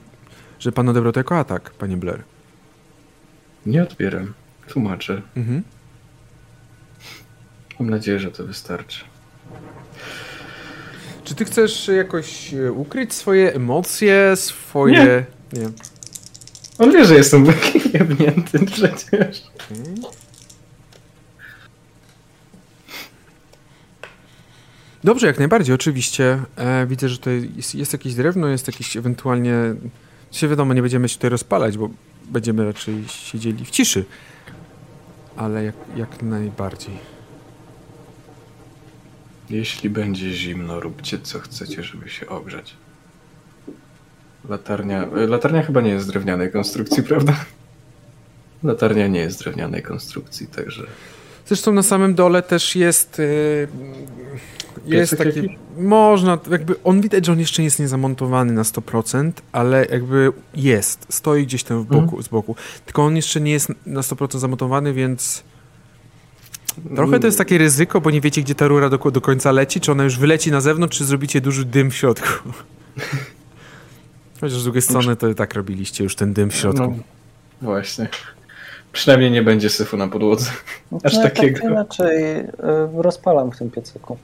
żeby pan odebrał to jako atak, panie Blair. Nie odbieram. Tłumaczę. Mhm. Mam nadzieję, że to wystarczy. Czy ty chcesz jakoś e, ukryć swoje emocje, swoje... Nie. On wie, że jestem *laughs* taki jebnięty przecież. Dobrze, jak najbardziej, oczywiście. E, widzę, że tutaj jest, jest jakieś drewno, jest jakieś ewentualnie... Się wiadomo, nie będziemy się tutaj rozpalać, bo będziemy raczej siedzieli w ciszy. Ale jak, jak najbardziej. Jeśli będzie zimno, róbcie co chcecie, żeby się ogrzać. Latarnia. e, Latarnia chyba nie jest drewnianej konstrukcji, *laughs* prawda? Latarnia nie jest drewnianej konstrukcji, także. Zresztą na samym dole też jest. Yy, jest taki. Można, jakby. On widać, że on jeszcze nie jest niezamontowany na 100%, ale jakby jest. Stoi gdzieś tam w boku, z boku. Tylko on jeszcze nie jest na 100% zamontowany, więc. Trochę to jest takie ryzyko, bo nie wiecie, gdzie ta rura do, do końca leci. Czy ona już wyleci na zewnątrz, czy zrobicie duży dym w środku. *laughs* Chociaż z drugiej strony to i tak robiliście już ten dym w środku. No, właśnie. Przynajmniej nie będzie syfu na podłodze. Aż no, takiego. Tak inaczej y, rozpalam w tym piecyku.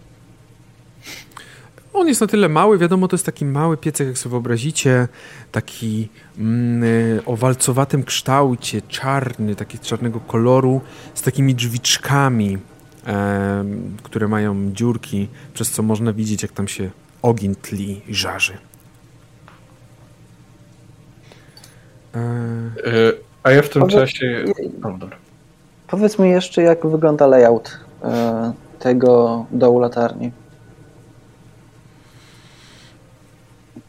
On jest na tyle mały, wiadomo, to jest taki mały piecek, jak sobie wyobrazicie, taki mm, y, o walcowatym kształcie, czarny, taki czarnego koloru, z takimi drzwiczkami, em, które mają dziurki, przez co można widzieć, jak tam się ogień tli i żarzy. E, E, A ja w tym Ale- czasie. Powiedz mi jeszcze, jak wygląda layout y, tego dołu latarni.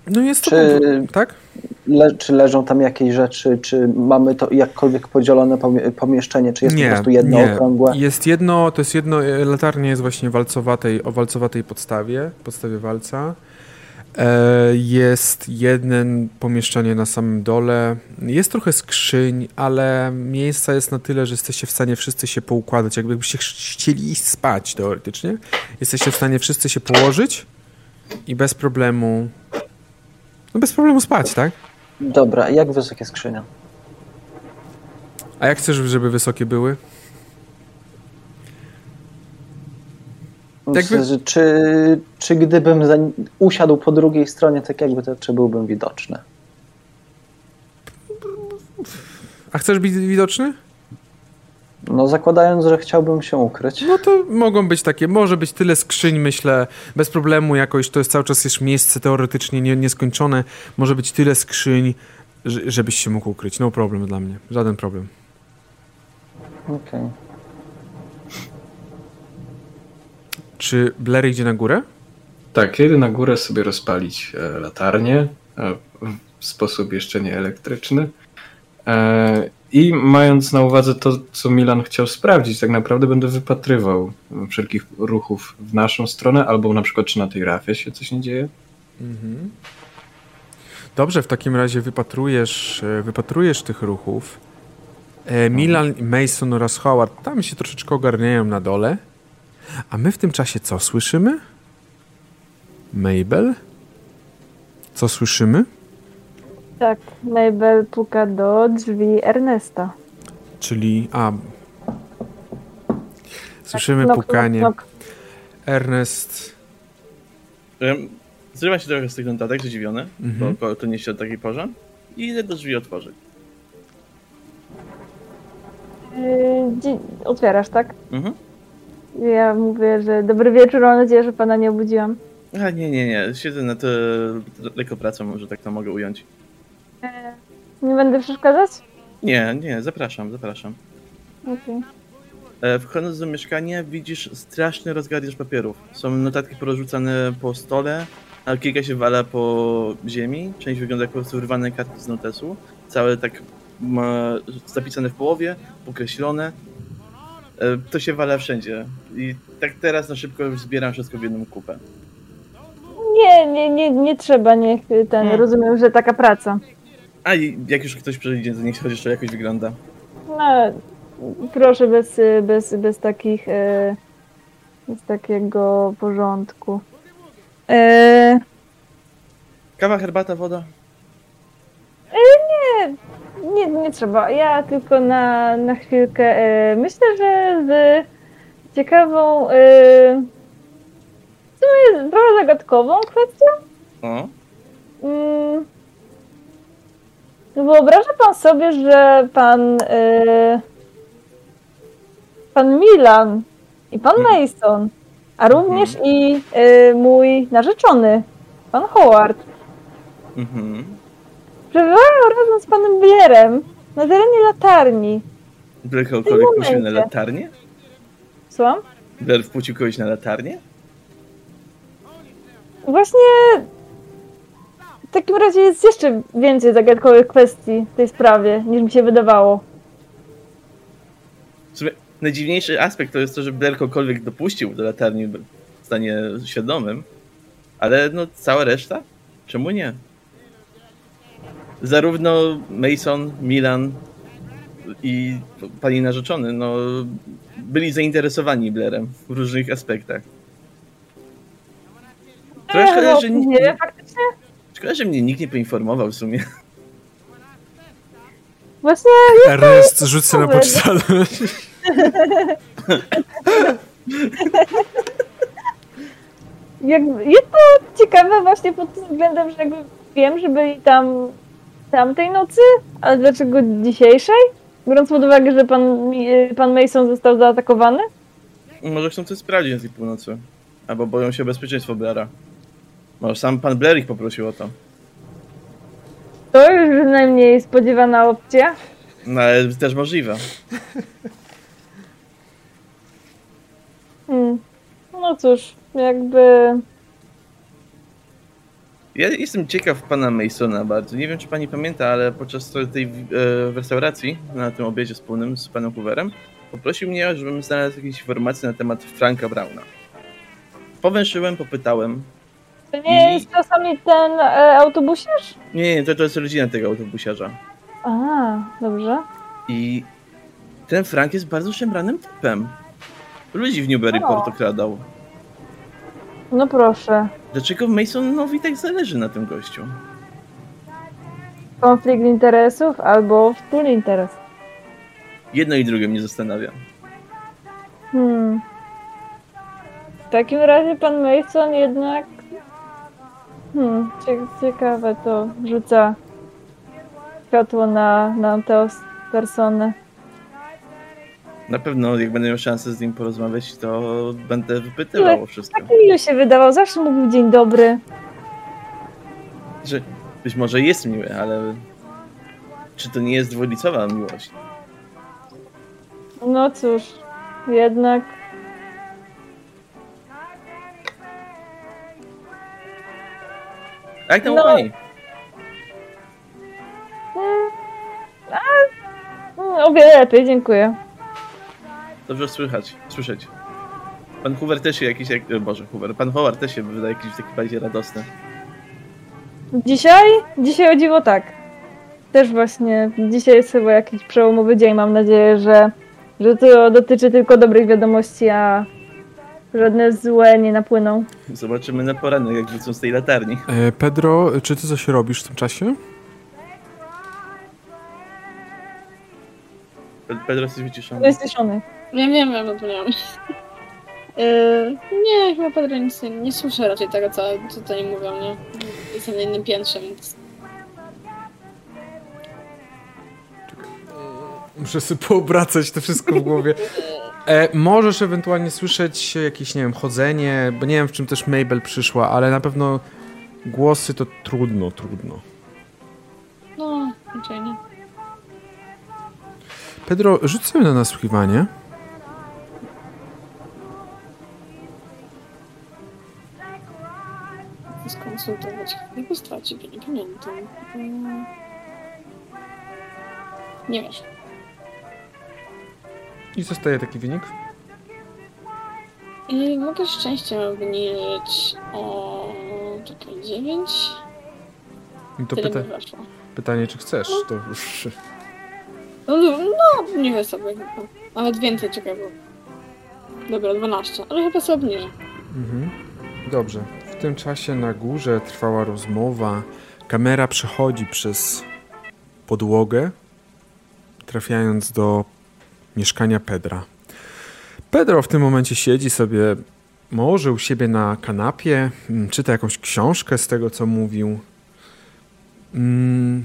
no jest to... Czy- Tak? Le, czy leżą tam jakieś rzeczy, czy mamy to jakkolwiek podzielone pomie- pomieszczenie, czy jest nie, po prostu jedno nie. okrągłe? Jest jedno, to jest jedno, e, latarnia jest właśnie walcowatej, o walcowatej podstawie, podstawie walca. E, Jest jedno pomieszczenie na samym dole. Jest trochę skrzyń, ale miejsca jest na tyle, że jesteście w stanie wszyscy się poukładać. Jakbyście ch- chcieli iść spać teoretycznie. Jesteście w stanie wszyscy się położyć i bez problemu. No bez problemu spać, tak? Dobra, jak wysokie skrzynia? A jak chcesz, żeby wysokie były? Jakby- Czy, czy gdybym za, usiadł po drugiej stronie, tak jakby to, czy byłbym widoczny? A chcesz być widoczny? No zakładając, że chciałbym się ukryć. No to mogą być takie, może być tyle skrzyń, myślę, bez problemu jakoś, to jest cały czas jeszcze miejsce teoretycznie nie, nieskończone, może być tyle skrzyń, że- żebyś się mógł ukryć. No problem dla mnie, żaden problem. Okej. Czy Blair idzie na górę? Tak, kiedy na górę sobie rozpalić e, latarnię e, w sposób jeszcze nie elektryczny. E, I mając na uwadze to, co Milan chciał sprawdzić, tak naprawdę będę wypatrywał wszelkich ruchów w naszą stronę, albo na przykład czy na tej rafie się coś nie dzieje. Mhm. Dobrze, w takim razie wypatrujesz, wypatrujesz tych ruchów. E, Milan, Mason oraz Howard tam się troszeczkę ogarniają na dole. A my w tym czasie co słyszymy? Mabel? Co słyszymy? Tak, Mabel puka do drzwi Ernesta. Czyli. A. Słyszymy Knok, knok, pukanie. knok. Ernest. Em, Zrywa się trochę z tych notatek, zdziwiony, Mhm. bo to nie się o takiej porze. I idę do drzwi otworzyć. Yy, otwierasz, tak? Mhm. Ja mówię, że dobry wieczór, mam nadzieję, że pana nie obudziłam. A nie, nie, nie. Siedzę na to lekko pracą, może tak to mogę ująć. Nie będę przeszkadzać? Nie, nie, zapraszam, zapraszam. Okej. E, Wchodząc do mieszkania widzisz straszny rozgardiaż papierów. Są notatki porozrzucane po stole, a kilka się wala po ziemi. Część wygląda jak po prostu wyrwane kartki z notesu. Całe tak zapisane w połowie, pokreślone. E, To się wala wszędzie. I tak teraz na szybko już zbieram wszystko w jedną kupę. Nie, nie, nie, nie trzeba, niech ten, Hmm. rozumiem, że taka praca. A i jak już ktoś przejdzie, to niech chociaż to jakoś wygląda. No, proszę bez, y, bez, bez takich, y, bez takiego porządku. E, Kawa, herbata, woda. nie, nie, nie trzeba. Ja tylko na, na chwilkę. E, myślę, że z ciekawą, e, w sumie trochę zagadkową kwestią. Mm. Wyobraża pan sobie, że pan e, pan Milan i pan Mhm. Mason, a również i e, mój narzeczony, pan Howard, mhm. Przebywają razem z panem Blairem na terenie latarni. Blair kogokolwiek puścił na latarnię? Słucham? Blair wpuścił kogoś na latarnię? Właśnie w takim razie jest jeszcze więcej zagadkowych kwestii w tej sprawie, niż mi się wydawało. W sumie najdziwniejszy aspekt to jest to, że Blair kogokolwiek dopuścił do latarni w stanie świadomym, ale no cała reszta? Czemu nie? Zarówno Mason, Milan i pani narzeczony, no byli zainteresowani Blairem w różnych aspektach. Trochę Ech, szkoda, no, że, nie nie, wiem, faktycznie. szkoda, że mnie nikt nie poinformował w sumie. Właśnie Ernest, rzuć się na poczytalność. Jak, jest to ciekawe właśnie pod tym względem, że jakby wiem, że byli tam tamtej nocy, ale dlaczego dzisiejszej? Biorąc pod uwagę, że pan, Mi- pan Mason został zaatakowany? Może chcą coś sprawdzić na tej północy. Albo boją się o bezpieczeństwo Blaira. Może sam pan Blair ich poprosił o to. To już najmniej spodziewana opcja. No ale też możliwe. Hmm. No cóż, jakby... Ja jestem ciekaw pana Masona bardzo. Nie wiem, czy pani pamięta, ale podczas tej e, w restauracji, na tym obiedzie wspólnym z panem Hooverem, poprosił mnie, żebym znalazł jakieś informacje na temat Franka Brauna. Powęszyłem, popytałem To nie I- jest czasami ten e, autobusiarz? Nie, nie, to, to jest rodzina tego autobusiarza. A, dobrze. I ten Frank jest bardzo szemranym typem. Ludzi w Newburyport okradał. No proszę. Dlaczego Masonowi tak zależy na tym gościu? Konflikt interesów albo wspólny interes. Jedno i drugie mnie zastanawia. Hmm. W takim razie pan Mason jednak. Hmm, cie- ciekawe to rzuca światło na, na tę personę. Na pewno, jak będę miał szansę z nim porozmawiać, to będę wypytywał o wszystko. Tak miły się wydawał, zawsze mówił dzień dobry. Że być może jest miły, ale czy to nie jest dwulicowa miłość? No cóż, jednak. Jak tam No. pani? mm, O wiele lepiej, dziękuję. Dobrze słychać, słyszeć. Pan Hoover też się jakiś, jak, Boże, Hoover, pan Howard też się wydaje jakiś taki bardziej radosny. Dzisiaj? Dzisiaj o dziwo tak. Też właśnie. Dzisiaj jest chyba jakiś przełomowy dzień. Mam nadzieję, że, że to dotyczy tylko dobrych wiadomości, a żadne złe nie napłyną. Zobaczymy na poranek, jak wrócą z tej latarni. E, Pedro, czy ty coś robisz w tym czasie? Pedro jesteś wyciszony. Jest ciszony. Wiem, wiem, wiem, zapomniałam. Yy, nie, chyba Pedro nic nie, nie słyszę raczej tego, co, co to nie mówią, nie? Jestem na innym piętrze, więc... Muszę sobie poobracać to wszystko w głowie. E, możesz ewentualnie słyszeć jakieś, nie wiem, chodzenie, bo nie wiem w czym też Mabel przyszła, ale na pewno głosy to trudno, trudno. No, raczej nie. Pedro, rzuć sobie na nasłuchiwanie. Skonsultować. Jak straci, bo nie pamiętam. Yy... Nie wiesz. I zostaje taki wynik. I mogę szczęście obniżyć o... czekaj, 9? I to pyta pytanie, czy chcesz. To już... No, no, no nie wiem sobie. chyba. Nawet więcej, czekaj. Dobra, 12, ale chyba sobie obniżę. Mhm. Dobrze. W tym czasie na górze trwała rozmowa. Kamera przechodzi przez podłogę, trafiając do mieszkania Pedra. Pedro w tym momencie siedzi sobie może u siebie na kanapie, mm, czyta jakąś książkę z tego, co mówił. Mm,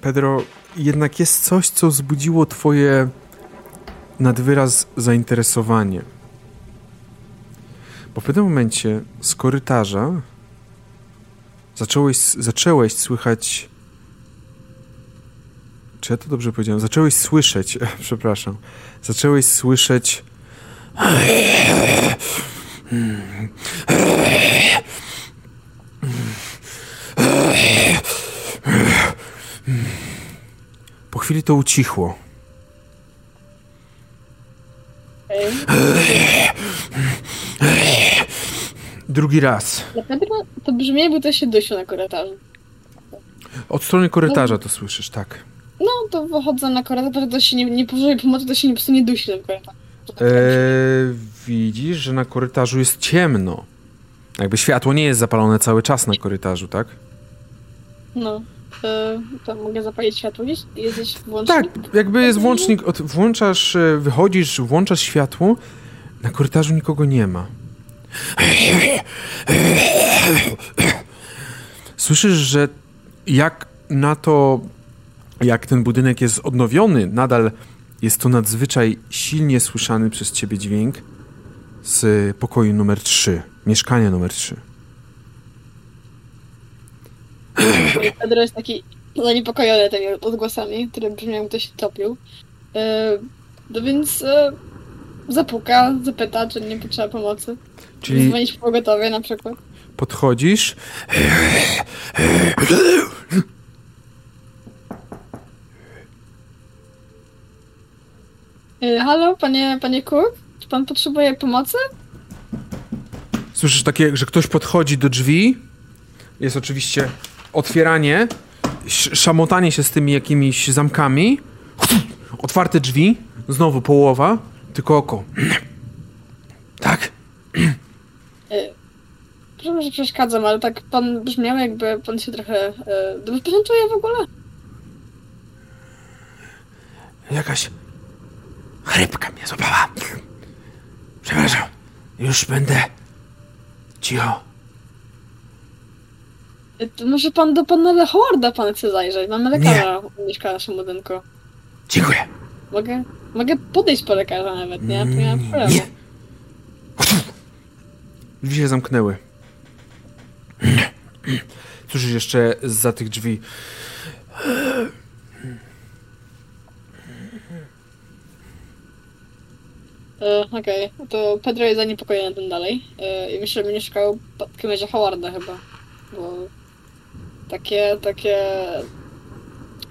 Pedro, jednak jest coś, co wzbudziło twoje nadwyraz zainteresowanie. Bo w pewnym momencie z korytarza zacząłeś, zaczęłeś słychać. Czy ja to dobrze powiedziałem? Zacząłeś słyszeć, *laughs* przepraszam. Zacząłeś słyszeć. Po chwili to ucichło. Drugi raz. Pedro to brzmi jakby to się dusił na korytarzu. Od strony korytarza to słyszysz, tak. No, to wychodzę na korytarz, to się nie, nie pożuje pomocy, to się nie, po prostu nie dusi. To tak Eee, widzisz, że na korytarzu jest ciemno. Jakby światło nie jest zapalone cały czas na korytarzu, tak? No. E, to mogę zapalić światło gdzieś? Jest włącznik? Tak, jakby jest włącznik, od, włączasz, e, wychodzisz, włączasz światło, na korytarzu nikogo nie ma. Słyszysz, że jak na to, jak ten budynek jest odnowiony, nadal jest to nadzwyczaj silnie słyszany przez ciebie dźwięk z pokoju numer 3, mieszkania numer 3. Pedro jest taki zaniepokojony tymi odgłosami, które brzmią jakby ktoś się topił. E, no więc e, zapuka, zapyta, czy nie potrzeba pomocy. Czyli Dzwonić w pogotowie na przykład. podchodzisz, E, halo, panie, panie Cook? Czy pan potrzebuje pomocy? Słyszysz takie, że ktoś podchodzi do drzwi. Jest oczywiście otwieranie, sz- szamotanie się z tymi jakimiś zamkami. Otwarte drzwi, znowu połowa, tylko oko. Tak? Przepraszam, że przeszkadzam, ale tak pan brzmiał, jakby pan się trochę... E, dobrze czuje w ogóle? Jakaś chrypka mnie złapała. Przepraszam, już będę cicho. To może pan do pana Howarda pan chce zajrzeć. Mamy lekarza, mieszka w naszym budynku. Dziękuję. Mogę, mogę podejść po lekarza nawet, nie? To nie ma problemu. Nie. Drzwi się zamknęły. Słyszysz jeszcze za tych drzwi. E, Okej, to Pedro jest zaniepokojony tym dalej. E, I myślę, że będzie szukał w takim razie Howarda chyba. Bo takie, takie...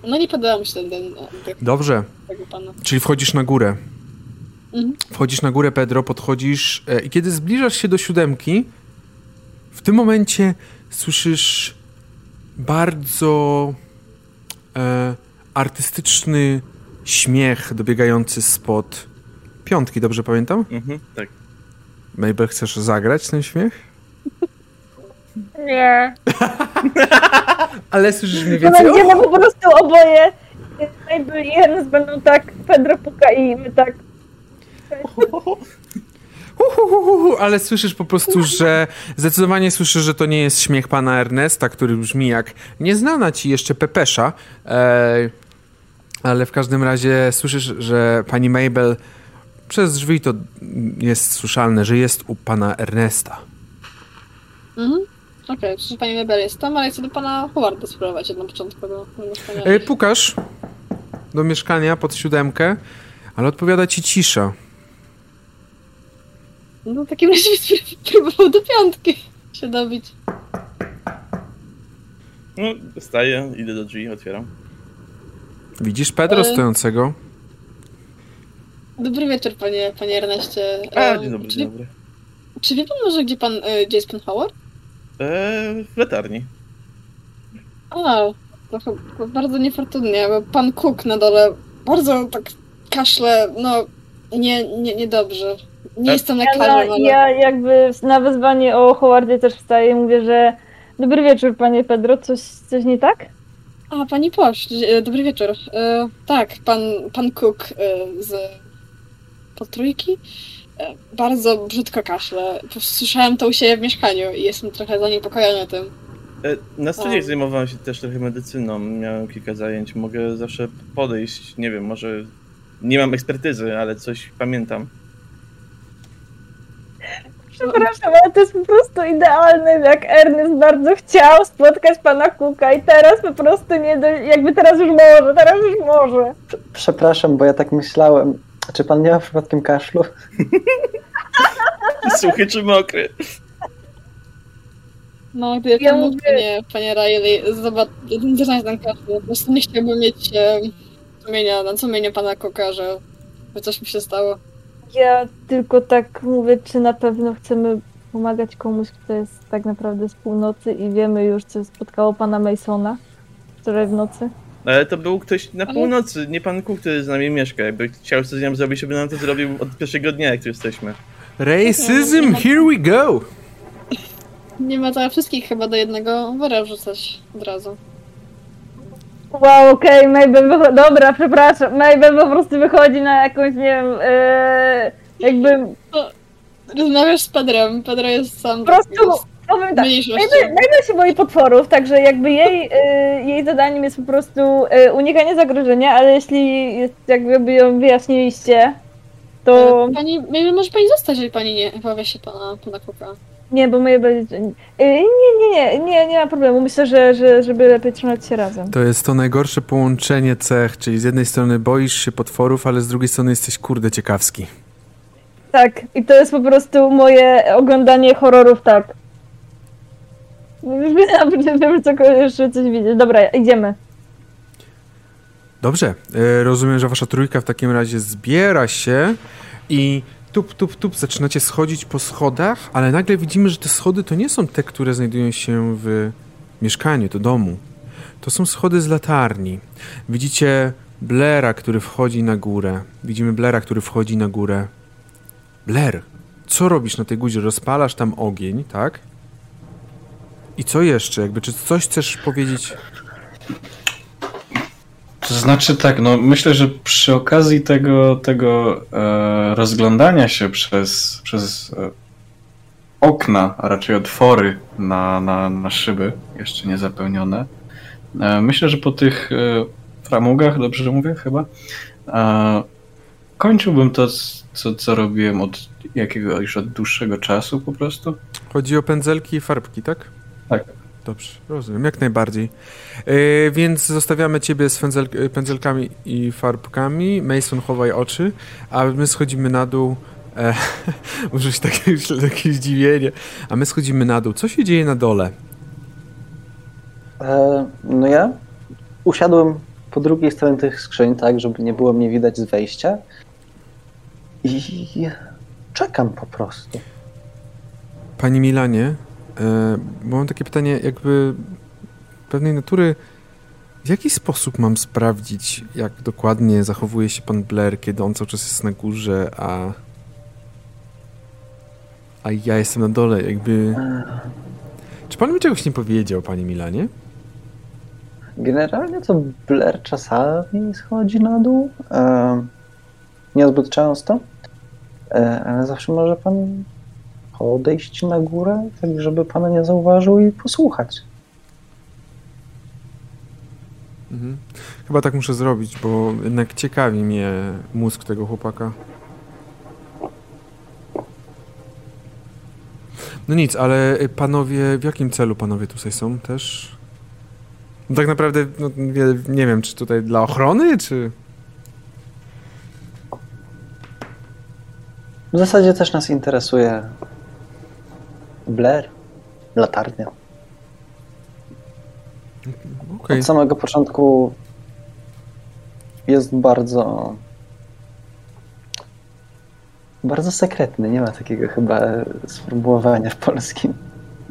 No nie podoba mi się ten, ten Dobrze, tego pana. czyli wchodzisz na górę. Mhm. Wchodzisz na górę, Pedro, podchodzisz e, i kiedy zbliżasz się do siódemki, w tym momencie słyszysz bardzo e, artystyczny śmiech dobiegający spod piątki, dobrze pamiętam? Mhm, tak. Mabel, chcesz zagrać ten śmiech? Nie. *laughs* Ale słyszysz mniej To więcej... będziemy po prostu oboje. Mabel i Ernest będą tak, Pedro puka i my tak. Hu, hu, hu, hu, hu, ale słyszysz po prostu, że zdecydowanie słyszysz, że to nie jest śmiech pana Ernesta, który brzmi jak nieznana ci jeszcze Pepesza. E, ale w każdym razie słyszysz, że pani Mabel przez drzwi to jest słyszalne, że jest u pana Ernesta. Mhm. Okej, przecież pani Mebel jest tam, ale chcę do pana Howarda spróbować na początku do, do mieszkania. E, pukasz do mieszkania pod siódemkę, ale odpowiada ci cisza. No w takim razie bym próbował do piątki się dobić. No, wstaję, idę do drzwi, otwieram. Widzisz Pedro E. stojącego? Dobry wieczór, panie, panie Erneście. A, E, dzień dobry, czy, dzień dobry. czy wie pan może, gdzie pan, e, gdzie jest pan Howard? Eee, w latarni. A, to chyba bardzo niefortunnie, bo pan Cook na dole bardzo tak kaszle, no nie, nie, niedobrze. Nie Tak? jestem Ja, lekarzem, ale... ja jakby na wezwanie o Howardzie też wstaję i mówię, że dobry wieczór, panie Pedro, coś, coś nie tak? A, pani Posz, e, dobry wieczór. E, tak, pan, pan Cook e, z potrójki e, bardzo brzydko kaszle. Słyszałem to u siebie w mieszkaniu i jestem trochę zaniepokojony tym. E, na studiach zajmowałem się też trochę medycyną, miałem kilka zajęć. Mogę zawsze podejść, nie wiem, może nie mam ekspertyzy, ale coś pamiętam. Przepraszam, ale to jest po prostu idealne, jak Ernest bardzo chciał spotkać pana Cooka i teraz po prostu nie do... jakby teraz już może, teraz już może. Przepraszam, bo ja tak myślałem. Czy pan nie ma przypadkiem kaszlu? *laughs* Suchy czy mokry? No, gdyby Ja mówię- panie, panie Riley, zobacz, zaznać ten kaszle. Po prostu nie chciałbym mieć sumienia, na sumieniu pana że, że coś mi się stało. Ja tylko tak mówię, czy na pewno chcemy pomagać komuś, kto jest tak naprawdę z północy i wiemy już, co spotkało pana Masona wczoraj w nocy. Ale to był ktoś na Ale- północy, nie pan Cook, który z nami mieszka. Jakby chciał coś z nią zrobić, żeby nam to zrobił od pierwszego dnia, jak tu jesteśmy. Racism, here we go! Nie ma za wszystkich chyba do jednego wora wrzucać od razu. Wow, okej, Mabel wychodzi, dobra, przepraszam, Mabel po prostu wychodzi na jakąś, nie wiem, yy, jakby Rozmawiasz z Pedrem, Pedro jest sam po prostu, powiem tak, się boi potworów, także jakby jej, y, jej zadaniem jest po prostu y, unikanie zagrożenia, ale jeśli jest, jakby ją wyjaśniliście, to Pani, może pani zostać, jeżeli pani nie powie się pana, pana Cooka. nie, bo Mabel, y, nie, nie, nie, nie, nie ma problemu, myślę, że, że żeby lepiej trzymać się razem. To jest to najgorsze połączenie cech, czyli z jednej strony boisz się potworów, ale z drugiej strony jesteś kurde ciekawski. Tak, i to jest po prostu moje oglądanie horrorów, tak. Wiem, co jeszcze coś widzieć. Dobra, idziemy. Dobrze, e, rozumiem, że wasza trójka w takim razie zbiera się i tup, tup, tup, zaczynacie schodzić po schodach, ale nagle widzimy, że te schody to nie są te, które znajdują się w mieszkaniu, to domu. To są schody z latarni. Widzicie Blaira, który wchodzi na górę. Widzimy Blaira, który wchodzi na górę. Blair, co robisz na tej górze? Rozpalasz tam ogień, tak? I co jeszcze? Jakby, czy coś chcesz powiedzieć? To znaczy tak, no myślę, że przy okazji tego, tego e, rozglądania się przez, przez e, okna, a raczej otwory na, na, na szyby, jeszcze nie zapełnione, e, myślę, że po tych e, framugach, dobrze mówię chyba, e, kończyłbym to, co, co robiłem od jakiegoś już od dłuższego czasu po prostu. Chodzi o pędzelki i farbki, tak? Tak. Dobrze, rozumiem, jak najbardziej. Yy, więc zostawiamy ciebie z pędzel, pędzelkami i farbkami. Mason, chowaj oczy, a my schodzimy na dół. E, *laughs* może być takie, takie zdziwienie. A my schodzimy na dół. Co się dzieje na dole? E, no ja usiadłem po drugiej stronie tych skrzyń, tak, żeby nie było mnie widać z wejścia. I czekam po prostu. Panie Milanie, e, mam takie pytanie, jakby pewnej natury. W jaki sposób mam sprawdzić, jak dokładnie zachowuje się pan Blair, kiedy on cały czas jest na górze, a. A ja jestem na dole, jakby. Czy pan mi czegoś nie powiedział, panie Milanie? Generalnie to Blair czasami schodzi na dół. E, niezbyt często. E, ale zawsze może pan podejść na górę, tak żeby pana nie zauważył i posłuchać. Mhm. Chyba tak muszę zrobić, bo jednak ciekawi mnie mózg tego chłopaka. No nic, ale panowie, w jakim celu panowie tutaj są też? No tak naprawdę, no, nie wiem, czy tutaj dla ochrony, czy... W zasadzie też nas interesuje Blair, latarnia. Okej. Od samego początku jest bardzo bardzo sekretny. Nie ma takiego chyba sformułowania w polskim.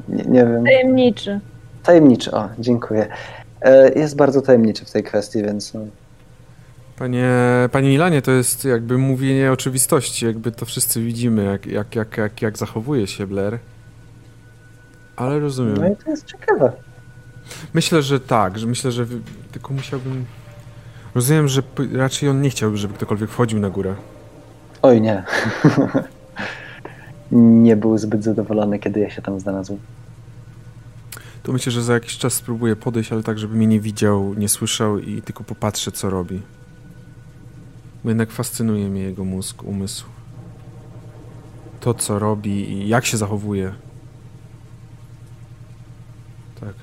Nie, nie wiem. Tajemniczy. Tajemniczy, o, dziękuję. E, Jest bardzo tajemniczy w tej kwestii, więc no, Panie, panie Milanie, to jest jakby mówienie oczywistości, jakby to wszyscy widzimy, jak, jak, jak, jak, jak zachowuje się Blair. Ale rozumiem. no i to jest ciekawe. Myślę, że tak, że myślę, że tylko musiałbym... Rozumiem, że raczej on nie chciałby, żeby ktokolwiek wchodził na górę. Oj nie. *laughs* nie był zbyt zadowolony, kiedy ja się tam znalazłem. To myślę, że za jakiś czas spróbuję podejść, ale tak, żeby mnie nie widział, nie słyszał i tylko popatrzę, co robi. Bo jednak fascynuje mnie jego mózg, umysł. To, co robi i jak się zachowuje. Tak.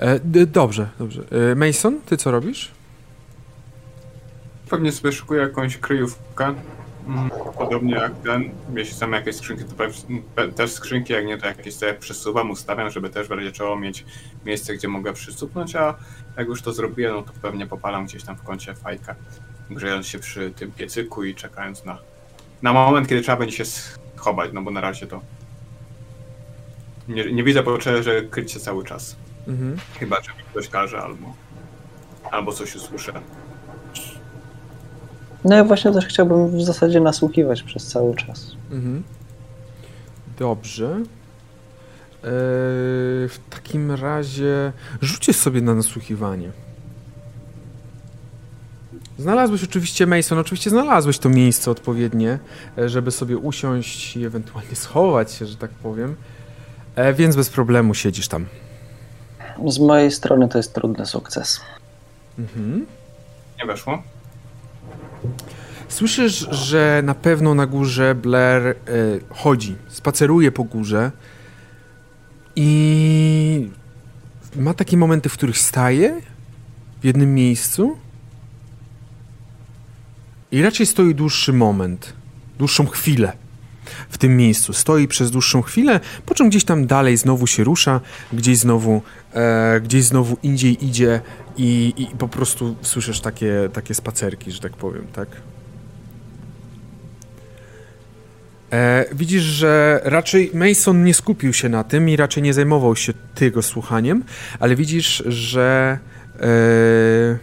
E, dobrze, dobrze. E, Mason, ty co robisz? Pewnie sobie szykuję jakąś kryjówkę. Mm, Podobnie jak ten. Jeśli są jakieś skrzynki, to też skrzynki, jak nie, to jakieś sobie przesuwam, ustawiam, żeby też w razie czego mieć miejsce, gdzie mogę przysupnąć, a jak już to zrobię, no to pewnie popalam gdzieś tam w kącie fajkę, grzejąc się przy tym piecyku i czekając na, na moment, kiedy trzeba będzie się schować, no bo na razie to nie, nie widzę potrzeby, że kryć się cały czas. Mhm. Chyba, że mi ktoś każe albo, albo coś usłyszę. No ja właśnie też chciałbym w zasadzie nasłuchiwać przez cały czas. Mhm. Dobrze. Eee, w takim razie rzućcie sobie na nasłuchiwanie. Znalazłeś oczywiście, Mason, oczywiście znalazłeś to miejsce odpowiednie, e, żeby sobie usiąść i ewentualnie schować się, że tak powiem. E, więc bez problemu siedzisz tam. Z mojej strony to jest trudny sukces. Mhm. Nie weszło? Słyszysz, że na pewno na górze Blair e, chodzi, spaceruje po górze i ma takie momenty, w których staje w jednym miejscu i raczej stoi dłuższy moment, dłuższą chwilę w tym miejscu. Stoi przez dłuższą chwilę, po czym gdzieś tam dalej znowu się rusza, gdzieś znowu, e, gdzieś znowu indziej idzie i, i po prostu słyszysz takie, takie spacerki, że tak powiem, tak? E, widzisz, że raczej Mason nie skupił się na tym i raczej nie zajmował się tego słuchaniem, ale widzisz, że e,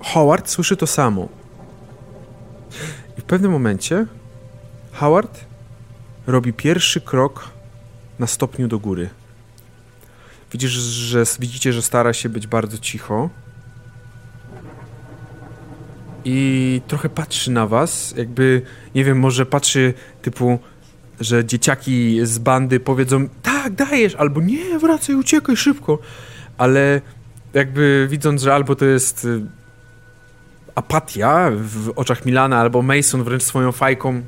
Howard słyszy to samo. I w pewnym momencie Howard robi pierwszy krok na stopniu do góry. Widzisz, że widzicie, że stara się być bardzo cicho. I trochę patrzy na was, jakby, nie wiem, może patrzy typu, że dzieciaki z bandy powiedzą tak, dajesz, albo nie, wracaj, uciekaj szybko. Ale jakby widząc, że albo to jest y, apatia w oczach Milana, albo Mason wręcz swoją fajką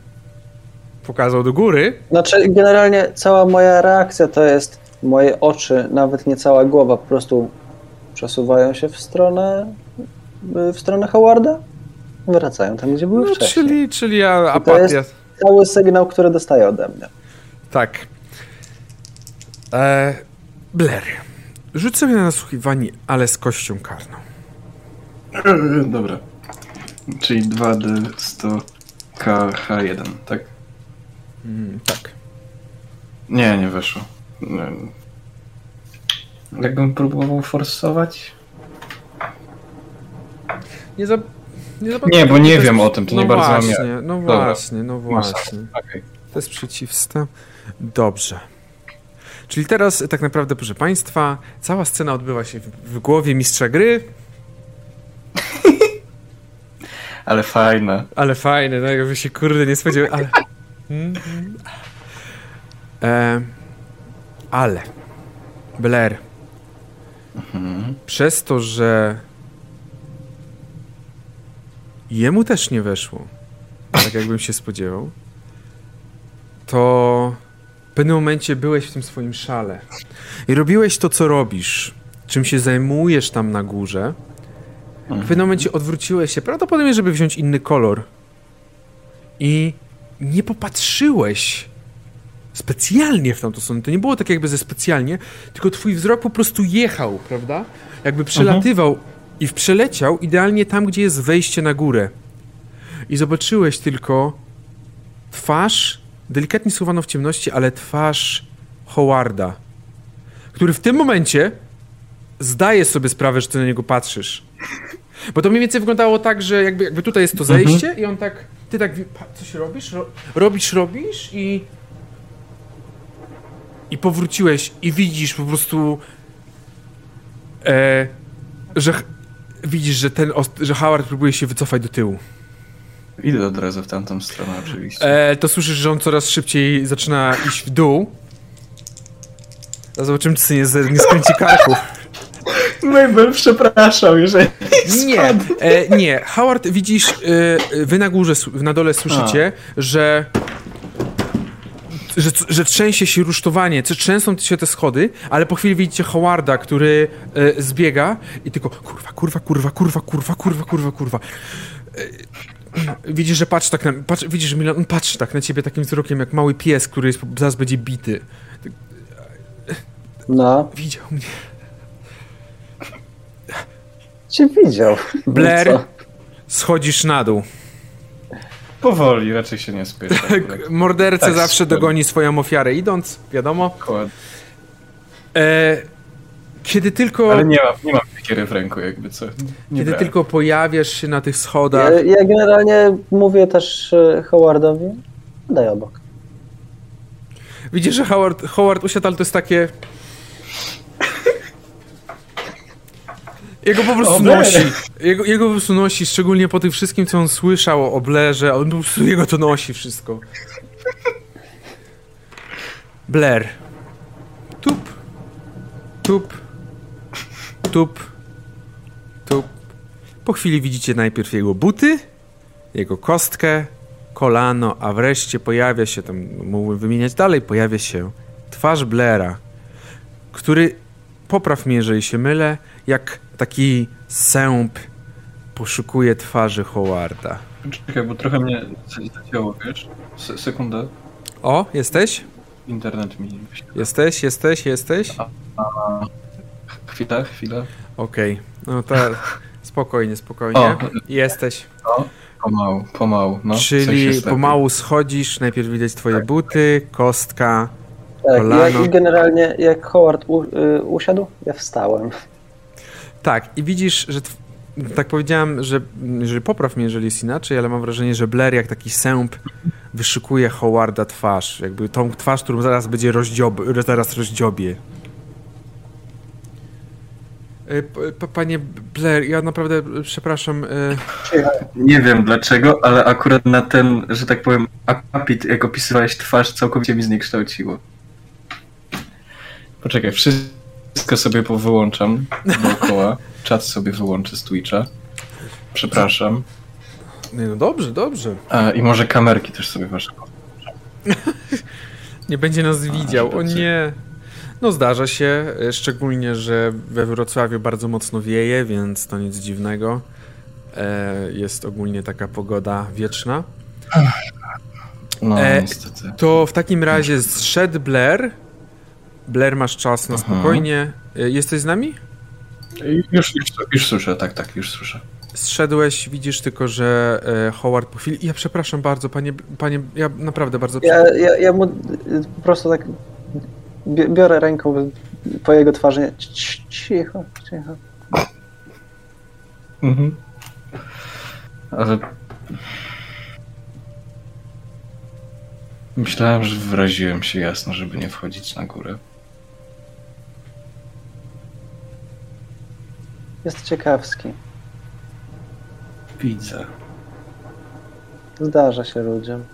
pokazał do góry. Znaczy, generalnie cała moja reakcja to jest moje oczy, nawet nie cała głowa, po prostu przesuwają się w stronę w stronę Howarda, wracają tam, gdzie były No, wcześniej. czyli, czyli a- to apatia. jest- Cały sygnał, który dostaję ode mnie. Tak. E, Blair. Rzuć sobie na nasłuchiwanie, ale z kością karną. *clears throat* Dobra. Czyli 2D 100 KH1, tak? Mm, tak. Nie, nie weszło. Nie. Jakbym próbował forsować? Nie, za, nie, za Nie, bo nie wiem o tym, to no nie bardzo mam właśnie, jak. No Dobra. właśnie, no właśnie. Okej. To jest przeciwstaw. Dobrze. Czyli teraz tak naprawdę, proszę Państwa, cała scena odbywa się w, w głowie mistrza gry, *laughs* Ale fajne. ale fajne, no jakby się kurde nie spodziewał, ale... Mhm. E, ale... Blair, Mhm. przez to, że jemu też nie weszło, tak jakbym się spodziewał, to w pewnym momencie byłeś w tym swoim szale i robiłeś to, co robisz, czym się zajmujesz tam na górze. W pewnym momencie odwróciłeś się, prawdopodobnie, żeby wziąć inny kolor i nie popatrzyłeś specjalnie w tamtą stronę. To nie było tak jakby ze specjalnie, tylko twój wzrok po prostu jechał, prawda? Jakby przelatywał i przeleciał idealnie tam, gdzie jest wejście na górę. I zobaczyłeś tylko twarz, delikatnie schowaną w ciemności, ale twarz Howarda, który w tym momencie zdaje sobie sprawę, że ty na niego patrzysz. Bo to mniej więcej wyglądało tak, że jakby, jakby tutaj jest to zejście i on tak, ty tak, coś robisz, ro, robisz, robisz i i powróciłeś i widzisz po prostu e, że widzisz, że ten, że Howard próbuje się wycofać do tyłu. Idę od razu w tamtą stronę oczywiście. E, to słyszysz, że on coraz szybciej zaczyna iść w dół. A zobaczymy, czy nie, nie skręci karku. Mabel, przepraszam, jeżeli... *laughs* Nie, e, nie. Howard, widzisz, e, wy na górze, na dole słyszycie, że, że że trzęsie się rusztowanie, czy trzęsą się te schody, ale po chwili widzicie Howarda, który e, zbiega i tylko kurwa, kurwa, kurwa, kurwa, kurwa, kurwa, kurwa, kurwa. E, widzisz, że patrzy tak na, patrzy, widzisz, że Milan, on patrzy tak na ciebie takim wzrokiem, jak mały pies, który jest, zaraz będzie bity. No, Widział mnie. Cię widział. No Blair, schodzisz na dół. Powoli, raczej się nie spieszę. *laughs* akurat. Morderca Tak, zawsze super. dogoni swoją ofiarę idąc, wiadomo. E, kiedy tylko, Ale nie mam, nie mam siekiery w ręku, jakby co. Nie kiedy brałem. tylko pojawiasz się na tych schodach, Ja, ja generalnie mówię też e, Howardowi, daj obok. widzisz, że Howard, Howard usiadł, ale to jest takie... Jego po prostu nosi. Jego, jego po prostu nosi, szczególnie po tym wszystkim, co on słyszał o Blairze. On po prostu jego to nosi wszystko. Blair. Tup. Tup. Tup. Tup. Po chwili widzicie najpierw jego buty, jego kostkę, kolano, a wreszcie pojawia się, tam mógłbym wymieniać dalej, pojawia się twarz Blaira, który, popraw mnie, jeżeli się mylę, jak taki sęp poszukuje twarzy Howarda. Czekaj, bo trochę mnie zacięło, wiesz? Se sekundę. O, jesteś? Internet mi. Jesteś, jesteś, jesteś? Chwila, chwila. Okej, no to *laughs* spokojnie, spokojnie. O. Jesteś. O. Pomału, pomału. No, Czyli pomału schodzisz, najpierw widać twoje buty, kostka. Tak, Kolano. i generalnie jak Howard u, y, usiadł, ja wstałem. Tak, i widzisz, że tw- tak powiedziałem, że jeżeli popraw mnie, jeżeli jest inaczej, ale mam wrażenie, że Blair jak taki sęp wyszykuje Howarda twarz, jakby tą twarz, którą zaraz będzie rozdziob, zaraz rozdziobie. E, Panie Blair, ja naprawdę e, przepraszam. e, Nie wiem dlaczego, ale akurat na ten, że tak powiem, akapit, jak opisywałeś twarz, całkowicie mi zniekształciło. Poczekaj, wszystko sobie powyłączam dookoła. Czat sobie wyłączę z Twitcha. Przepraszam. Nie, no dobrze, dobrze. A, I może kamerki też sobie wasze. *laughs* Nie będzie nas widział. że O nie. No zdarza się, e, szczególnie, że we Wrocławiu bardzo mocno wieje, więc to nic dziwnego. E, Jest ogólnie taka pogoda wieczna. No, E, niestety. To w takim razie zszedł Blair. Blair, masz czas na Aha. spokojnie. E, Jesteś z nami? Już, już, już słyszę, tak, tak, już słyszę. Zszedłeś, widzisz tylko, że e, Howard po chwili... Ja przepraszam bardzo, panie, panie ja naprawdę bardzo Ja, przepraszam. ja, ja mu y, po prostu tak bi- biorę ręką po jego twarzy. Cicho, cicho. Mhm. Ale. Myślałem, że wyraziłem się jasno, żeby nie wchodzić na górę. Jest ciekawski. Widzę. Zdarza się ludziom.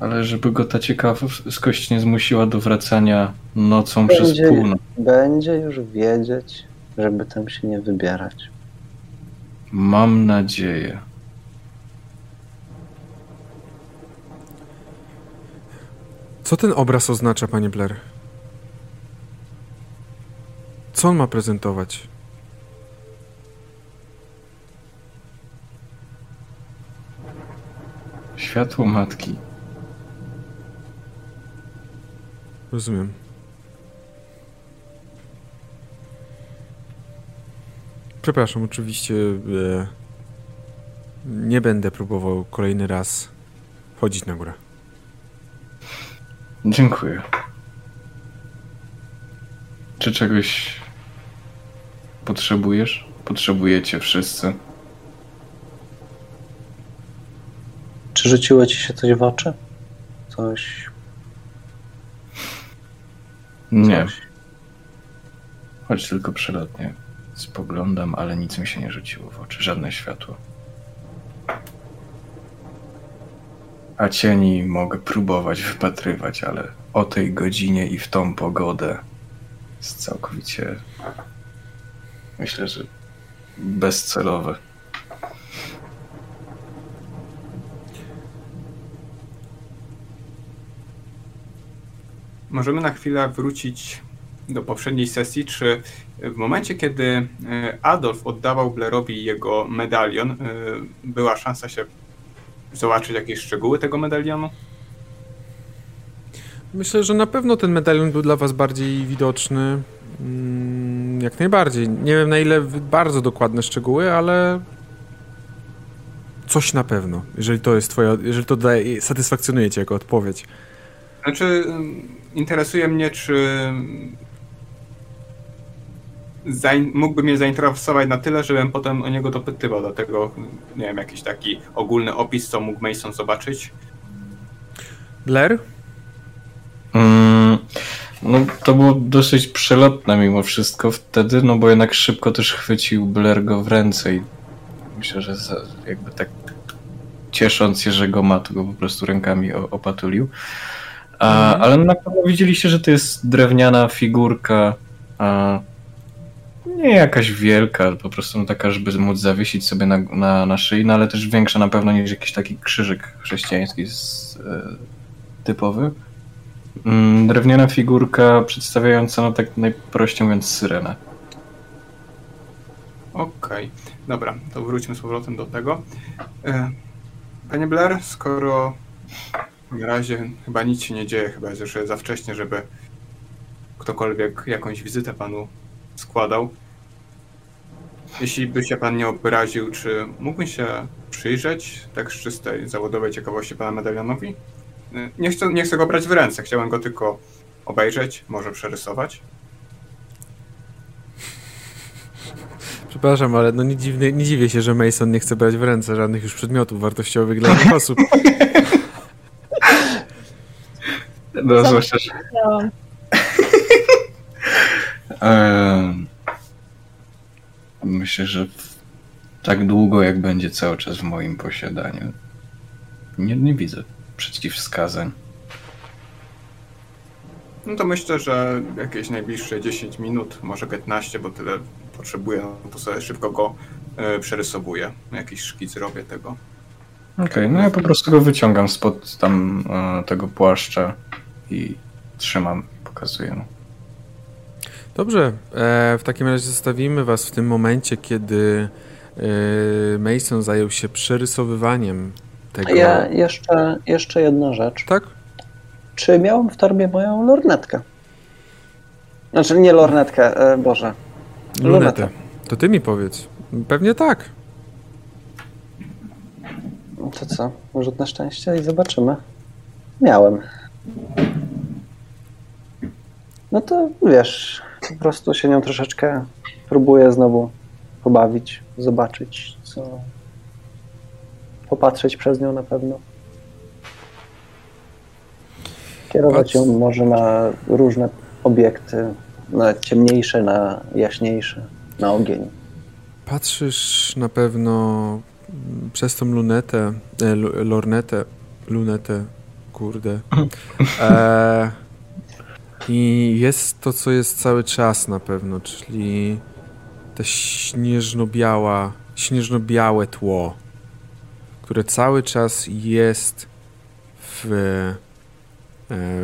Ale żeby go ta ciekawskość nie zmusiła do wracania nocą przez Będzie- północ. Będzie już wiedzieć, żeby tam się nie wybierać. Mam nadzieję. Co ten obraz oznacza, panie Blair? Co on ma prezentować? Światło matki. Rozumiem. Przepraszam, oczywiście e, nie będę próbował kolejny raz chodzić na górę. Dziękuję. Czy czegoś potrzebujesz? Potrzebujecie wszyscy. Czy rzuciło ci się coś w oczy? Coś. Nie, Coś. choć tylko przelotnie spoglądam, ale nic mi się nie rzuciło w oczy, żadne światło. A cieni mogę próbować wypatrywać, ale o tej godzinie i w tą pogodę jest całkowicie, myślę, że bezcelowe. Możemy na chwilę wrócić do poprzedniej sesji. Czy w momencie, kiedy e, Adolf oddawał Blairowi jego medalion, e, była szansa się zobaczyć jakieś szczegóły tego medalionu? Myślę, że na pewno ten medalion był dla was bardziej widoczny. Mm, Jak najbardziej. Nie wiem na ile bardzo dokładne szczegóły, ale coś na pewno. Jeżeli to jest twoja, jeżeli to daje, satysfakcjonuje cię jako odpowiedź. Znaczy, ym, interesuje mnie, czy zain- mógłby mnie zainteresować na tyle, żebym potem o niego dopytywał, dlatego nie wiem, jakiś taki ogólny opis, co mógł Mason zobaczyć. Blair? Mm, no, to było dosyć przelotne mimo wszystko wtedy, no bo jednak szybko też chwycił Blair go w ręce i myślę, że za, jakby tak ciesząc się, że go ma, to go po prostu rękami opatulił. A, ale na pewno widzieliście, że to jest drewniana figurka, nie jakaś wielka, po prostu no taka, żeby móc zawiesić sobie na, na, na szyi, no ale też większa na pewno niż jakiś taki krzyżyk chrześcijański z, e, typowy. Mm, Drewniana figurka przedstawiająca, no tak najprościej mówiąc, syrenę. Okej, dobra, to wróćmy z powrotem do tego. E, Panie Blair, skoro na razie chyba nic się nie dzieje, chyba jeszcze za wcześnie, żeby ktokolwiek jakąś wizytę panu składał. jeśli by się pan nie obraził, czy mógłbym się przyjrzeć tak z czystej zawodowej ciekawości pana medalionowi? Nie chcę, nie chcę go brać w ręce, chciałem go tylko obejrzeć, może przerysować. Przepraszam, ale no nie, dziwny, nie dziwię się, że Mason nie chce brać w ręce żadnych już przedmiotów wartościowych dla innych osób. *laughs* No, zwłaszcza, że... *laughs* Myślę, że tak długo, jak będzie cały czas w moim posiadaniu, nie, nie widzę przeciwwskazań. No to myślę, że jakieś najbliższe 10 minut, może 15, bo tyle potrzebuję, no to sobie szybko go e, przerysowuję. Jakiś szkic robię tego. Okej, no ja po prostu go wyciągam spod tam e, tego płaszcza i trzymam, pokazuję. Dobrze, e, w takim razie zostawimy was w tym momencie, kiedy e, Mason zajął się przerysowywaniem tego. Ja jeszcze, jeszcze jedna rzecz. Tak? Czy miałem w torbie moją lornetkę? Znaczy nie lornetkę, e, Boże. Lunetę. To ty mi powiedz. Pewnie tak. To co? Rzut na szczęście i zobaczymy. Miałem. No to wiesz, po prostu się nią troszeczkę próbuję znowu pobawić, zobaczyć, co. Popatrzeć przez nią na pewno. Kierować ją może na różne obiekty, na ciemniejsze, na jaśniejsze, na ogień. Patrzysz na pewno przez tą lunetę, e, lornetę, lunetę, kurde. E, I jest to, co jest cały czas na pewno, czyli ta śnieżno-biała, śnieżno-białe tło, które cały czas jest w, e,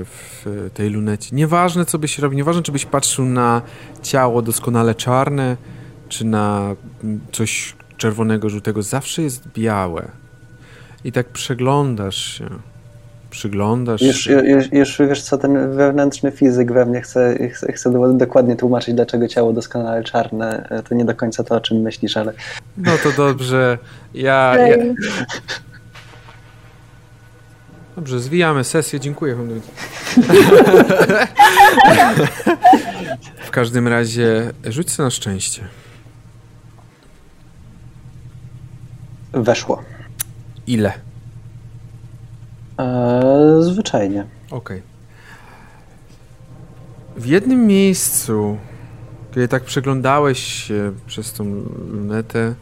w tej lunecie. Nieważne, co byś robił, nieważne, czy byś patrzył na ciało doskonale czarne, czy na coś czerwonego, żółtego, zawsze jest białe. I tak przeglądasz się. Przyglądasz Już, się. już, już wiesz co, ten wewnętrzny fizyk we mnie chce, chce, chce do- dokładnie tłumaczyć, dlaczego ciało doskonale czarne. E, To nie do końca to, o czym myślisz, ale No to dobrze. Ja, ja... Dobrze, zwijamy sesję. Dziękuję. wam. w każdym razie rzuć sobie na szczęście. weszło. Ile? E, zwyczajnie. Okej. W jednym miejscu, kiedy tak przeglądałeś się przez tą lunetę,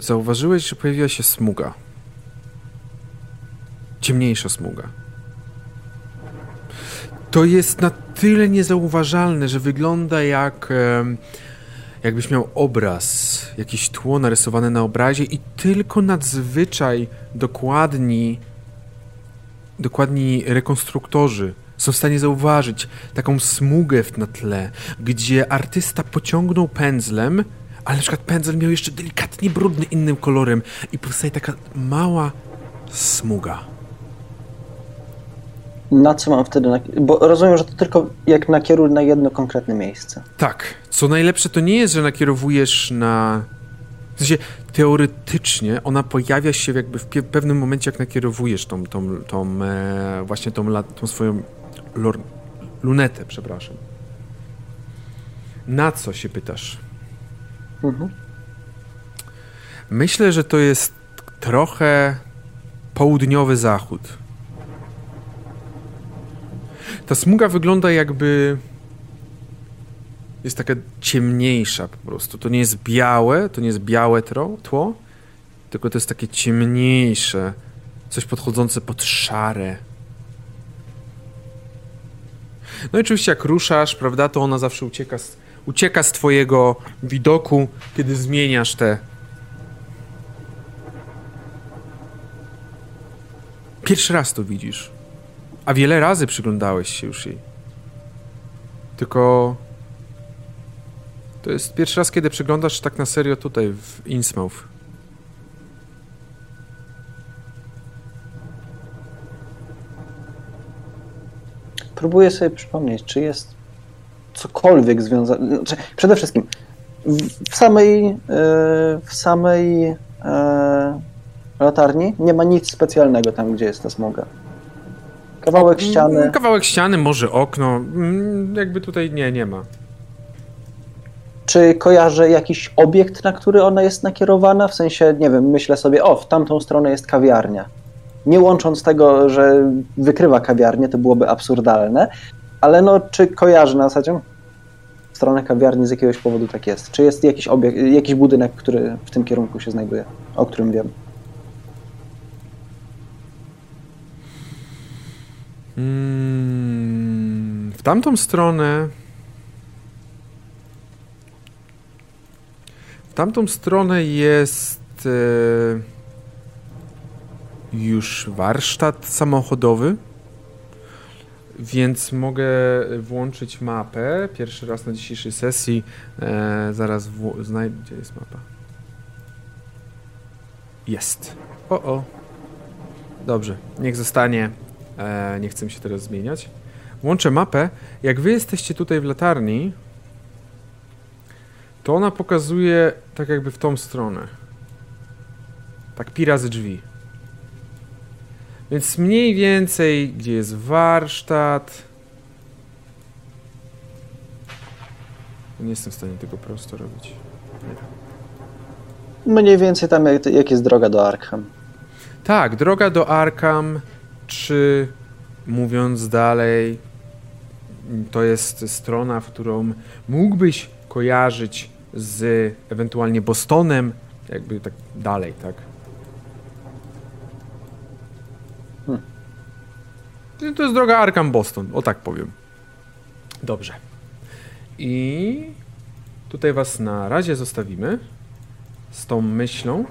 zauważyłeś, że pojawiła się smuga. Ciemniejsza smuga. To jest na tyle niezauważalne, że wygląda jak jakbyś miał obraz, jakieś tło narysowane na obrazie i tylko nadzwyczaj dokładni dokładni rekonstruktorzy są w stanie zauważyć taką smugę na tle, gdzie artysta pociągnął pędzlem, ale na przykład pędzel miał jeszcze delikatnie brudny innym kolorem i powstaje taka mała smuga. Na co mam wtedy? Bo rozumiem, że to tylko jak nakieruj na jedno konkretne miejsce. Tak, co najlepsze to nie jest, że nakierowujesz na... W sensie, teoretycznie ona pojawia się jakby w pewnym momencie, jak nakierowujesz tą, tą, tą e, właśnie tą, la- tą swoją lor, lunetę, przepraszam. Na co się pytasz? Mhm. Myślę, że to jest trochę południowy zachód. Ta smuga wygląda jakby jest taka ciemniejsza po prostu. To nie jest białe, to nie jest białe tro, tło, tylko to jest takie ciemniejsze, coś podchodzące pod szare. No i oczywiście jak ruszasz, prawda, to ona zawsze ucieka z, ucieka z twojego widoku, kiedy zmieniasz te Pierwszy raz to widzisz. A wiele razy przyglądałeś się już jej. Tylko. To jest pierwszy raz, kiedy przyglądasz tak na serio tutaj w Innsmouth. Próbuję sobie przypomnieć, czy jest cokolwiek związane. Znaczy, przede wszystkim, w, samej, e, w samej e, latarni nie ma nic specjalnego tam, gdzie jest ta smoga. Kawałek ściany. Mm, Kawałek ściany, może okno. Mm, Jakby tutaj nie, nie ma. Czy kojarzę jakiś obiekt, na który ona jest nakierowana? W sensie, nie wiem, myślę sobie, o, w tamtą stronę jest kawiarnia. Nie łącząc tego, że wykrywa kawiarnię, to byłoby absurdalne, ale no, czy kojarzy na zasadzie w stronę kawiarni z jakiegoś powodu tak jest? Czy jest jakiś obiekt, jakiś budynek, który w tym kierunku się znajduje, o którym wiem? Mm, W tamtą stronę. W tamtą stronę jest e, już warsztat samochodowy. Więc mogę włączyć mapę. Pierwszy raz na dzisiejszej sesji. E, zaraz znajdę. Gdzie jest mapa? Jest. O, o. Dobrze, niech zostanie. E, nie chcę się teraz zmieniać. Włączę mapę. Jak wy jesteście tutaj w latarni, to ona pokazuje tak jakby w tą stronę. Tak pi razy drzwi. Więc mniej więcej, gdzie jest warsztat. Nie jestem w stanie tego prosto robić. Mniej więcej tam, jak, jak jest droga do Arkham. Tak, droga do Arkham, czy mówiąc dalej, to jest strona, w którą mógłbyś kojarzyć z ewentualnie Bostonem, jakby tak dalej, tak? Hmm. To jest droga Arkham-Boston, o tak powiem. Dobrze. I tutaj was na razie zostawimy z tą myślą,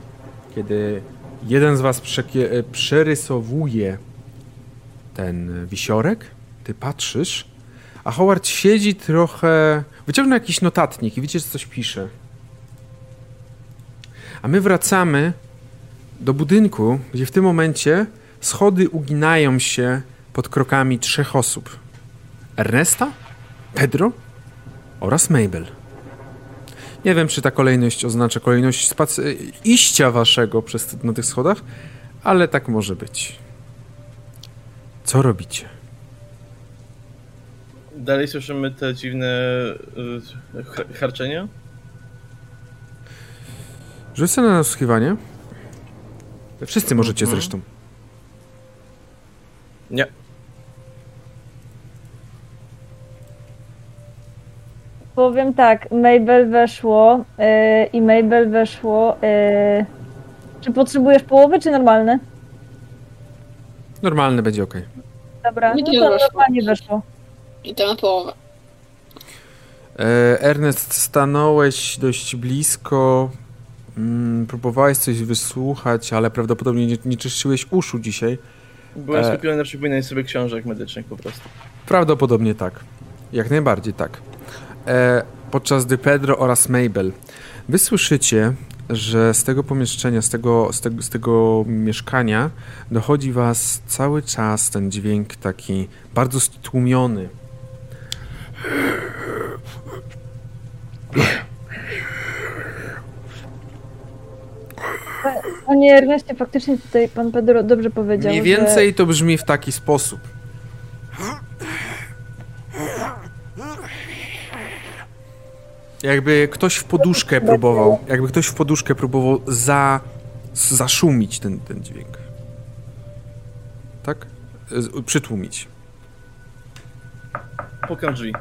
kiedy jeden z was przerysowuje ten wisiorek, ty patrzysz, a Howard siedzi trochę... Wyciągnął jakiś notatnik i widzicie, że coś pisze. A my wracamy do budynku, gdzie w tym momencie schody uginają się pod krokami trzech osób. Ernesta, Pedro oraz Mabel. Nie wiem, czy ta kolejność oznacza kolejność spac- iścia waszego przez, na tych schodach, ale tak może być. Co robicie? Dalej słyszymy te dziwne y, harczenia? Sobie na nasłuchiwanie. Wszyscy możecie Mhm. zresztą. Nie. Powiem tak, Mabel weszło yy, i Mabel weszło. Yy, czy potrzebujesz połowy, czy normalne? Normalne będzie ok. Dobra, Nie no to weszło. normalnie weszło. I to na połowę. E, Ernest, stanąłeś dość blisko. Mm, próbowałeś coś wysłuchać, ale prawdopodobnie nie, nie czyściłeś uszu dzisiaj. Byłem E. skupiony na przypominaniu sobie książek medycznych po prostu. Prawdopodobnie tak. Jak najbardziej tak. E, podczas gdy Pedro oraz Mabel, wy słyszycie, że z tego pomieszczenia, z tego, z tego, z tego mieszkania dochodzi was cały czas ten dźwięk taki bardzo stłumiony. Panie Erneście, faktycznie tutaj pan Pedro dobrze powiedział. Mniej że- więcej to brzmi w taki sposób. Jakby ktoś w poduszkę próbował, jakby ktoś w poduszkę próbował za, zaszumić ten, ten dźwięk. Tak? Z- Przytłumić. Pukam drzwi.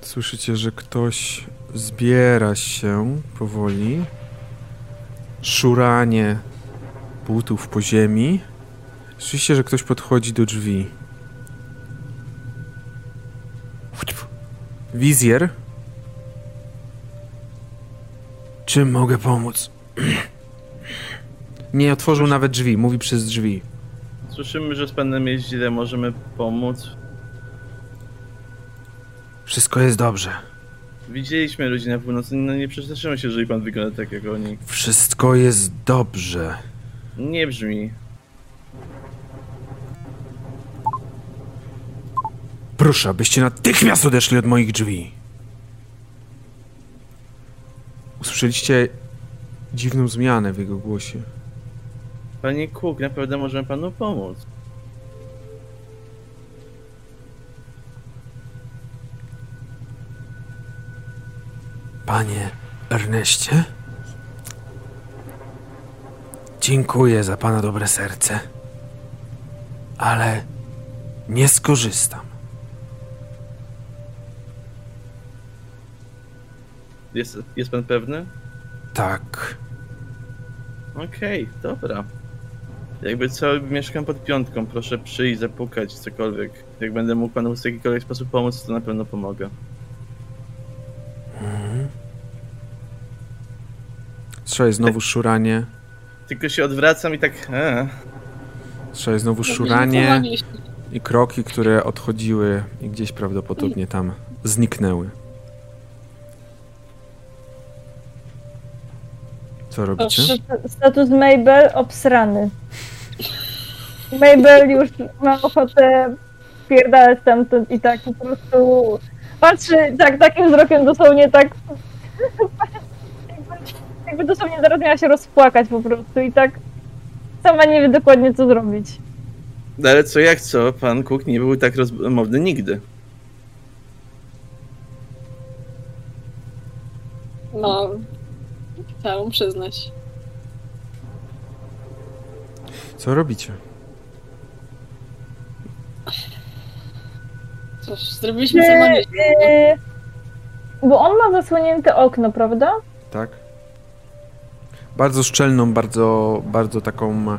Słyszycie, że ktoś zbiera się powoli. Szuranie butów po ziemi. Słyszycie, że ktoś podchodzi do drzwi. Wizjer. Czym mogę pomóc? Nie otworzył nawet drzwi, mówi przez drzwi. Słyszymy, że z panem jest źle, możemy pomóc. Wszystko jest dobrze. Widzieliśmy ludzi na północy, no nie przestraszymy się, jeżeli pan wygląda tak jak oni. Wszystko jest dobrze. Nie brzmi. Proszę, abyście natychmiast odeszli od moich drzwi. Usłyszeliście dziwną zmianę w jego głosie. Panie Cook, naprawdę możemy panu pomóc. Panie Erneście? Dziękuję za pana dobre serce. Ale nie skorzystam. Jest, jest pan pewny? Tak. Okej, dobra. Jakby co, mieszkam pod piątką, proszę przyjść, zapukać, cokolwiek. Jak będę mógł panu w jakikolwiek sposób pomóc, to na pewno pomogę. Słyszałeś znowu szuranie. Tylko się odwracam i tak... E. Słyszałeś znowu szuranie i kroki, które odchodziły i gdzieś prawdopodobnie tam zniknęły. Co robicie? Status Mabel obsrany. Mabel już ma ochotę pierdalać stamtąd i tak po prostu patrzy tak, takim wzrokiem dosłownie tak jakby, dosłownie zaraz miała się rozpłakać po prostu i tak sama nie wie dokładnie co zrobić. No ale co jak co, pan Cook nie był tak rozmowny nigdy. No, chciałam przyznać. Co robicie? Cóż, zrobiliśmy co mogliśmy. Bo on ma zasłonięte okno, prawda? Tak? Bardzo szczelną, bardzo, bardzo taką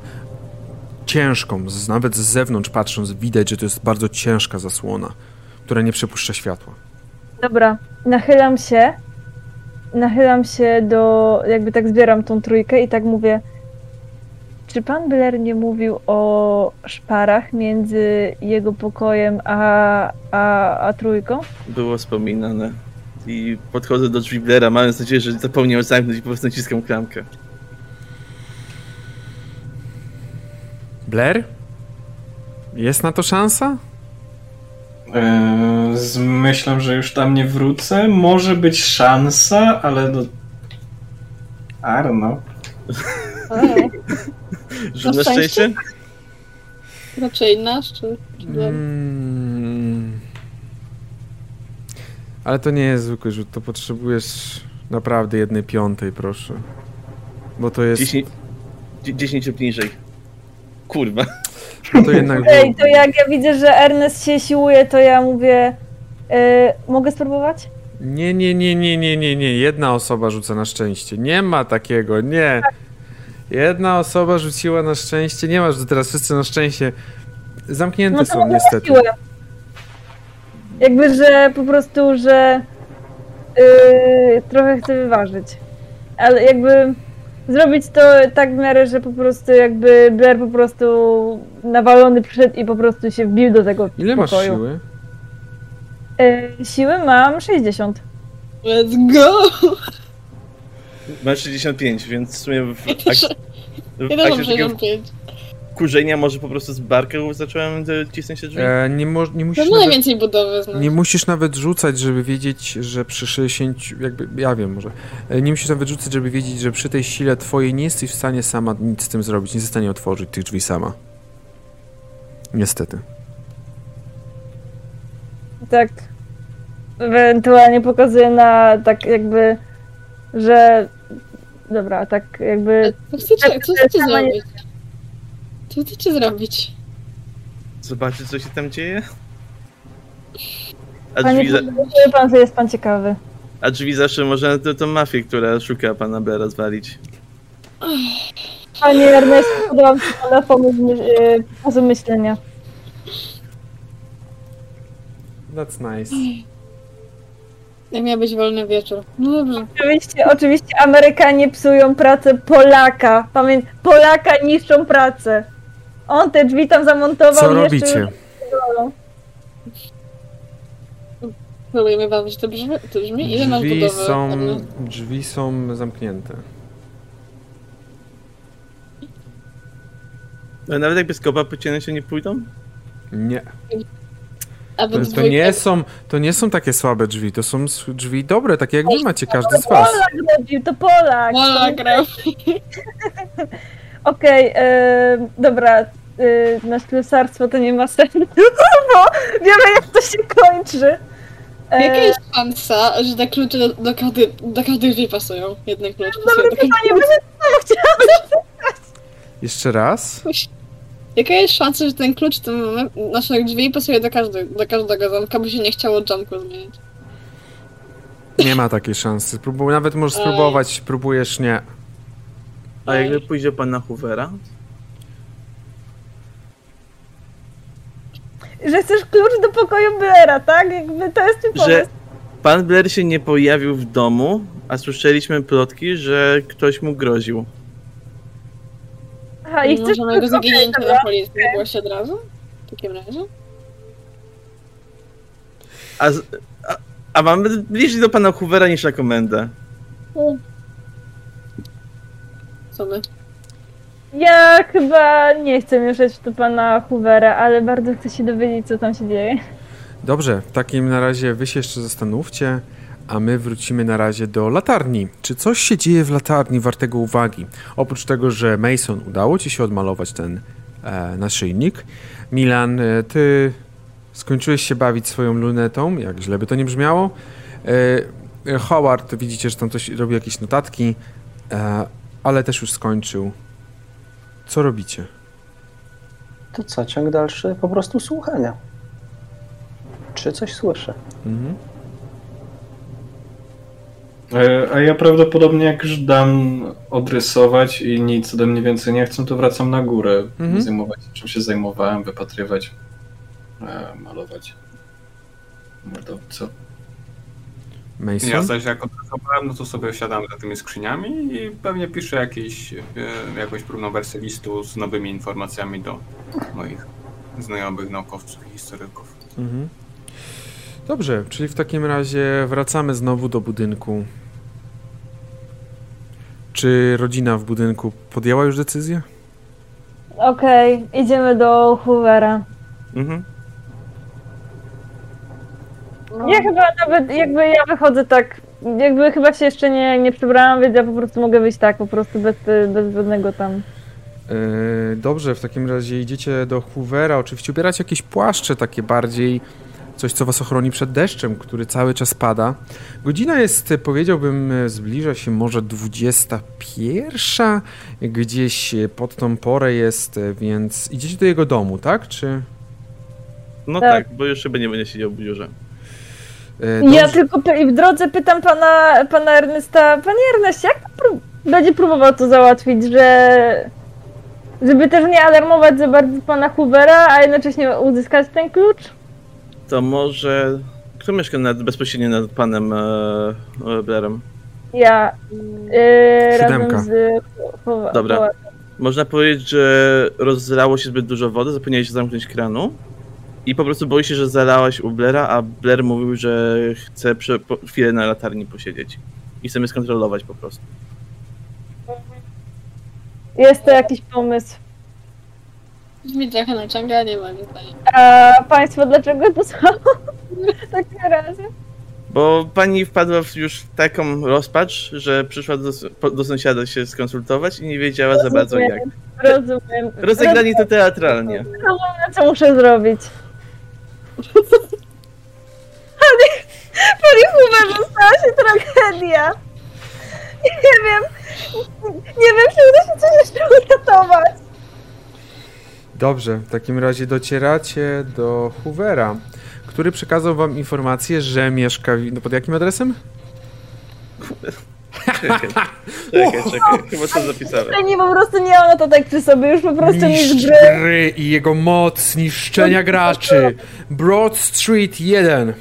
ciężką, z, nawet z zewnątrz patrząc widać, że to jest bardzo ciężka zasłona, która nie przepuszcza światła. Dobra, nachylam się. Nachylam się do. Jakby tak zbieram tą trójkę i tak mówię. Czy pan Blair nie mówił o szparach między jego pokojem a, a, a trójką? Było wspominane. I podchodzę do drzwi Blaira, mając nadzieję, że zapomniał zamknąć i po prostu naciskam klamkę. Blair? Jest na to szansa? Eee, z myślą, że już tam nie wrócę. Może być szansa, ale no... Arno. *laughs* Rzut Na na szczęście? szczęście? Raczej nasz, czy... czy Mm. Ale to nie jest zwykły rzut, to potrzebujesz naprawdę jednej piątej, proszę. Bo to jest... 10, 10 lub niżej. Kurwa. No to jednak Ej, to jak ja widzę, że Ernest się siłuje, to ja mówię. Yy, mogę spróbować? Nie, nie, nie, nie, nie, nie, nie. Jedna osoba rzuca na szczęście. Nie ma takiego, nie. Jedna osoba rzuciła na szczęście. Nie masz, że teraz wszyscy na szczęście. Zamknięte No są niestety. siłę. Jakby, że po prostu, że yy, trochę chcę wyważyć. Ale jakby zrobić to tak w miarę, że po prostu jakby Blair po prostu nawalony przyszedł i po prostu się wbił do tego Ile masz pokoju. siły? Yy, siły mam 60. Let's go! Mam 65, więc w sumie w, ak- w ja też mam akcie takiego 65. kurzenia może po prostu z barką zacząłem cisnąć się drzwi. E, nie, mo- nie musisz To nawet... najwięcej budowy znasz. Nie musisz nawet rzucać, żeby wiedzieć, że przy 60, jakby, ja wiem może, E, nie musisz nawet rzucać, żeby wiedzieć, że przy tej sile twojej nie jesteś w stanie sama nic z tym zrobić, nie jesteś w stanie otworzyć tych drzwi sama. Niestety. Tak. Ewentualnie pokazuję na tak jakby, że. Dobra, tak jakby. Co chcecie, co chcecie zrobić? Co chcecie zrobić? Zobaczyć, co się tam dzieje. A Panie, drzwi, za, pan, że jest pan ciekawy. a drzwi zawsze można to, to mafię, która szuka pana Blaira zwalić. Panie Ernest, podoba mi się pana pomysł, my- yy, myślenia. That's nice. Jak miał być wolny wieczór. No dobrze. Oczywiście, oczywiście Amerykanie psują pracę Polaka. Pamięć, Polaka niszczą pracę. On te drzwi tam zamontował Co jeszcze- robicie? Próbujemy bawić to brzmi. To brzmi. Ile masz Drzwi budowy? są, drzwi są zamknięte. No, nawet jak bez kopa pociągnąć się nie pójdą? Nie. A To, to, nie są, to nie są takie słabe drzwi, to są s- drzwi dobre, takie jak wy macie, każdy z was. Polak robił, to Polak. Mola grał. *laughs* Okej, e, dobra. E, na ślusarstwo to nie ma sensu, *laughs* bo wiemy jak to się kończy. E, Jaka jest szansa, że te klucze do, do, każdy, do każdej drzwi pasują? Jeden klucz pasuje Dobre do każdej pytanie, bo chciałam Jeszcze raz? Jaka jest szansa, że ten klucz do naszych drzwi pasuje do, każdy, do każdego zamka, by się nie chciało jumpu zmienić? Nie ma takiej szansy. Próbuj, nawet możesz spróbować, próbujesz nie. A jakby pójść do pana Hoovera? Że chcesz klucz do pokoju Blaira, tak? Jakby to jest twój Że pan Blair się nie pojawił w domu, a słyszeliśmy plotki, że ktoś mu groził. Aha, i chcesz Możemy go klucz, okej, zaginięcia dobra. na policji zgłosić od razu? W takim razie? A, a, a mamy bliżej do pana Hoovera niż na komendę. Co my? Ja chyba nie chcę mieszać do pana Hoovera, ale bardzo chcę się dowiedzieć, co tam się dzieje. Dobrze, w takim na razie wy się jeszcze zastanówcie, a my wrócimy na razie do latarni. Czy coś się dzieje w latarni wartego uwagi? Oprócz tego, że Mason udało ci się odmalować ten e, naszyjnik, Milan, e, ty skończyłeś się bawić swoją lunetą, jak źle by to nie brzmiało. E, e, Howard, widzicie, że tam coś robi jakieś notatki, e, ale też już skończył. Co robicie? To co, ciąg dalszy? Po prostu słuchania. Czy coś słyszę? Mhm. E, A ja prawdopodobnie jak już dam odrysować i nic ode mnie więcej nie chcą, to wracam na górę. Mhm. Zajmować się, czym się zajmowałem, wypatrywać, e, malować. Mordowco. Mason? Ja zaś jak odpracowałem, no to sobie siadam za tymi skrzyniami i pewnie piszę jakiś, e, jakąś próbną wersję listu z nowymi informacjami do moich znajomych naukowców i historyków. Mhm. Dobrze, czyli w takim razie wracamy znowu do budynku. Czy rodzina w budynku podjęła już decyzję? Okej, idziemy do Hoovera. Mhm. Ja chyba nawet, jakby ja wychodzę tak, jakby chyba się jeszcze nie, nie przebrałam, więc ja po prostu mogę wyjść tak, po prostu bez, bez żadnego tam. Yy, dobrze, w takim razie idziecie do Hoovera. Oczywiście ubieracie jakieś płaszcze takie bardziej, coś co was ochroni przed deszczem, który cały czas pada. Godzina jest, powiedziałbym, zbliża się może 21, gdzieś pod tą porę jest, więc idziecie do jego domu, tak? Czy... No Tak. tak. bo już chyba nie będzie siedział w biurze. Ja dobrze. tylko py- w drodze pytam pana, pana Ernesta, panie Erneście, jak pan pró- będzie próbował to załatwić, że żeby też nie alarmować za bardzo pana Hoovera, a jednocześnie uzyskać ten klucz? To może... Kto mieszka nad, bezpośrednio nad panem e, e, Blairem? Ja yy, Siódemka. razem z Dobra. Można powiedzieć, że rozlało się zbyt dużo wody, zapomniałeś się zamknąć kranu i po prostu boi się, że zalałaś u Blaira, a Blair mówił, że chce prze, po, chwilę na latarni posiedzieć i chcemy skontrolować po prostu. Jest to jakiś pomysł. Brzmi trochę naciąganie, moim zdaniem. A państwo dlaczego to są *laughs* takie razy? Bo pani wpadła w już taką rozpacz, że przyszła do, do sąsiada się skonsultować i nie wiedziała za bardzo jak. Rozumiem. Rozegrali to teatralnie. Rozumiem, co muszę zrobić. Pani, pani Hoover, stała się tragedia. Nie wiem, nie wiem, czy uda się coś jeszcze uratować. Dobrze, w takim razie docieracie do Hoovera, który przekazał wam informację, że mieszka... w- No pod jakim adresem? *laughs* Czekaj, *laughs* czekaj, czekaj. Chyba to zapisałem. Nie, po prostu nie na to tak przy sobie, już po prostu mi Mistrz gry i jego moc niszczenia graczy. Broad Street 1.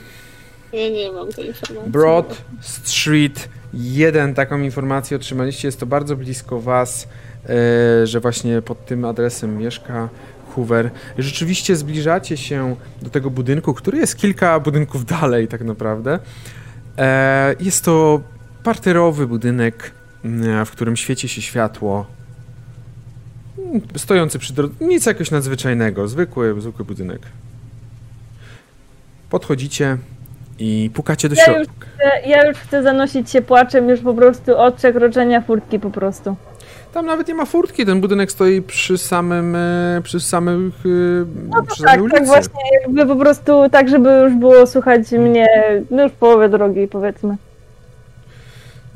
Ja nie mam tej informacji. Broad Street 1. Taką informację otrzymaliście. Jest to bardzo blisko was, e, że właśnie pod tym adresem mieszka Hoover. Rzeczywiście zbliżacie się do tego budynku, który jest kilka budynków dalej tak naprawdę. E, jest to parterowy budynek, m, w którym świeci się światło. Mm, Stojący przy drodze. Nic jakoś nadzwyczajnego. Zwykły, zwykły budynek. Podchodzicie i pukacie do Ja środka. już, chcę, ja już chcę zanosić się płaczem już po prostu od przekroczenia furtki po prostu. Tam nawet nie ma furtki, ten budynek stoi przy samym, e, przy samych, e, przy Tak, samej ulicy. tak właśnie, jakby po prostu tak, żeby już było słuchać mnie no już w połowie drogi powiedzmy.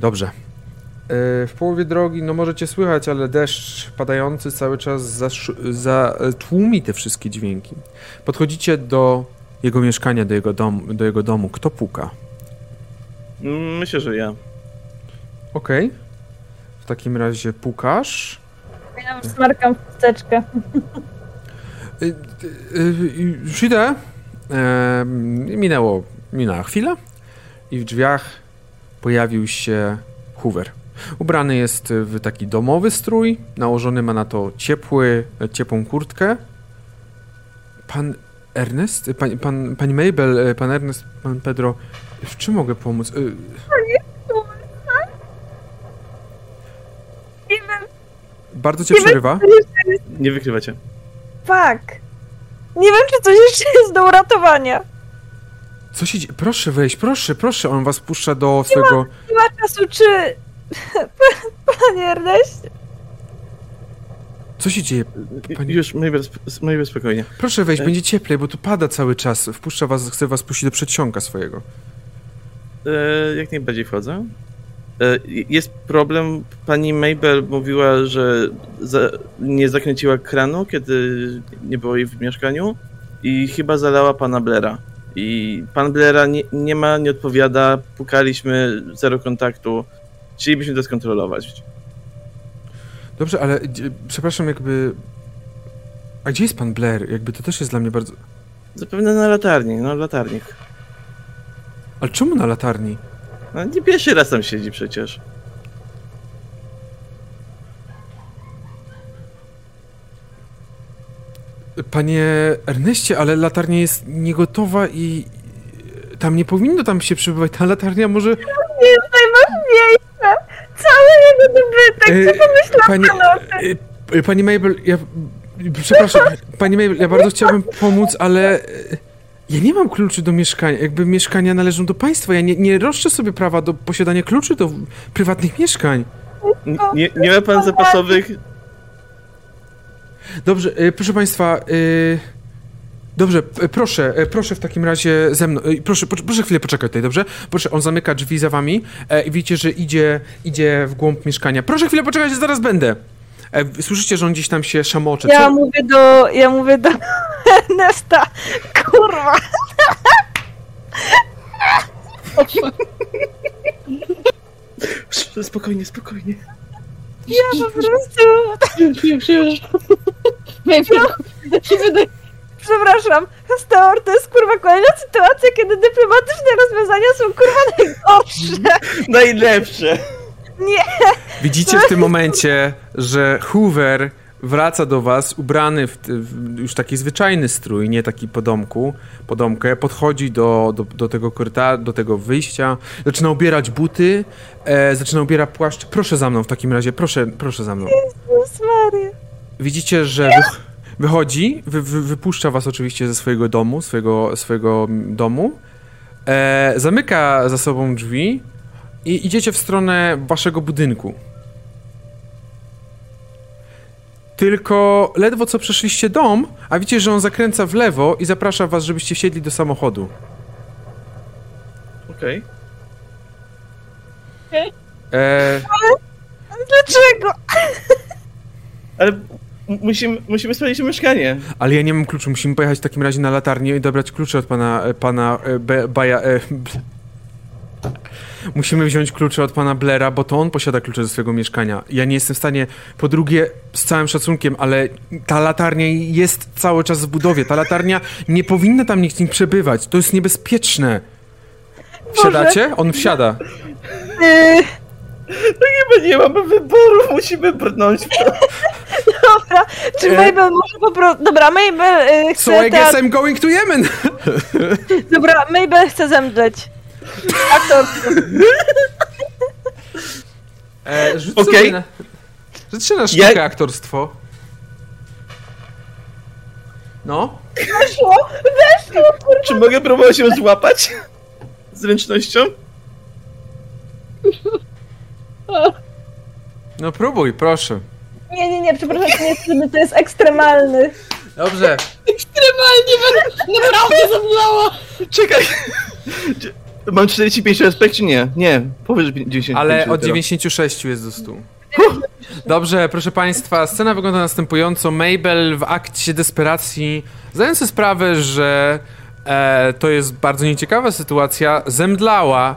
Dobrze. E, W połowie drogi, no możecie słychać, ale deszcz padający cały czas zasz- za, e, tłumi te wszystkie dźwięki. Podchodzicie do jego mieszkania, do jego, dom, do jego domu. Kto puka? Myślę, że ja. Okej. W takim razie pukasz. Ja smarkam w chusteczkę. Y, Już idę. E, minęło, minęła chwila i w drzwiach pojawił się Hoover. Ubrany jest w taki domowy strój, nałożony ma na to ciepły, ciepłą kurtkę. Pan Ernest, pan, pan, pani Mabel, pan Ernest, pan Pedro, w czym mogę pomóc? Y, Nie wiem, Bardzo cię Nie wiem, przerywa. Nie wykrywacie. fuck. Nie wiem, czy coś jeszcze jest do uratowania. Co się dzieje? Proszę wejść, proszę, proszę. On was puszcza do swojego... Nie ma czasu, czy... *laughs* Panie Erneście? Co się dzieje? Pani- Już, Mabel, spokojnie. Proszę wejść, E- będzie cieplej, bo tu pada cały czas. Wpuszcza was, chce was puścić do przedsionka swojego. E, jak najbardziej wchodzę. E, jest problem. Pani Mabel mówiła, że za, nie zakręciła kranu, kiedy nie było jej w mieszkaniu i chyba zalała pana Blera. I pan Blera nie, nie ma, nie odpowiada. Pukaliśmy, zero kontaktu. Chcielibyśmy to skontrolować. Dobrze, ale przepraszam, jakby... A gdzie jest pan Blair? Jakby to też jest dla mnie bardzo... Zapewne na latarni, no latarnik. Ale czemu na latarni? No, nie pierwszy raz tam siedzi przecież. Panie Erneście, ale latarnia jest niegotowa i... Tam nie powinno tam się przebywać. Ta latarnia może... Nie jest najważniejsze. Cały jego dobytek. E, Co pomyślał Pani, pan o tym? e, e, pani Mabel, ja... Przepraszam, pani Mabel, ja bardzo chciałbym pomóc, ale... e, Ja nie mam kluczy do mieszkania. Jakby mieszkania należą do państwa. Ja nie, nie roszczę sobie prawa do posiadania kluczy do prywatnych mieszkań. N- Nie, nie ma pan zapasowych. Dobrze, e, proszę państwa... e, Dobrze, proszę, e, proszę w takim razie ze mną. Proszę, proszę, chwilę poczekać tutaj, dobrze? Proszę, on zamyka drzwi za wami e, i widzicie, że idzie, idzie w głąb mieszkania. Proszę chwilę poczekać, ja zaraz będę. E, Słyszycie, że on gdzieś tam się szamocze. Ja Co? mówię do... Ja mówię do *laughs* Ernesta. Kurwa. *laughs* Spokojnie, spokojnie. Ja po prostu... Przepraszam. Steor, to jest kurwa kolejna sytuacja, kiedy dyplomatyczne rozwiązania są kurwa najgorsze. Najlepsze! Nie. Widzicie w tym momencie, że Hoover wraca do was ubrany w, w już taki zwyczajny strój, nie taki podomku, podomkę, podchodzi do, do, do tego korytarza, do tego wyjścia, zaczyna ubierać buty, e, zaczyna ubierać płaszcz. Proszę za mną w takim razie, proszę, proszę za mną. Jezus Maria. Widzicie, że wych, wychodzi, wy, wy, wypuszcza was oczywiście ze swojego domu, swojego, swojego domu, e, zamyka za sobą drzwi i idziecie w stronę waszego budynku. Tylko ledwo co przeszliście dom, a widzicie, że on zakręca w lewo i zaprasza was, żebyście wsiedli do samochodu. Okej. E, Dlaczego? *laughs* Ale m- musimy, musimy sprawdzić mieszkanie. ale ja nie mam kluczu, musimy pojechać w takim razie na latarnię i dobrać klucze od pana, e, pana e, Be, Baja... E, Musimy wziąć klucze od pana Blera, bo to on posiada klucze ze swojego mieszkania. Ja nie jestem w stanie, po drugie, z całym szacunkiem, ale ta latarnia jest cały czas w budowie. Ta latarnia nie powinna tam nikt przebywać. To jest niebezpieczne. Wsiadacie? On wsiada. Yy, Chyba nie mamy wyboru, musimy brnąć w to. dobra, czy E. Mabel może po prostu... Dobra, Mabel So chce... I guess. I'm going to Yemen! Dobra, Mabel chce zemdleć. Aktor. E, rzuć sobie na... Rzuć się na sztukę Ja- aktorstwo. No? Weszło! Weszło! Czy mogę próbować ją złapać? Zręcznością? No próbuj, proszę. Nie, nie, nie, przepraszam, to nie jest trudny, to jest ekstremalny. Dobrze. Ekstremalnie, naprawdę zablała! Czekaj! Mam 45 respekt, czy nie? Nie, powiesz 95 Ale od dopiero. 96 jest do 100. Dobrze, proszę Państwa, scena wygląda następująco. Mabel w akcie desperacji, zdając sobie sprawę, że e, to jest bardzo nieciekawa sytuacja, zemdlała.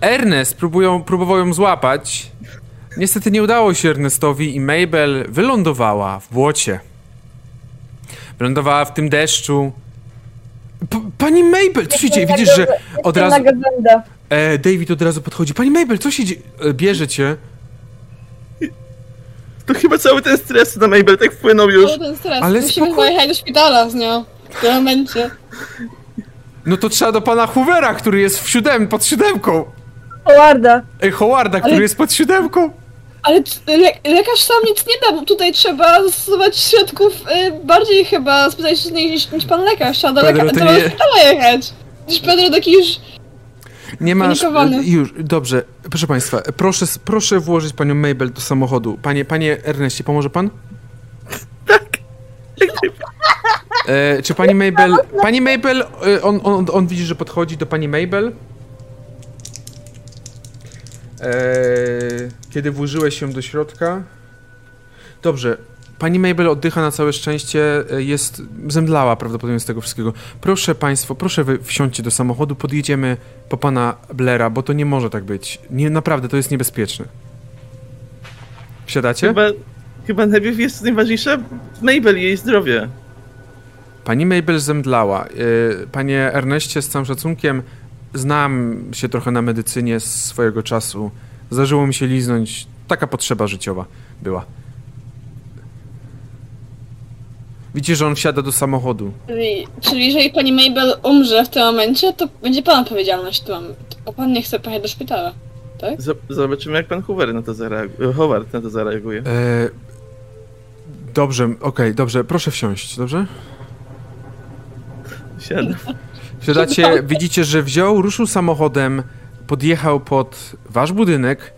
Ernest próbują, próbował ją złapać. Niestety nie udało się Ernestowi i Mabel wylądowała w błocie. Wylądowała w tym deszczu. P pani Mabel, co się dzieje? Widzisz, że od razu... E, David od razu podchodzi. Pani Mabel, co się dzieje? E, Bierze cię. To chyba cały ten stres na Mabel tak wpłynął już. O, ten stres. Ale Musimy spoko- pojechać do szpitala z nią. W tym momencie. No to trzeba do pana Hoovera, który jest w siódem, pod siódemką. Howarda. Ej, Howarda, który Ale- jest pod siódemką. Ale le lekarz sam nic nie da, bo tutaj trzeba zastosować środków y, bardziej chyba specjalistycznych niż, niż pan lekarz. Trzeba do, Pedro, leka- do nie- szpitala jechać. Gdyż Pedro taki już... Nie masz. E, Już, dobrze. Proszę państwa, proszę, proszę włożyć panią Mabel do samochodu. Panie, panie Erneście, pomoże pan? *laughs* Tak. E, czy pani Mabel. Pani Mabel, e, on, on, on widzi, że podchodzi do pani Mabel. E, kiedy włożyłeś ją do środka. Dobrze. Pani Mabel oddycha na całe szczęście, e, jest zemdlała prawdopodobnie z tego wszystkiego. Proszę państwo, proszę wy wsiądźcie do samochodu, podjedziemy po pana Blera, bo to nie może tak być. Nie, naprawdę, to jest niebezpieczne. Wsiadacie? Chyba, chyba najpierw jest najważniejsze Mabel jej zdrowie. Pani Mabel zemdlała. Yy, Panie Erneście, z całym szacunkiem, znam się trochę na medycynie z swojego czasu. Zdarzyło mi się liznąć. Taka potrzeba życiowa była. Widzicie, że on wsiada do samochodu. Czyli, czyli jeżeli pani Mabel umrze w tym momencie, to będzie pana odpowiedzialność. To, a pan nie chce pojechać do szpitala. Z- Zobaczymy, jak pan Hoover na to zareaguje. Howard na to zareaguje. E, dobrze, okej, dobrze. Proszę wsiąść, dobrze? Siadam. Wsiadacie, widzicie, że wziął, ruszył samochodem, podjechał pod wasz budynek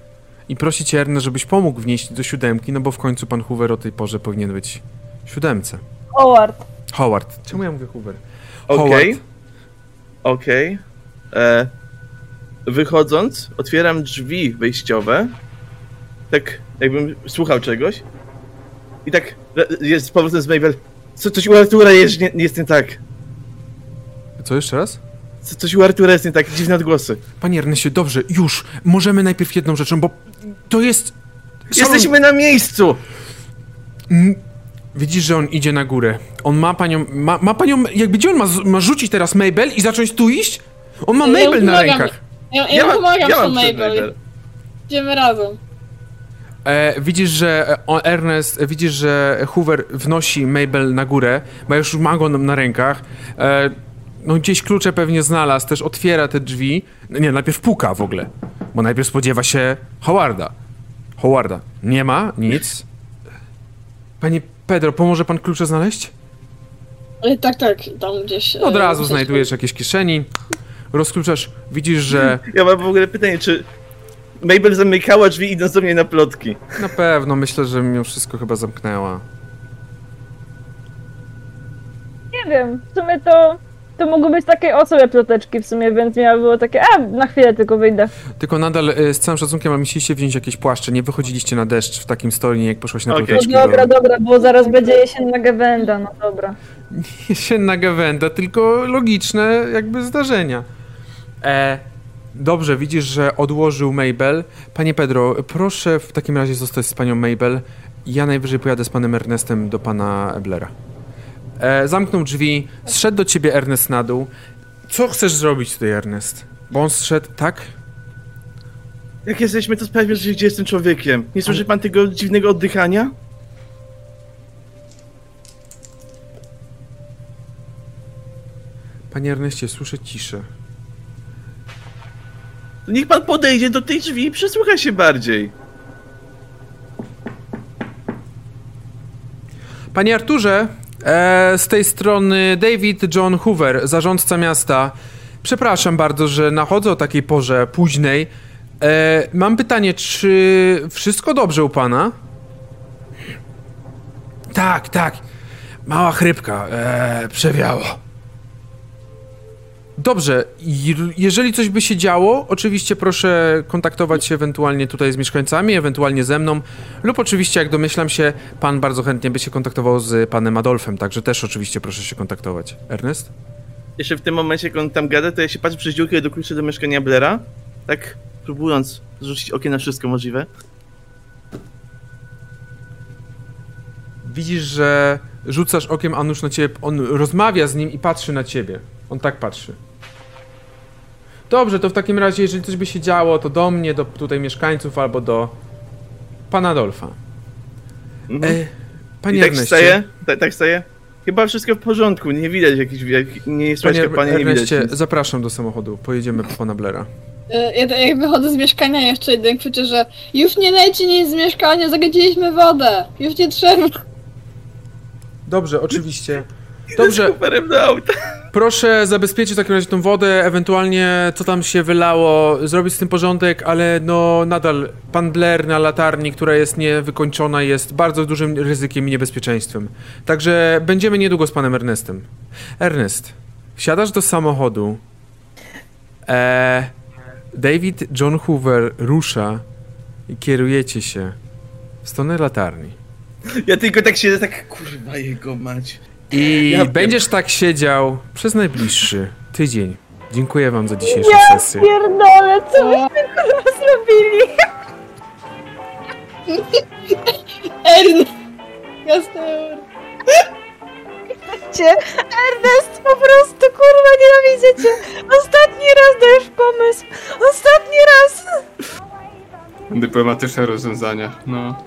i prosi cię, Ernest, żebyś pomógł wnieść do siódemki, no bo w końcu pan Hoover o tej porze powinien być w siódemce. Howard. Howard. Czemu ja mówię Hoover? Okej. Howard. Okej. E, Wychodząc, otwieram drzwi wejściowe. Tak, jakbym słuchał czegoś. I tak e, jest z powrotem z Mabel. Co, coś u Artura jest nie, jest nie tak. Co jeszcze raz? Co, coś u Artura jest nie tak. Dziwne odgłosy. Panie Erneście, dobrze, już. Możemy najpierw jedną rzeczą, bo to jest... Jesteśmy na miejscu! Widzisz, że on idzie na górę. On ma panią... Ma, ma panią... Jakby gdzie on ma, ma rzucić teraz Mabel i zacząć tu iść? On ma Ja Mabel na pomagam. rękach. Ja, ja, ja pomagam ja ja mam Mabel. Mabel. Idziemy razem. E, widzisz, że e, Ernest, widzisz, że Hoover wnosi Mabel na górę, bo już ma go na, na rękach. E, no gdzieś klucze pewnie znalazł, też otwiera te drzwi. No Nie, najpierw puka w ogóle, bo najpierw spodziewa się Howarda. Howarda. Nie ma, nic. Panie Pedro, pomoże pan klucze znaleźć? Ale tak, tak, tam gdzieś... Od e, razu gdzieś- znajdujesz jakieś kieszeni, rozkluczasz, widzisz, że Ja mam w ogóle pytanie, czy Mabel zamykała drzwi idąc do mnie na plotki? na pewno, myślę, że mimo wszystko chyba zamknęła. Nie wiem, w sumie to... To mogły być takie osobe ploteczki w sumie, więc miało było takie, a na chwilę tylko wyjdę. Tylko nadal e, z całym szacunkiem, ale musieliście wziąć jakieś płaszcze, nie wychodziliście na deszcz w takim stolinie, jak poszłaś na Okej. ploteczki. No dobra, dobra, bo zaraz będzie jesienna gawenda, no dobra. *laughs* Jesienna gawenda, tylko logiczne jakby zdarzenia. E, dobrze, widzisz, że odłożył Mabel. Panie Pedro, proszę w takim razie zostać z panią Mabel. Ja najwyżej pojadę z panem Ernestem do pana Eblera. E, zamknął drzwi, zszedł do ciebie Ernest na dół. Co chcesz zrobić tutaj, Ernest? Bo on zszedł, tak? Jak jesteśmy, to sprawdźmy, że gdzie jestem człowiekiem. Nie słyszy pan tego dziwnego oddychania? Panie Erneście, słyszę ciszę. To niech pan podejdzie do tej drzwi i przesłucha się bardziej. Panie Arturze, E, z tej strony David John Hoover, zarządca miasta. Przepraszam bardzo, że nachodzę o takiej porze późnej. E, mam pytanie, czy wszystko dobrze u pana? Tak, tak. Mała chrypka. E, przewiało. Dobrze, jeżeli coś by się działo, oczywiście proszę kontaktować się ewentualnie tutaj z mieszkańcami, ewentualnie ze mną, lub oczywiście, jak domyślam się, pan bardzo chętnie by się kontaktował z panem Adolfem, także też oczywiście proszę się kontaktować. Ernest? Jeszcze w tym momencie, jak on tam gada, to ja się patrzę przez dziurkę do kluczy do mieszkania Blera, tak próbując rzucić okiem na wszystko możliwe. Widzisz, że rzucasz okiem Anusz na ciebie, on rozmawia z nim i patrzy na ciebie. On tak patrzy. Dobrze, to w takim razie, jeżeli coś by się działo, to do mnie, do tutaj mieszkańców albo do pana Adolfa. Mhm. E, panie I tak Erneście, staję, tak, tak staję. Chyba wszystko w porządku, nie widać jakichś, jak, nie słychać Panie kapania, nie widać nic. zapraszam do samochodu. Pojedziemy po pana Blera. E, Ja, jak wychodzę z mieszkania, jeszcze jeden krzyczy, że już nie leci nic z mieszkania, zagadziliśmy wodę, już nie trzeba. Dobrze, oczywiście. Dobrze, proszę zabezpieczyć w takim razie tą wodę, ewentualnie co tam się wylało, zrobić z tym porządek, ale no nadal pan Blair na latarni, która jest niewykończona, jest bardzo dużym ryzykiem i niebezpieczeństwem. Także będziemy niedługo z panem Ernestem. Ernest, wsiadasz do samochodu. E, David John Hoover rusza i kierujecie się w stronę latarni. Ja tylko tak siedzę, tak kurwa jego mać. I Ja będziesz tak siedział przez najbliższy tydzień. Dziękuję wam za dzisiejszą Ja sesję. pierdolę, co myśmy kurwa zrobili? Ern! Jasne. Cię, Ernest, po prostu kurwa nienawidzę cię. Ostatni raz dajesz pomysł. Ostatni raz. Dyplomatyczne rozwiązania, no.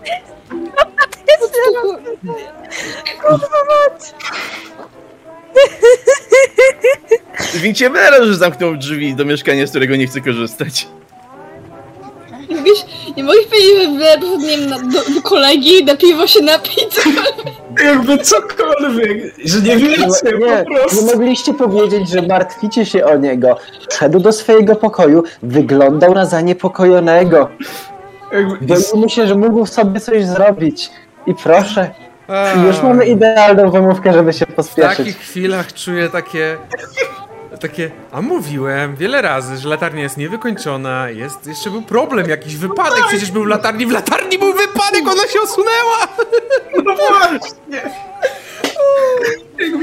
Kurwa mać. Wincie Blera, że zamknął drzwi do mieszkania, z którego nie chce korzystać. Wiesz, nie mogę powiedzieć, że nie na, do, do kolegi na piwo się napić. Jakby cokolwiek, że nie wiecie Nie, po nie prostu. mogliście powiedzieć, że martwicie się o niego. Wszedł do swojego pokoju, wyglądał na zaniepokojonego. Jakby, Boimy mu się, że mógł sobie coś zrobić. I proszę, A, już mamy idealną wymówkę, żeby się w pospieszyć. takich chwilach czuję takie... Takie, a mówiłem wiele razy, że latarnia jest niewykończona, jest, jeszcze był problem, jakiś wypadek, przecież był w latarni, w latarni był wypadek, ona się osunęła! no właśnie.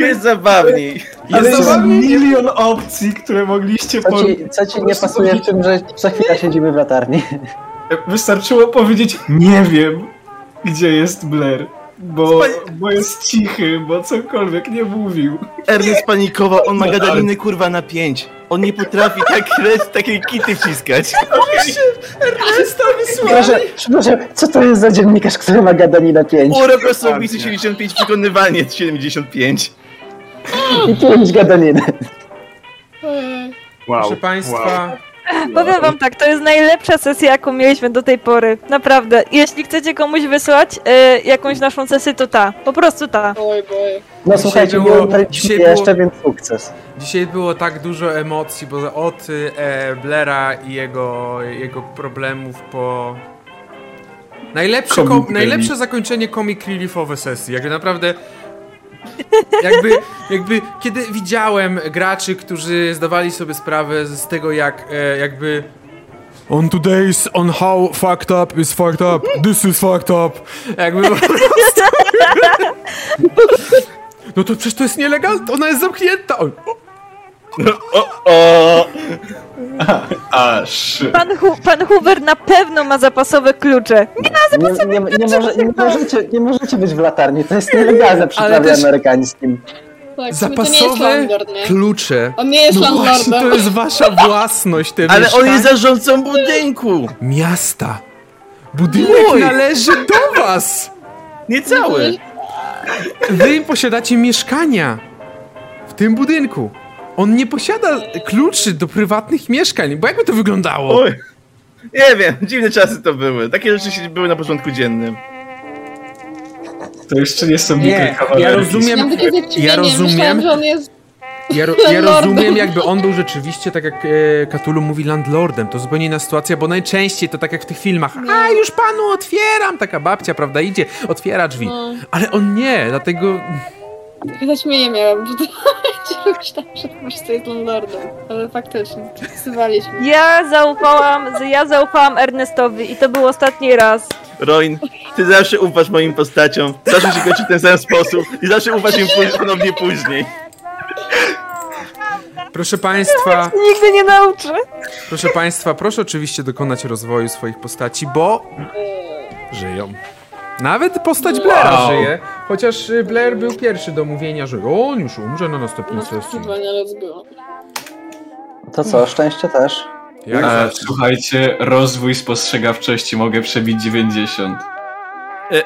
Jest zabawniej. Ale Jest jest zabawnie. milion opcji, które mogliście Co ci, co ci nie pasuje w tym, że co chwila siedzimy w latarni? Wystarczyło powiedzieć nie wiem, gdzie jest Blair. Bo, bo jest cichy, bo cokolwiek nie mówił. Ernest panikował, on ma No, gadaniny kurwa na pięć. On nie potrafi tak takie kity wciskać. Przepraszam, przepraszam, co to jest za dziennikarz, który ma gadaninę 5? Urok osobisty 75, przekonywanie 75. I 5 gadaniny. Wow. Proszę państwa, *laughs* Powiem wam tak, to jest najlepsza sesja, jaką mieliśmy do tej pory. Naprawdę. Jeśli chcecie komuś wysłać e, jakąś naszą sesję, to ta. Po prostu ta. Oj. No Dzisiaj słuchajcie, było- dzisiaj jeszcze, było- więc sukces. Dzisiaj było tak dużo emocji, bo od e, Blera i jego, jego problemów po... Najlepsze, kom, najlepsze zakończenie comic reliefowe sesji, jakby naprawdę... *laughs* Jakby, jakby kiedy widziałem graczy, którzy zdawali sobie sprawę z tego, jak e, jakby... On today's on how fucked up is fucked up. This is fucked up. Jakby po prostu... No to przecież to jest nielegalne, ona jest zamknięta. O, o! Aż. Pan, Hu pan Hoover na pewno ma zapasowe klucze. Nie, nie, nie, może, nie, możecie, nie możecie być w latarni, to jest nielegalne przy prawie też- amerykańskim. Tak, nie Zapasowe landlord, nie? klucze. On nie jest No właśnie, to jest wasza własność, te Ale on jest zarządcą budynku! Miasta. Budynek Mój. należy do was. Nie cały! Wy posiadacie mieszkania w tym budynku. On nie posiada kluczy do prywatnych mieszkań, bo jakby to wyglądało? Oj. Nie wiem, dziwne czasy to były. Takie rzeczy się były na porządku dziennym. to jeszcze nie są Nie, ja rozumiem- ja rozumiem. On jest... Ja, ro, ja rozumiem, jakby on był rzeczywiście, tak jak e, Cthulhu mówi, landlordem. To zupełnie inna sytuacja, bo najczęściej to tak jak w tych filmach. A, już panu otwieram! Taka babcia, prawda, idzie, otwiera drzwi. No, Ale on nie, dlatego... takie zaćmienie miałam, że to *laughs* myślałam, że po prostu jest lordem. Ale faktycznie, przepisywaliśmy. Ja zaufałam, ja zaufałam Ernestowi i to był ostatni raz. Roin, ty zawsze ufasz moim postaciom, zawsze się kończy w ten sam sposób i zawsze ufasz im później, ponownie później. Proszę państwa, Nigdy nie nauczę. proszę państwa, proszę oczywiście dokonać rozwoju swoich postaci, bo żyją. Nawet postać Blaira Wow. żyje, chociaż y, Blair był pierwszy do mówienia, że on już umrze na następnej No, sesji. To co, szczęście też? Jak E, zawsze. słuchajcie, rozwój spostrzegawczości mogę przebić 90. Nice.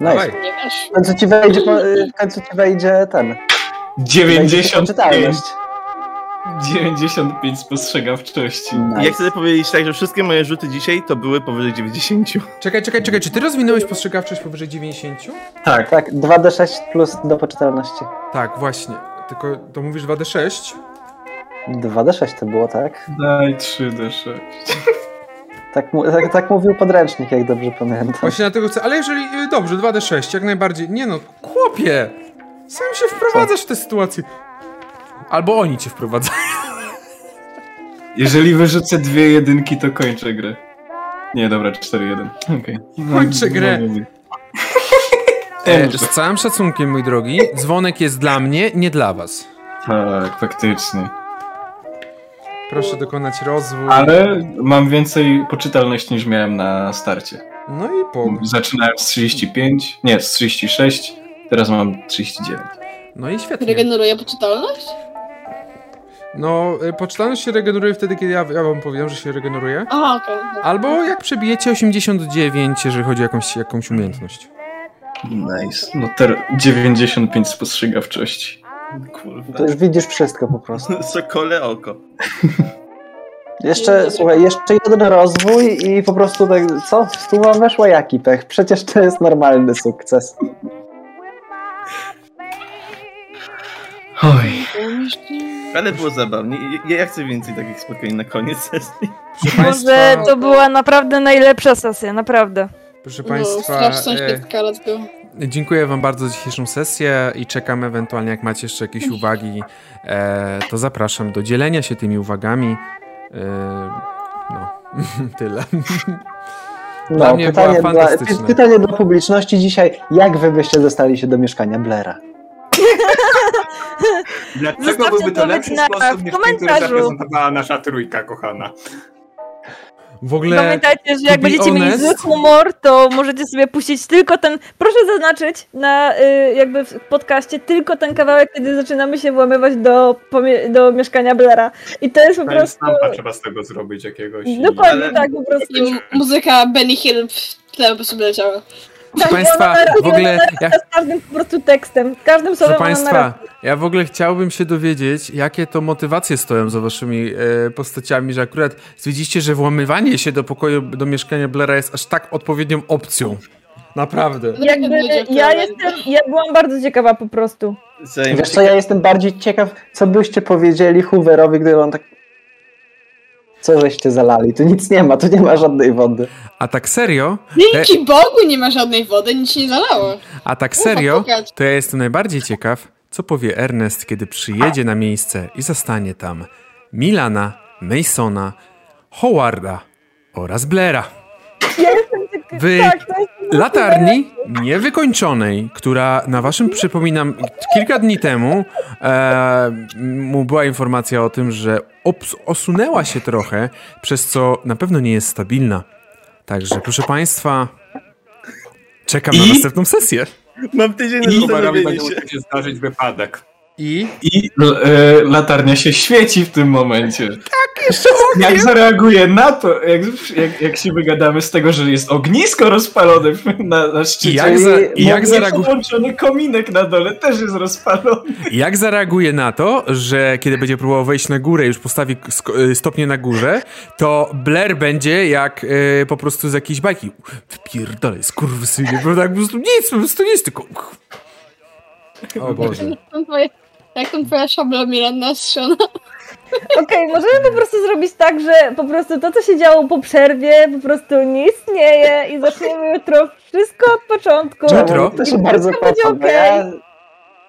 Dawaj. Nie wiesz. W końcu ci wejdzie, y, w końcu ci wejdzie ten. Wejdzie ci 95, poczytalność. 95 spostrzegawczości. I ja Nice. chcę powiedzieć tak, że wszystkie moje rzuty dzisiaj to były powyżej 90. Czekaj, czekaj, czekaj, czy ty rozwinąłeś postrzegawczość powyżej 90? Tak, Tak, 2d6 plus do poczytalności. Tak, właśnie. Tylko to mówisz 2d6? 2d6 to było, tak? daj 3d6. Tak, tak, tak mówił podręcznik, jak dobrze pamiętam. Właśnie dlatego chcę, ale jeżeli, y, dobrze, 2d6, jak najbardziej. Nie no, chłopie! Sam się wprowadzasz w tę sytuację. Albo oni cię wprowadzają. *laughs* Jeżeli wyrzucę dwie jedynki, to kończę grę. Nie, dobra, 4-1. Okej. No, Kończę grę. no, no. *laughs* E, z całym szacunkiem, mój drogi, dzwonek jest dla mnie, nie dla was. Tak, faktycznie. Proszę dokonać rozwój. Ale mam więcej poczytalności niż miałem na starcie. No i po. Zaczynałem z 35, nie, z 36, teraz mam 39. No i świetnie. Regeneruje poczytalność? No, y, poczytalność się regeneruje wtedy, kiedy ja, ja wam powiem, że się regeneruje. Aha, okej. Albo jak przebijecie 89, jeżeli chodzi o jakąś, jakąś umiejętność. Nice. No teraz 95 spostrzegawczości. Kurwa. To już widzisz wszystko po prostu. *laughs* Sokole oko. Jeszcze, słuchaj, jeszcze jeden rozwój i po prostu tak, co? Tu wam weszła jaki pech? Przecież to jest normalny sukces. Oj. Ale było zabawnie. Ja, ja chcę więcej takich spotkań na koniec sesji. Proszę Może to była naprawdę najlepsza sesja, naprawdę. proszę No, państwa e, dziękuję wam bardzo za dzisiejszą sesję i czekam ewentualnie, jak macie jeszcze jakieś *laughs* uwagi, e, to zapraszam do dzielenia się tymi uwagami. E, no, *laughs* tyle. Dla No, mnie pytanie, była dla, fantastyczna. py- pytanie do publiczności dzisiaj. Jak wy byście dostali się do mieszkania Blaira? *laughs* Dlaczego Zostawcie byłby to lepszy na- sposób w niż ten, który zaprezentowała nasza trójka kochana? W ogóle, Pamiętajcie, że jak będziecie mieli honest- zły humor, to możecie sobie puścić tylko ten. Proszę zaznaczyć na y, jakby w podcaście tylko ten kawałek, kiedy zaczynamy się włamywać do, do mieszkania Blaira. I to jest po prostu. Timestampa trzeba z tego zrobić jakiegoś. Dokładnie Ale- tak, po prostu. I mu- muzyka Benny Hill w tle po prostu leciała. Proszę państwa, w ogóle, ja, Z każdym po prostu tekstem, każdym proszę słowem ona państwa, ja w ogóle chciałbym się dowiedzieć, jakie to motywacje stoją za waszymi e, postaciami, że akurat stwierdziliście, że włamywanie się do pokoju, do mieszkania Blaira jest aż tak odpowiednią opcją. Naprawdę. Jakby ja jestem, ja byłam bardzo ciekawa po prostu. Wiesz co, ja jestem bardziej ciekaw, co byście powiedzieli Hooverowi, gdyby on tak... Co żeście zalali? Tu nic nie ma, tu nie ma żadnej wody. A tak serio, Dzięki Bogu nie ma żadnej wody, nic się nie zalało. a tak serio, to ja jestem najbardziej ciekaw, co powie Ernest, kiedy przyjedzie na miejsce i zastanie tam Milana, Masona, Howarda oraz Blaira. W Tak, latarni niewykończonej, która na waszym, przypominam, kilka dni temu e, mu była informacja o tym, że osunęła się trochę, przez co na pewno nie jest stabilna. Także, proszę państwa, czekam na I? następną sesję. Mam tydzień na I zastanowienie się zdarzyć wypadek. I I l- e, latarnia się świeci w tym momencie. jeszcze Jak zareaguje na to, jak, jak, jak się wygadamy z tego, że jest ognisko rozpalone na, na szczycie. I jak, za, i jak, zareagu... Podłączony kominek na dole też jest rozpalony. jak zareaguje na to, że kiedy będzie próbował wejść na górę, już postawi sk- y, stopnie na górze, to Blair będzie jak y, po prostu z jakiejś bajki. Wypierdolę, skurwysynie, prawda? Jak po prostu nic, po prostu nic, tylko... O Boże. Tam twoje- Jak tam twoja szabla Miranda strzona? *laughs* Okej, możemy po prostu zrobić tak, że po prostu to, co się działo po przerwie, po prostu nie istnieje i zaczniemy jutro wszystko od początku. Jutro? To się bardzo wszystko będzie podoba. okej.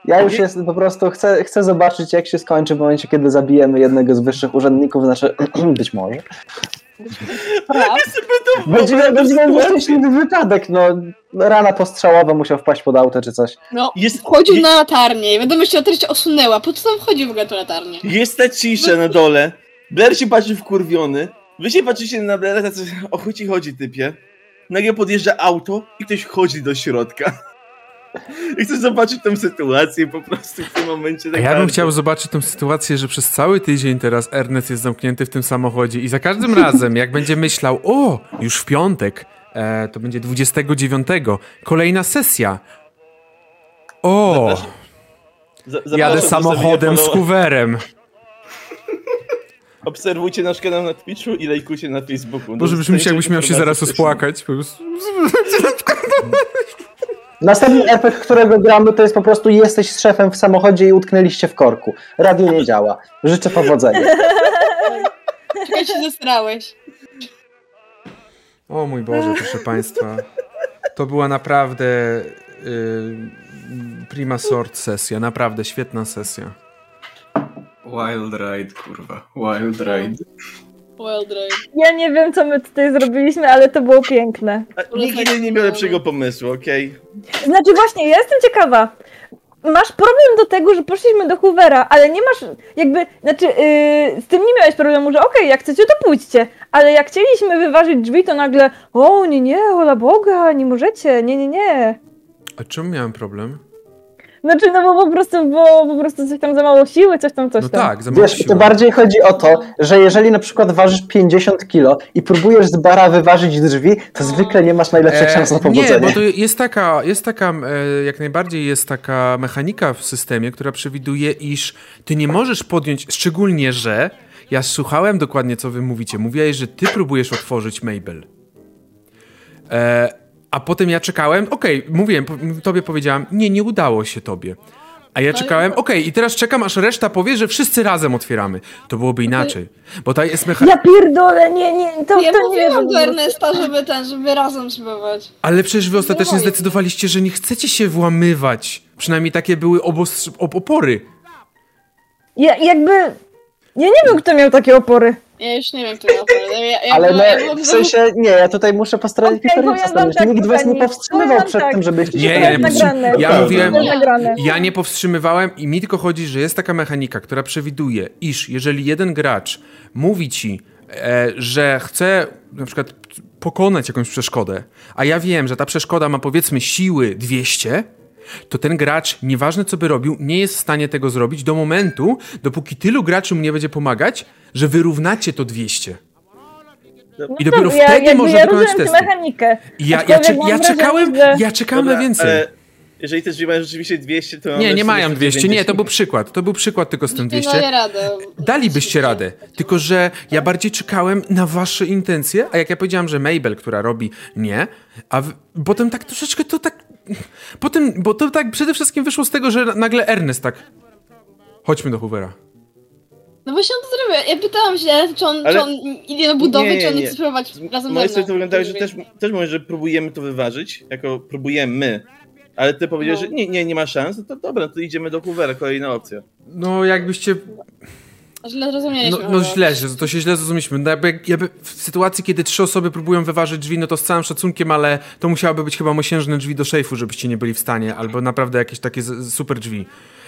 Ja, ja już jest, po prostu chcę, chcę zobaczyć, jak się skończy w momencie, kiedy zabijemy jednego z wyższych urzędników, znaczy *clears throat* być może. Będziemy, będziemy mieć szczęśliwy wypadek, no. Rana postrzałowa musiał wpaść pod auto czy coś. No, Jest- wchodził je- na latarnię i wiadomo, że latarnia się osunęła. Po co tam wchodził w ogóle na latarnię? Jest ta cisza na dole. Blair się patrzy wkurwiony. Wy się patrzycie na Blaira, tacy, o chuj ci chodzi, typie. Nagle podjeżdża auto i ktoś wchodzi do środka. I chcę zobaczyć tę sytuację po prostu w tym momencie. A tak ja bym chciał zobaczyć tę sytuację, że przez cały tydzień teraz Ernest jest zamknięty w tym samochodzie i za każdym *laughs* razem, jak będzie myślał, o, już w piątek, e, to będzie 29, kolejna sesja. O, Zapraszam. Za- zapraszam jadę samochodem z kuwerem. *laughs* Obserwujcie nasz kanał na Twitchu i lajkujcie na Facebooku. Boże, brzmi się, jakbyś miał się zaraz rozpłakać. Po prostu. *laughs* Następny efekt, którego gramy, to jest po prostu jesteś z szefem w samochodzie i utknęliście w korku. Radio nie działa. Życzę powodzenia. Czekaj, się zestrałeś. O mój Boże, proszę Państwa. To była naprawdę y, prima sort sesja, naprawdę świetna sesja. Wild ride, kurwa. Wild ride. Well. Ja nie wiem, co my tutaj zrobiliśmy, ale to było piękne. A, Nikt inny nie miał lepszego pomysłu, okej? Znaczy właśnie, ja jestem ciekawa. Masz problem do tego, że poszliśmy do Hoovera, ale nie masz jakby, znaczy yy, z tym nie miałeś problemu, że okej, jak chcecie, to pójdźcie. Ale jak chcieliśmy wyważyć drzwi, to nagle, o nie, nie, ola Boga, nie możecie, nie, nie, nie. A czym miałem problem? Znaczy, no bo po prostu, bo po prostu coś tam za mało siły, coś tam, coś No tam. tak, za mało Wiesz, to siły. bardziej chodzi o to, że jeżeli na przykład ważysz 50 kilo i próbujesz z bara wyważyć drzwi, to zwykle nie masz najlepszych szans na E, nie, powodzenie. bo to jest taka, jest taka e, jak najbardziej jest taka mechanika w systemie, która przewiduje, iż ty nie możesz podjąć, szczególnie, że ja słuchałem dokładnie, co wy mówicie. Mówiłeś, że ty próbujesz otworzyć Mabel. E, a potem ja czekałem, okej, mówiłem, po- tobie powiedziałam, nie, nie udało się tobie. A ja czekałem, okej, i teraz czekam, aż reszta powie, że wszyscy razem otwieramy. To byłoby inaczej. Bo ta jest mechanika. Ja pierdolę, nie, nie, to, Ja to nie mówiłam do wiem. Ernesta, żeby ten, żeby razem spróbować. Ale przecież wy ostatecznie No, zdecydowaliście, że nie chcecie się włamywać. Przynajmniej takie były obos- op- opory. Ja jakby, ja nie wiem, kto miał takie opory. Ja już nie wiem, kto. Ja, ja Ale byłam- ja byłam w sensie, nie, ja tutaj muszę postarać Okej, okay, wam tak, Nikt was nie powstrzymywał przed tak. tym, żebyście się Nie, ja nagrane. Ja To mówiłem- jest nagrane. Ja nie powstrzymywałem i mi tylko chodzi, że jest taka mechanika, która przewiduje, iż jeżeli jeden gracz mówi ci, e, że chce na przykład pokonać jakąś przeszkodę, a ja wiem, że ta przeszkoda ma powiedzmy siły 200, to ten gracz, nieważne co by robił, nie jest w stanie tego zrobić do momentu, dopóki tylu graczy mu nie będzie pomagać, że wyrównacie to 200. I dopiero No, ja, wtedy jakby można ja wykonać testy. mechanikę. I ja, ja, cze- ja czekałem, że- ja czekałem na Dobra, więcej. ale jeżeli też mają rzeczywiście 200, to Nie, nie mają sumie 200. Nie, to był 190. przykład. To był przykład tylko z tym Nie 200. daję radę. Dalibyście radę. Tylko, że ja bardziej czekałem na wasze intencje, a jak ja powiedziałam, że Mabel, która robi nie, a w... potem tak troszeczkę to tak... Potem, bo to tak przede wszystkim wyszło z tego, że nagle Ernest tak... Chodźmy do Hoovera. No właśnie on to zrobił. Ja pytałam się, czy on, Ale- czy on idzie do budowy, Nie, nie, czy on nie. chce spróbować razem Z mojej ze mną. wygląda, że też, też mówię, że próbujemy to wyważyć, jako próbujemy, ale ty powiedziałeś, No. że nie, nie, nie ma szans, no to dobra, to idziemy do Hoovera, kolejna opcja. No jakbyście... Źle No, zrozumieliśmy. no chyba. źle, że to się źle zrozumieliśmy. No jakby, jakby w sytuacji, kiedy trzy osoby próbują wyważyć drzwi, no to z całym szacunkiem, ale to musiałyby być chyba mosiężne drzwi do szejfu, żebyście nie byli w stanie, albo naprawdę jakieś takie super drzwi.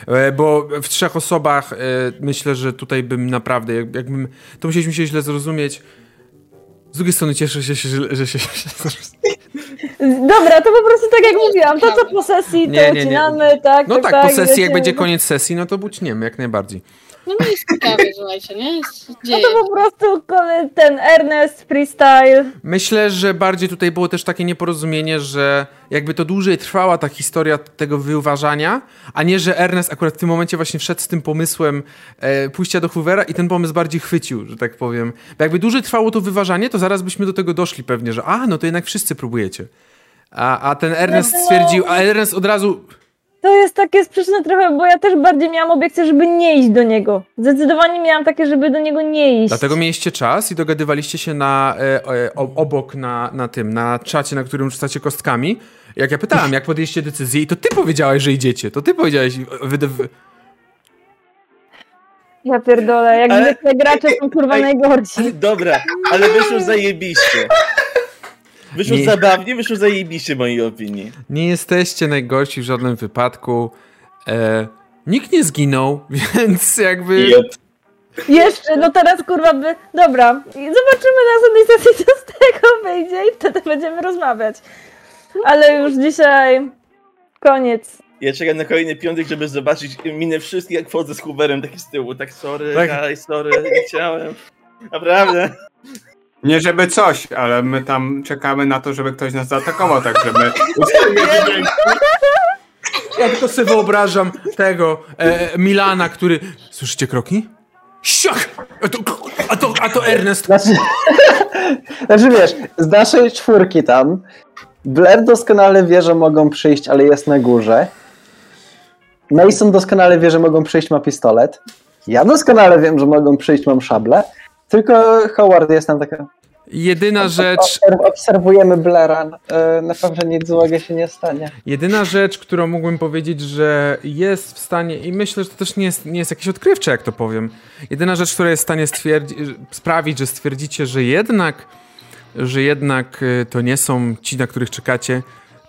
E, Bo w trzech osobach e, myślę, że tutaj bym naprawdę, jak- jakbym, to musieliśmy się źle zrozumieć. Z drugiej strony cieszę się, że, że się... Dobra, to po prostu tak jak mówiłam, to co po sesji, to Nie, nie, nie. ucinamy, tak, No tak, tak, po sesji, jak będzie no. koniec sesji, no to buczniemy, jak najbardziej. No nie jest ciekawe, *laughs* słuchajcie, nie? Jest, No to po prostu ten Ernest freestyle. Myślę, że bardziej tutaj było też takie nieporozumienie, że jakby to dłużej trwała ta historia tego wyuważania, a nie, że Ernest akurat w tym momencie właśnie wszedł z tym pomysłem e, pójścia do Hoovera i ten pomysł bardziej chwycił, że tak powiem. Bo jakby dłużej trwało to wyważanie, to zaraz byśmy do tego doszli pewnie, że a, no to jednak wszyscy próbujecie. A, a ten Ernest No stwierdził, a Ernest od razu To jest takie sprzeczne trochę, bo ja też bardziej miałam obiekcję, żeby nie iść do niego. Zdecydowanie miałam takie, żeby do niego nie iść. Dlatego mieliście czas i dogadywaliście się na, e, e, o- obok na, na tym, na czacie, na którym rzucacie kostkami. Jak ja pytałem, jak podjęliście decyzję i to ty powiedziałeś, że idziecie. To ty powiedziałeś. Wy, wy, Ja pierdolę, jak Ale- zwykle gracze są kurwa Ej, najgorsi. Dobra, ale wyszło zajebiście. Wyszło Nie. zabawnie, wyszło zajebiście w mojej opinii. nie jesteście najgorsi w żadnym wypadku. E, nikt nie zginął, *laughs* więc jakby. Jeszcze, no teraz kurwa by... Dobra, zobaczymy na następnej sesji, co z tego wyjdzie i wtedy będziemy rozmawiać. Ale już dzisiaj koniec. Ja czekam na kolejny piątek, żeby zobaczyć minę wszystkich, jak wchodzę z Hooverem taki z tyłu. Tak sorry, Tak. tak. sorry, nie chciałem. Naprawdę. Nie żeby coś, ale my tam czekamy na to, żeby ktoś nas zaatakował, także my Ja tylko sobie wyobrażam tego e, Milana, który. Słyszycie kroki? Siach! A to, a to, a to Ernest. Znaczy, *laughs* znaczy wiesz, z naszej czwórki tam Blair doskonale wie, że mogą przyjść, ale jest na górze. Mason doskonale wie, że mogą przyjść, ma pistolet. Ja doskonale wiem, że mogą przyjść, mam szablę. Tylko Howard jest tam taka. Jedyna rzecz. Obserw- Obserwujemy Blaira. e, Na pewno nic złego się nie stanie. Jedyna rzecz, którą mógłbym powiedzieć, że jest w stanie, i myślę, że to też nie jest, nie jest jakieś odkrywcze, jak to powiem. Jedyna rzecz, która jest w stanie sprawić, że stwierdzicie, że jednak, że jednak y, to nie są ci, na których czekacie,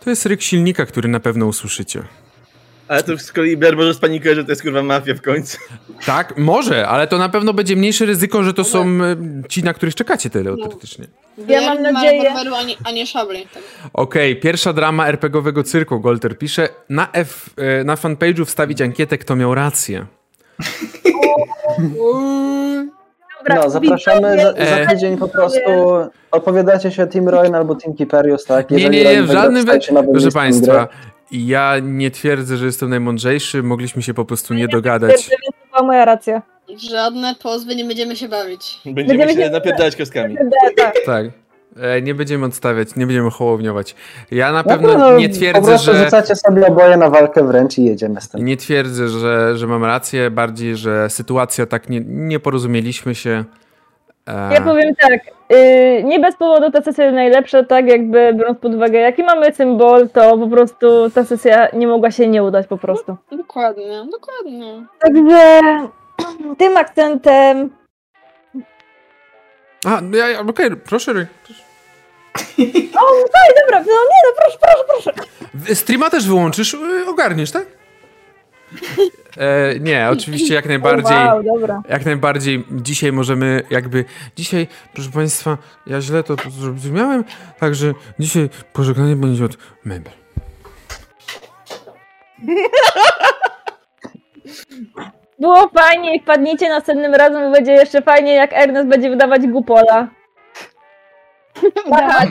to jest ryk silnika, który na pewno usłyszycie. Ale to z kolei Blair może spanikować, że to jest kurwa mafia w końcu. Tak, może, ale to na pewno będzie mniejsze ryzyko, że to są y, ci, na których czekacie teoretycznie. Ja mam mam nadzieję- rewolweru, a nie, a nie szabli. Tak. Okej, pierwsza drama RPGowego cyrku, Golter pisze. Na, F, e, na fanpage'u wstawić ankietę, kto miał rację. Dobra, No, zapraszamy za, E. za tydzień po prostu. Opowiadacie się Team Royal albo Team Kiperius, tak? Nie, Jeżeli nie, nie, Royal w żadnym wy... dostajecie nową Proszę Państwa, gry. Ja nie twierdzę, że jestem najmądrzejszy, mogliśmy się po prostu nie dogadać. To była moja racja. Żadne pozwy, nie będziemy się bawić. Będziemy Będziemy się się- napierdalać kostkami. *laughs* Tak. Tak. E, nie będziemy odstawiać, nie będziemy hołowniować. Ja na No pewno no, nie Po twierdzę, prostu że... rzucacie sobie oboje na walkę wręcz i jedziemy z tym. Nie twierdzę, że, że mam rację, bardziej, że sytuacja tak nie, nie porozumieliśmy się. E, Ja powiem tak, nie bez powodu ta sesja jest najlepsza, tak jakby biorąc pod uwagę jaki mamy symbol, to po prostu ta sesja nie mogła się nie udać po prostu. Dokładnie, dokładnie. Także tym akcentem A, no ja, ja, okej, proszę, Ry, proszę. Dobra, no nie no, proszę, proszę, proszę. Streama też wyłączysz, y, ogarniesz, tak? E, nie, oczywiście jak najbardziej. Wow, dobra. Jak najbardziej dzisiaj możemy jakby, dzisiaj, proszę Państwa, ja źle to zrozumiałem, także dzisiaj pożegnanie będzie od mebel. Było fajnie i wpadnijcie następnym razem, będzie jeszcze fajnie, jak Ernest będzie wydawać gupola. Udawać.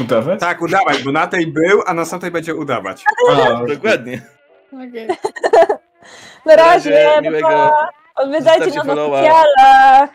Udawać? tak udawać, bo na tej był, a na następnej będzie udawać. A, Dokładnie. Okej. *laughs* Na razie, razie, miłego pa. Nas na socjalach.